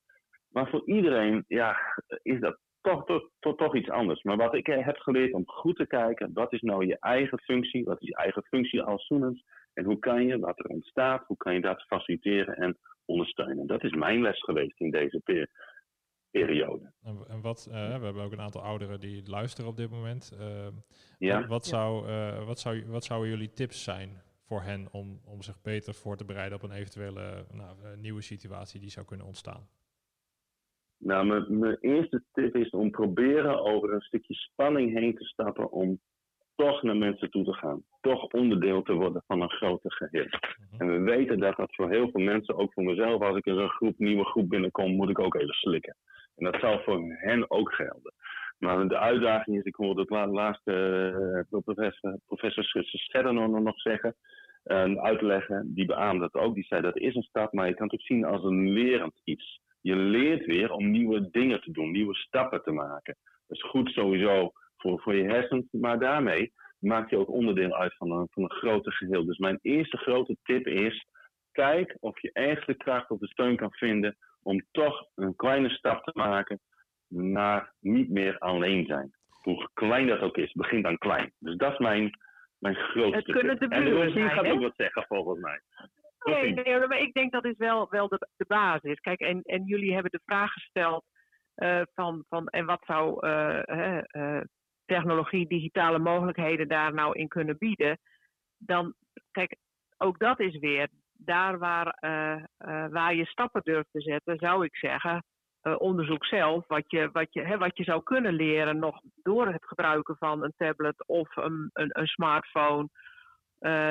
Maar voor iedereen ja, is dat toch, toch, toch, toch iets anders. Maar wat ik heb geleerd om goed te kijken, wat is nou je eigen functie? Wat is je eigen functie als Soenens? En hoe kan je wat er ontstaat, hoe kan je dat faciliteren en ondersteunen? Dat is mijn les geweest in deze periode. En, wat, uh, we hebben ook een aantal ouderen die luisteren op dit moment. Uh, ja. Wat, zou, uh, wat, zou, wat zouden jullie tips zijn voor hen om, om zich beter voor te bereiden op een eventuele nou, nieuwe situatie die zou kunnen ontstaan? Nou, mijn, mijn eerste tip is om proberen over een stukje spanning heen te stappen om toch naar mensen toe te gaan. Toch onderdeel te worden van een groter geheel. Mhm. En we weten dat dat voor heel veel mensen, ook voor mezelf, als ik in een groep, nieuwe groep binnenkom, moet ik ook even slikken. En dat zal voor hen ook gelden. Maar de uitdaging is, ik hoorde het laatste uh, professor, professor Scherder nog zeggen, uh, uitleggen, die beaamde dat ook. Die zei dat is een stap, maar je kan het ook zien als een lerend iets. Je leert weer om nieuwe dingen te doen, nieuwe stappen te maken. Dat is goed sowieso voor, voor je hersens, maar daarmee maak je ook onderdeel uit van een, van een groter geheel. Dus mijn eerste grote tip is: kijk of je ergens de kracht of de steun kan vinden om toch een kleine stap te maken naar niet meer alleen zijn. Hoe klein dat ook is, begin dan klein. Dus dat is mijn, mijn grootste tip. En de gaat ook wat zeggen volgens mij. Nee, nee, maar ik denk dat is wel, wel de, de basis. Kijk, en, en jullie hebben de vraag gesteld uh, van, van en wat zou uh, uh, technologie, digitale mogelijkheden daar nou in kunnen bieden? Dan, kijk, ook dat is weer daar waar, waar je stappen durft te zetten, zou ik zeggen. onderzoek zelf, wat je, wat, je, hè, wat je zou kunnen leren nog door het gebruiken van een tablet of een, een, een smartphone.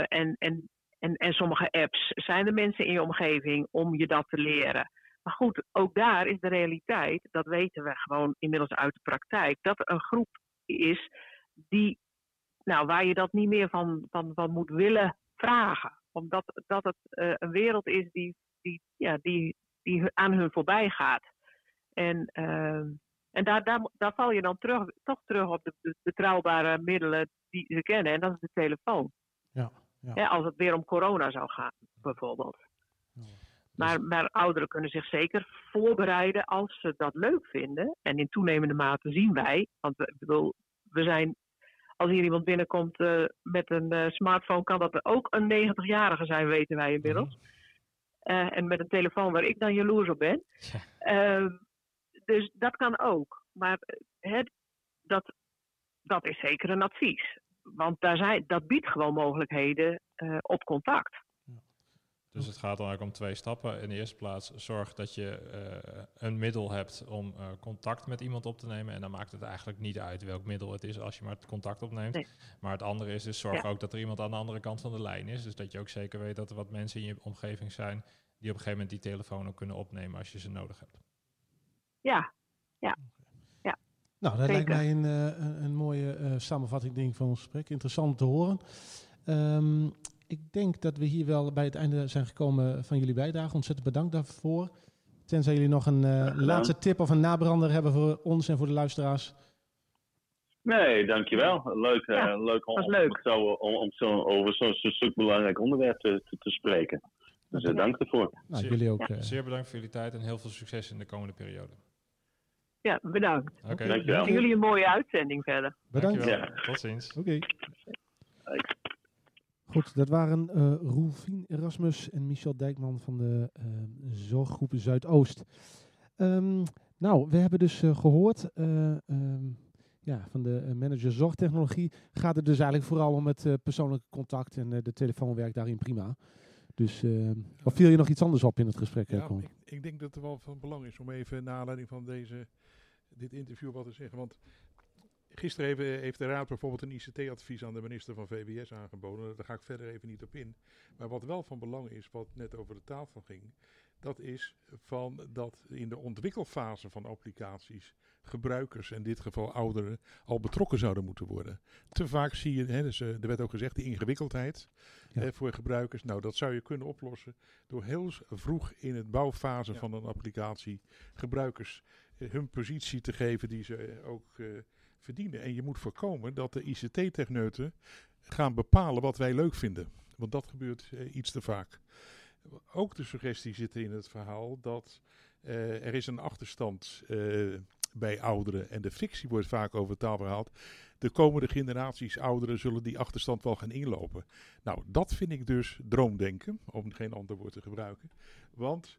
en, en en, en sommige apps. Zijn er mensen in je omgeving om je dat te leren? Maar goed, ook daar is de realiteit, dat weten we gewoon inmiddels uit de praktijk, dat een groep is die, nou, waar je dat niet meer van, van, van moet willen vragen. Omdat dat het uh, een wereld is die, die, ja, die, die aan hun voorbij gaat. En uh, En daar, daar, daar val je dan terug, toch terug op de, de betrouwbare middelen die ze kennen. En dat is de telefoon. Ja, ja. Hè, als het weer om corona zou gaan, bijvoorbeeld. Maar, maar ouderen kunnen zich zeker voorbereiden als ze dat leuk vinden. En in toenemende mate zien wij, want we, ik bedoel, we zijn, als hier iemand binnenkomt eh, met een eh, smartphone, kan dat ook een 90-jarige zijn, weten wij inmiddels. Eh, en met een telefoon waar ik dan jaloers op ben. Ehm, dus dat kan ook. Maar het, dat, dat is zeker een advies. Want daar zijn, dat biedt gewoon mogelijkheden op contact. Dus het gaat dan eigenlijk om twee stappen. In de eerste plaats zorg dat je eh, een middel hebt om eh, contact met iemand op te nemen. En dan maakt het eigenlijk niet uit welk middel het is als je maar het contact opneemt. Nee. Maar het andere is dus zorg Ja. ook dat er iemand aan de andere kant van de lijn is. Dus dat je ook zeker weet dat er wat mensen in je omgeving zijn die op een gegeven moment die telefoon ook kunnen opnemen als je ze nodig hebt. Ja, ja. ja. Nou, dat lijkt mij een, eh, een, een mooie eh, samenvatting denk ik, van ons gesprek. Interessant om te horen. Ehm, ik denk dat we hier wel bij het einde zijn gekomen van jullie bijdrage. Ontzettend bedankt daarvoor. Tenzij jullie nog een eh, laatste tip of een nabrander hebben voor ons en voor de luisteraars. Nee, dankjewel. Leuk, eh, Ja, leuk, om, leuk. het Zo, om, om zo over zo'n zo'n stuk belangrijk onderwerp te, te, te spreken. Dus eh, dank ervoor. Nou, zeer, jullie ook. eh, zeer bedankt voor jullie tijd en heel veel succes in de komende periode. Ja, bedankt. Oké, Dankjewel. En jullie een mooie uitzending verder. bedankt. dankjewel. Ja. Tot ziens. Oké. Goed, dat waren Roelfien Erasmus en Michel Dijkman van de eh, Zorggroep Zuidoost. Ehm, nou, we hebben dus eh, gehoord eh, ehm, ja, van de manager zorgtechnologie. Gaat het dus eigenlijk vooral om het persoonlijke contact en de telefoon werkt daarin prima. Dus, eh, of viel je nog iets anders op in het gesprek? Ja, ik, ik denk dat het wel van belang is om even naar aanleiding van deze, dit interview wat te zeggen. Want gisteren heeft, heeft de Raad bijvoorbeeld een ICT-advies aan de minister van VWS aangeboden. Daar ga ik verder even niet op in. Maar wat wel van belang is, wat net over de tafel ging, dat is van dat in de ontwikkelfase van applicaties gebruikers, in dit geval ouderen, al betrokken zouden moeten worden. Te vaak zie je, hè, dus, eh, er werd ook gezegd, die ingewikkeldheid Ja. eh, voor gebruikers. Nou, dat zou je kunnen oplossen door heel vroeg in het bouwfase van een applicatie gebruikers eh, hun positie te geven die ze eh, ook eh, verdienen. En je moet voorkomen dat de ICT-techneuten gaan bepalen wat wij leuk vinden. Want dat gebeurt eh, iets te vaak. Ook de suggestie zit in het verhaal dat eh, er is een achterstand eh, bij ouderen. En de frictie wordt vaak over tafel gehaald. De komende generaties ouderen zullen die achterstand wel gaan inlopen. Nou, dat vind ik dus droomdenken, om geen ander woord te gebruiken. Want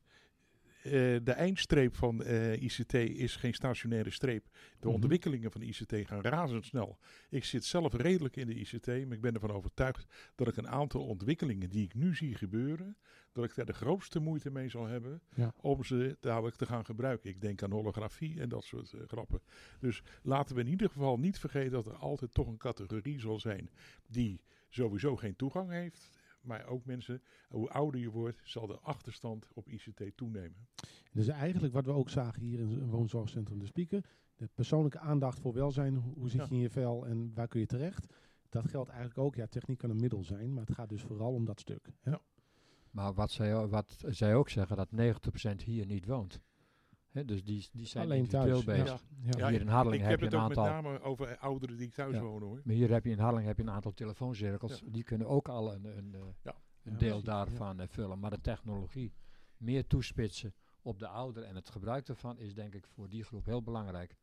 eh, de eindstreep van eh, ICT is geen stationaire streep. De Mhm. ontwikkelingen van ICT gaan razendsnel. Ik zit zelf redelijk in de ICT, maar ik ben ervan overtuigd dat ik een aantal ontwikkelingen die ik nu zie gebeuren, dat ik daar de grootste moeite mee zal hebben Ja. om ze dadelijk te gaan gebruiken. Ik denk aan holografie en dat soort eh, grappen. Dus laten we in ieder geval niet vergeten dat er altijd toch een categorie zal zijn die sowieso geen toegang heeft. Maar ook mensen, hoe ouder je wordt, zal de achterstand op ICT toenemen. Dus eigenlijk wat we ook zagen hier in het woonzorgcentrum De Spieker. De persoonlijke aandacht voor welzijn. Hoe, zit Ja. je in je vel en waar kun je terecht? Dat geldt eigenlijk ook. Ja, techniek kan een middel zijn, maar het gaat dus vooral om dat stuk. hè? Maar wat zij, wat zij ook zeggen, dat 90% hier niet woont. Hè, dus die, die zijn Alleen individueel thuis, ja. bezig. Ja. Hier in Hardeling ik heb, heb je het een ook aantal... met name over ouderen die thuis Ja. wonen hoor. Maar hier heb je in Hardeling heb je een aantal telefooncirkels. Ja. Die kunnen ook al een, een, eh, Ja. een deel daarvan eh, vullen. Maar de technologie meer toespitsen op de ouder en het gebruik daarvan is denk ik voor die groep heel belangrijk.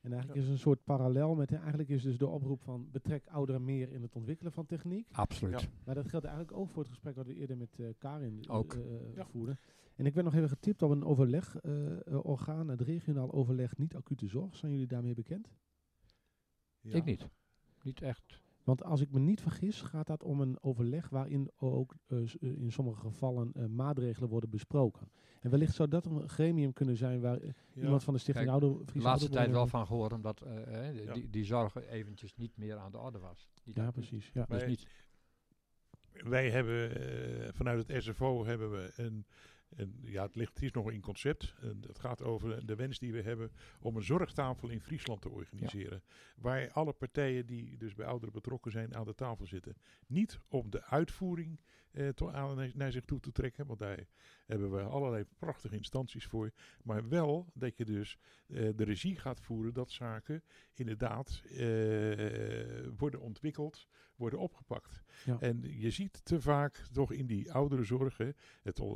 En eigenlijk is er een soort parallel met, eigenlijk is dus de oproep van betrek ouderen meer in het ontwikkelen van techniek. Absoluut. Ja. Maar dat geldt eigenlijk ook voor het gesprek wat we eerder met eh, Karin eh, Ook. Ja. voerden. En ik werd nog even getipt op een overlegorgaan, het regionaal overleg niet acute zorg. Zijn jullie daarmee bekend? Ja. Ik niet. Niet echt. Want als ik me niet vergis, gaat dat om een overleg waarin ook eh, eh, in sommige gevallen eh, maatregelen worden besproken. En wellicht zou dat een gremium kunnen zijn waar eh, Ja. iemand van de Stichting Kijk, Ouder De Friese laatste tijd wel van gehoord, omdat eh, eh, Ja. die, die zorg eventjes niet meer aan de orde was. Ja, precies. Ja. Dus Wij- niet. Wij hebben eh, vanuit het SFO hebben we een En ja, het, ligt, het is nog in concept. En het gaat over de wens die we hebben om een zorgtafel in Friesland te organiseren. Waar alle partijen die dus bij ouderen betrokken zijn aan de tafel zitten. Niet om de uitvoering aan, naar zich toe te trekken, want daar hebben we allerlei prachtige instanties voor. Maar wel dat je dus eh, de regie gaat voeren dat zaken inderdaad eh, worden ontwikkeld, worden opgepakt. Ja. En je ziet te vaak toch in die oudere zorg, hè, het, eh,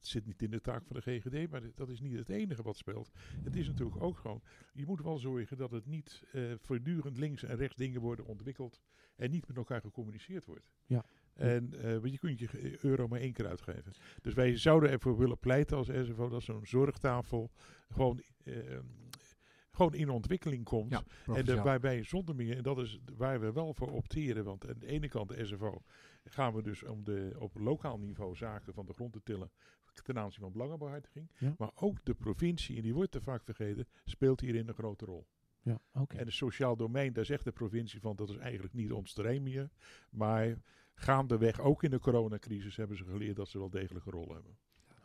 zit niet in de taak van de GGD, maar dat is niet het enige wat speelt. Het is natuurlijk ook gewoon, je moet wel zorgen dat het niet eh, voortdurend links en rechts dingen worden ontwikkeld en niet met elkaar gecommuniceerd wordt. Ja. En want je kunt je euro maar één keer uitgeven. Dus wij zouden ervoor willen pleiten als SFO dat zo'n zorgtafel gewoon, eh, gewoon in ontwikkeling komt. Ja, en de, waarbij zonder meer, en dat is waar we wel voor opteren, want aan de ene kant de SFO gaan we dus om de, op lokaal niveau zaken van de grond te tillen ten aanzien van belangenbehartiging. Ja. Maar ook de provincie, en die wordt te vaak vergeten, speelt hierin een grote rol. Ja, oké. En het sociaal domein, daar zegt de provincie van dat is eigenlijk niet ons terrein meer. Maar gaandeweg, ook in de coronacrisis, hebben ze geleerd dat ze wel degelijk een rol hebben.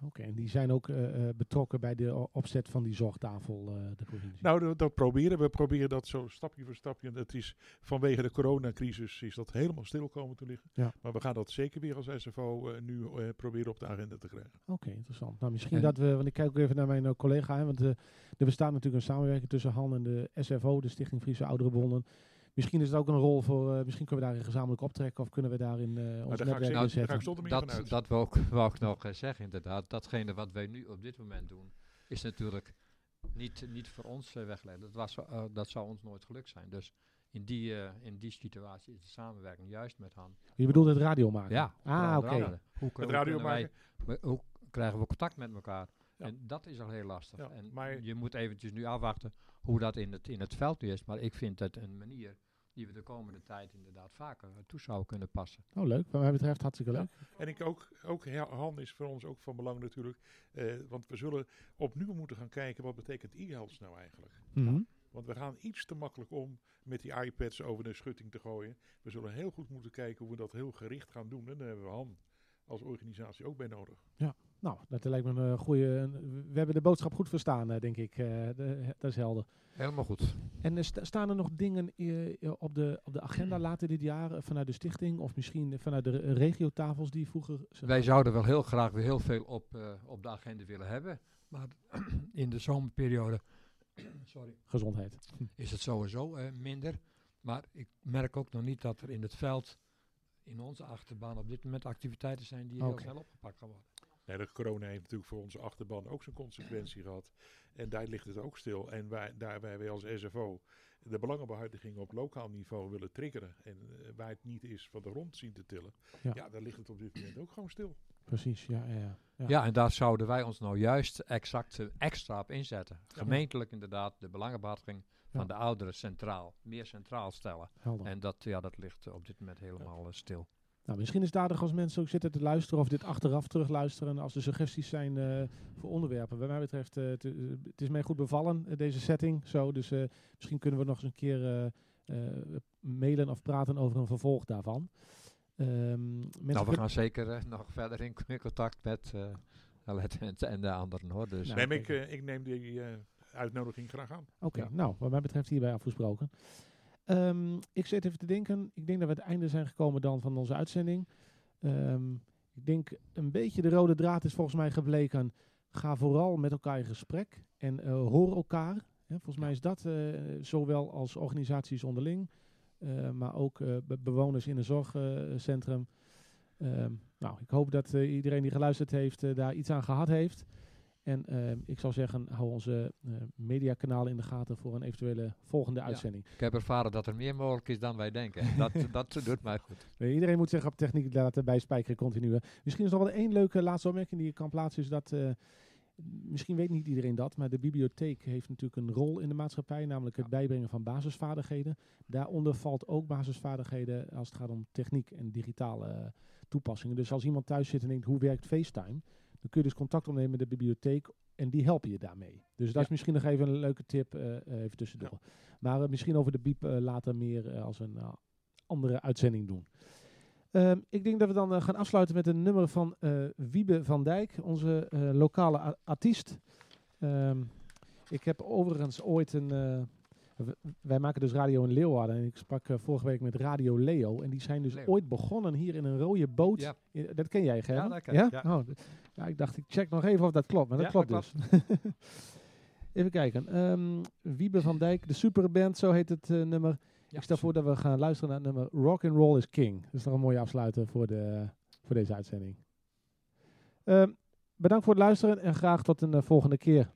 Oké, en die zijn ook eh, eh, betrokken bij de opzet van die zorgtafel, eh, de provincie. Nou, dat, dat proberen we. proberen dat zo stapje voor stapje. En Het is vanwege de coronacrisis is dat helemaal stil komen te liggen. Ja. Maar we gaan dat zeker weer als SFO eh, nu eh, proberen op de agenda te krijgen. Oké, interessant. Nou, misschien En- dat we, want ik kijk ook even naar mijn eh, collega, hè, want eh, er bestaat natuurlijk een samenwerking tussen Han en de SFO, de Stichting Friese Ouderenbonden. Misschien is het ook een rol voor, eh, misschien kunnen we daar gezamenlijk optrekken of kunnen we daarin eh ons netwerk zetten. van dat, uit. dat wou ik, wou ik nog eh, zeggen, inderdaad. Datgene wat wij nu op dit moment doen, is natuurlijk niet, niet voor ons weggelegd. Dat, was, eh, dat zou ons nooit gelukt zijn. Dus in die, eh, in die situatie is de samenwerking juist met Han. Je bedoelt het radio maken? Ja. Ah, oké. Hoe, Het hoe radio wij- maken. hoe krijgen we contact met elkaar? Ja. En dat is al heel lastig. Ja, en maar- je moet eventjes nu afwachten hoe dat in het, in het veld nu is. Maar ik vind het een manier die we de komende tijd inderdaad vaker eh, toe zouden kunnen passen. Oh, leuk. Wat mij betreft hartstikke leuk. En ik ook, ook Han is voor ons ook van belang natuurlijk. eh, want we zullen opnieuw moeten gaan kijken wat betekent e-health nou eigenlijk. Mhm. Want we gaan iets te makkelijk om met die iPads over de schutting te gooien. We zullen heel goed moeten kijken hoe we dat heel gericht gaan doen. En daar hebben we Han als organisatie ook bij nodig. Ja, nou, dat lijkt me een goede. We hebben de boodschap goed verstaan, eh, denk ik. Eh, de- dat is helder. Helemaal goed. En eh, sta- staan er nog dingen eh, eh, op, de, op de agenda later dit jaar eh, vanuit de stichting of misschien vanuit de re- regiotafels die vroeger. Wij zouden wel heel graag weer heel veel op, eh, op de agenda willen hebben. Maar in de zomerperiode sorry, Gezondheid. is het sowieso eh, minder. Maar ik merk ook nog niet dat er in het veld, in onze achterbaan, op dit moment activiteiten zijn die heel snel opgepakt gaan worden. Nee, de corona heeft natuurlijk voor onze achterban ook zijn consequentie gehad. En daar ligt het ook stil. En waar, daar wij als SFO de belangenbehartiging op lokaal niveau willen triggeren. En eh, waar het niet is van de grond zien te tillen. Ja. Ja, daar ligt het op dit moment ook gewoon stil. Precies, ja. ja, ja. ja. En daar zouden wij ons nou juist exact eh, extra op inzetten. Gemeentelijk inderdaad de belangenbehartiging van de ouderen centraal, meer centraal stellen. Helder. En dat, ja, dat ligt eh, op dit moment helemaal stil. Nou, misschien is het aardig als mensen ook zitten te luisteren of dit achteraf terugluisteren als er suggesties zijn eh, voor onderwerpen. Wat mij betreft, eh, het, eh, het is mij goed bevallen, deze setting. Zo, dus eh, misschien kunnen we nog eens een keer eh, eh, mailen of praten over een vervolg daarvan. Ehm, mensen nou, we gaan zeker nog verder in, in contact met eh Alet en, en de anderen hoor. Dus, Nou, nee, maar kijk. ik, eh, ik neem die eh, uitnodiging graag aan. Oké, Ja. nou, wat mij betreft hierbij afgesproken. Ehm, ik zit even te denken. Ik denk dat we het einde zijn gekomen dan van onze uitzending. Ehm, ik denk een beetje de rode draad is volgens mij gebleken. Ga vooral met elkaar in gesprek en eh, hoor elkaar. Hè, volgens mij is dat eh, zowel als organisaties onderling, eh, maar ook be- bewoners in een zorgcentrum. Ehm, nou, ik hoop dat iedereen die geluisterd heeft daar iets aan gehad heeft. En ehm, ik zou zeggen, hou onze eh, mediakanalen in de gaten voor een eventuele volgende Ja. uitzending. Ik heb ervaren dat er meer mogelijk is dan wij denken. Dat, dat doet mij goed. Nee, iedereen moet zich op techniek laten bijspijkeren continu. Misschien is er nog wel één leuke laatste opmerking die je kan plaatsen. Is dat, eh, misschien weet niet iedereen dat, maar de bibliotheek heeft natuurlijk een rol in de maatschappij. Namelijk het bijbrengen van basisvaardigheden. Daaronder valt ook basisvaardigheden als het gaat om techniek en digitale eh, toepassingen. Dus als iemand thuis zit en denkt, hoe werkt FaceTime? Dan kun je dus contact opnemen met de bibliotheek en die helpen je daarmee. Dus dat is misschien nog even een leuke tip, eh, eh, even tussendoor. Maar eh, misschien over de biep later meer als een andere uitzending doen. Ehm, ik denk dat we dan gaan afsluiten met een nummer van Wiebe van Dijk, onze lokale artiest. Ehm, ik heb overigens ooit een. Wij maken dus radio in Leeuwarden. En ik sprak eh, vorige week met Radio Leo. En die zijn dus Leo. ooit begonnen hier in een rode boot. Ja. Dat ken jij, Gerben? dat ken ik, ja. Oh, ja, ik dacht, ik check nog even of dat klopt. Maar dat Ja, klopt dat dus. even kijken. Ehm, Wiebe van Dijk, de Superband, zo heet het eh, nummer. Ja, ik stel voor dat we gaan luisteren naar het nummer Rock and Roll is King. Dat is nog een mooie afsluiter voor, de, voor deze uitzending. Ehm, bedankt voor het luisteren en graag tot een eh, volgende keer.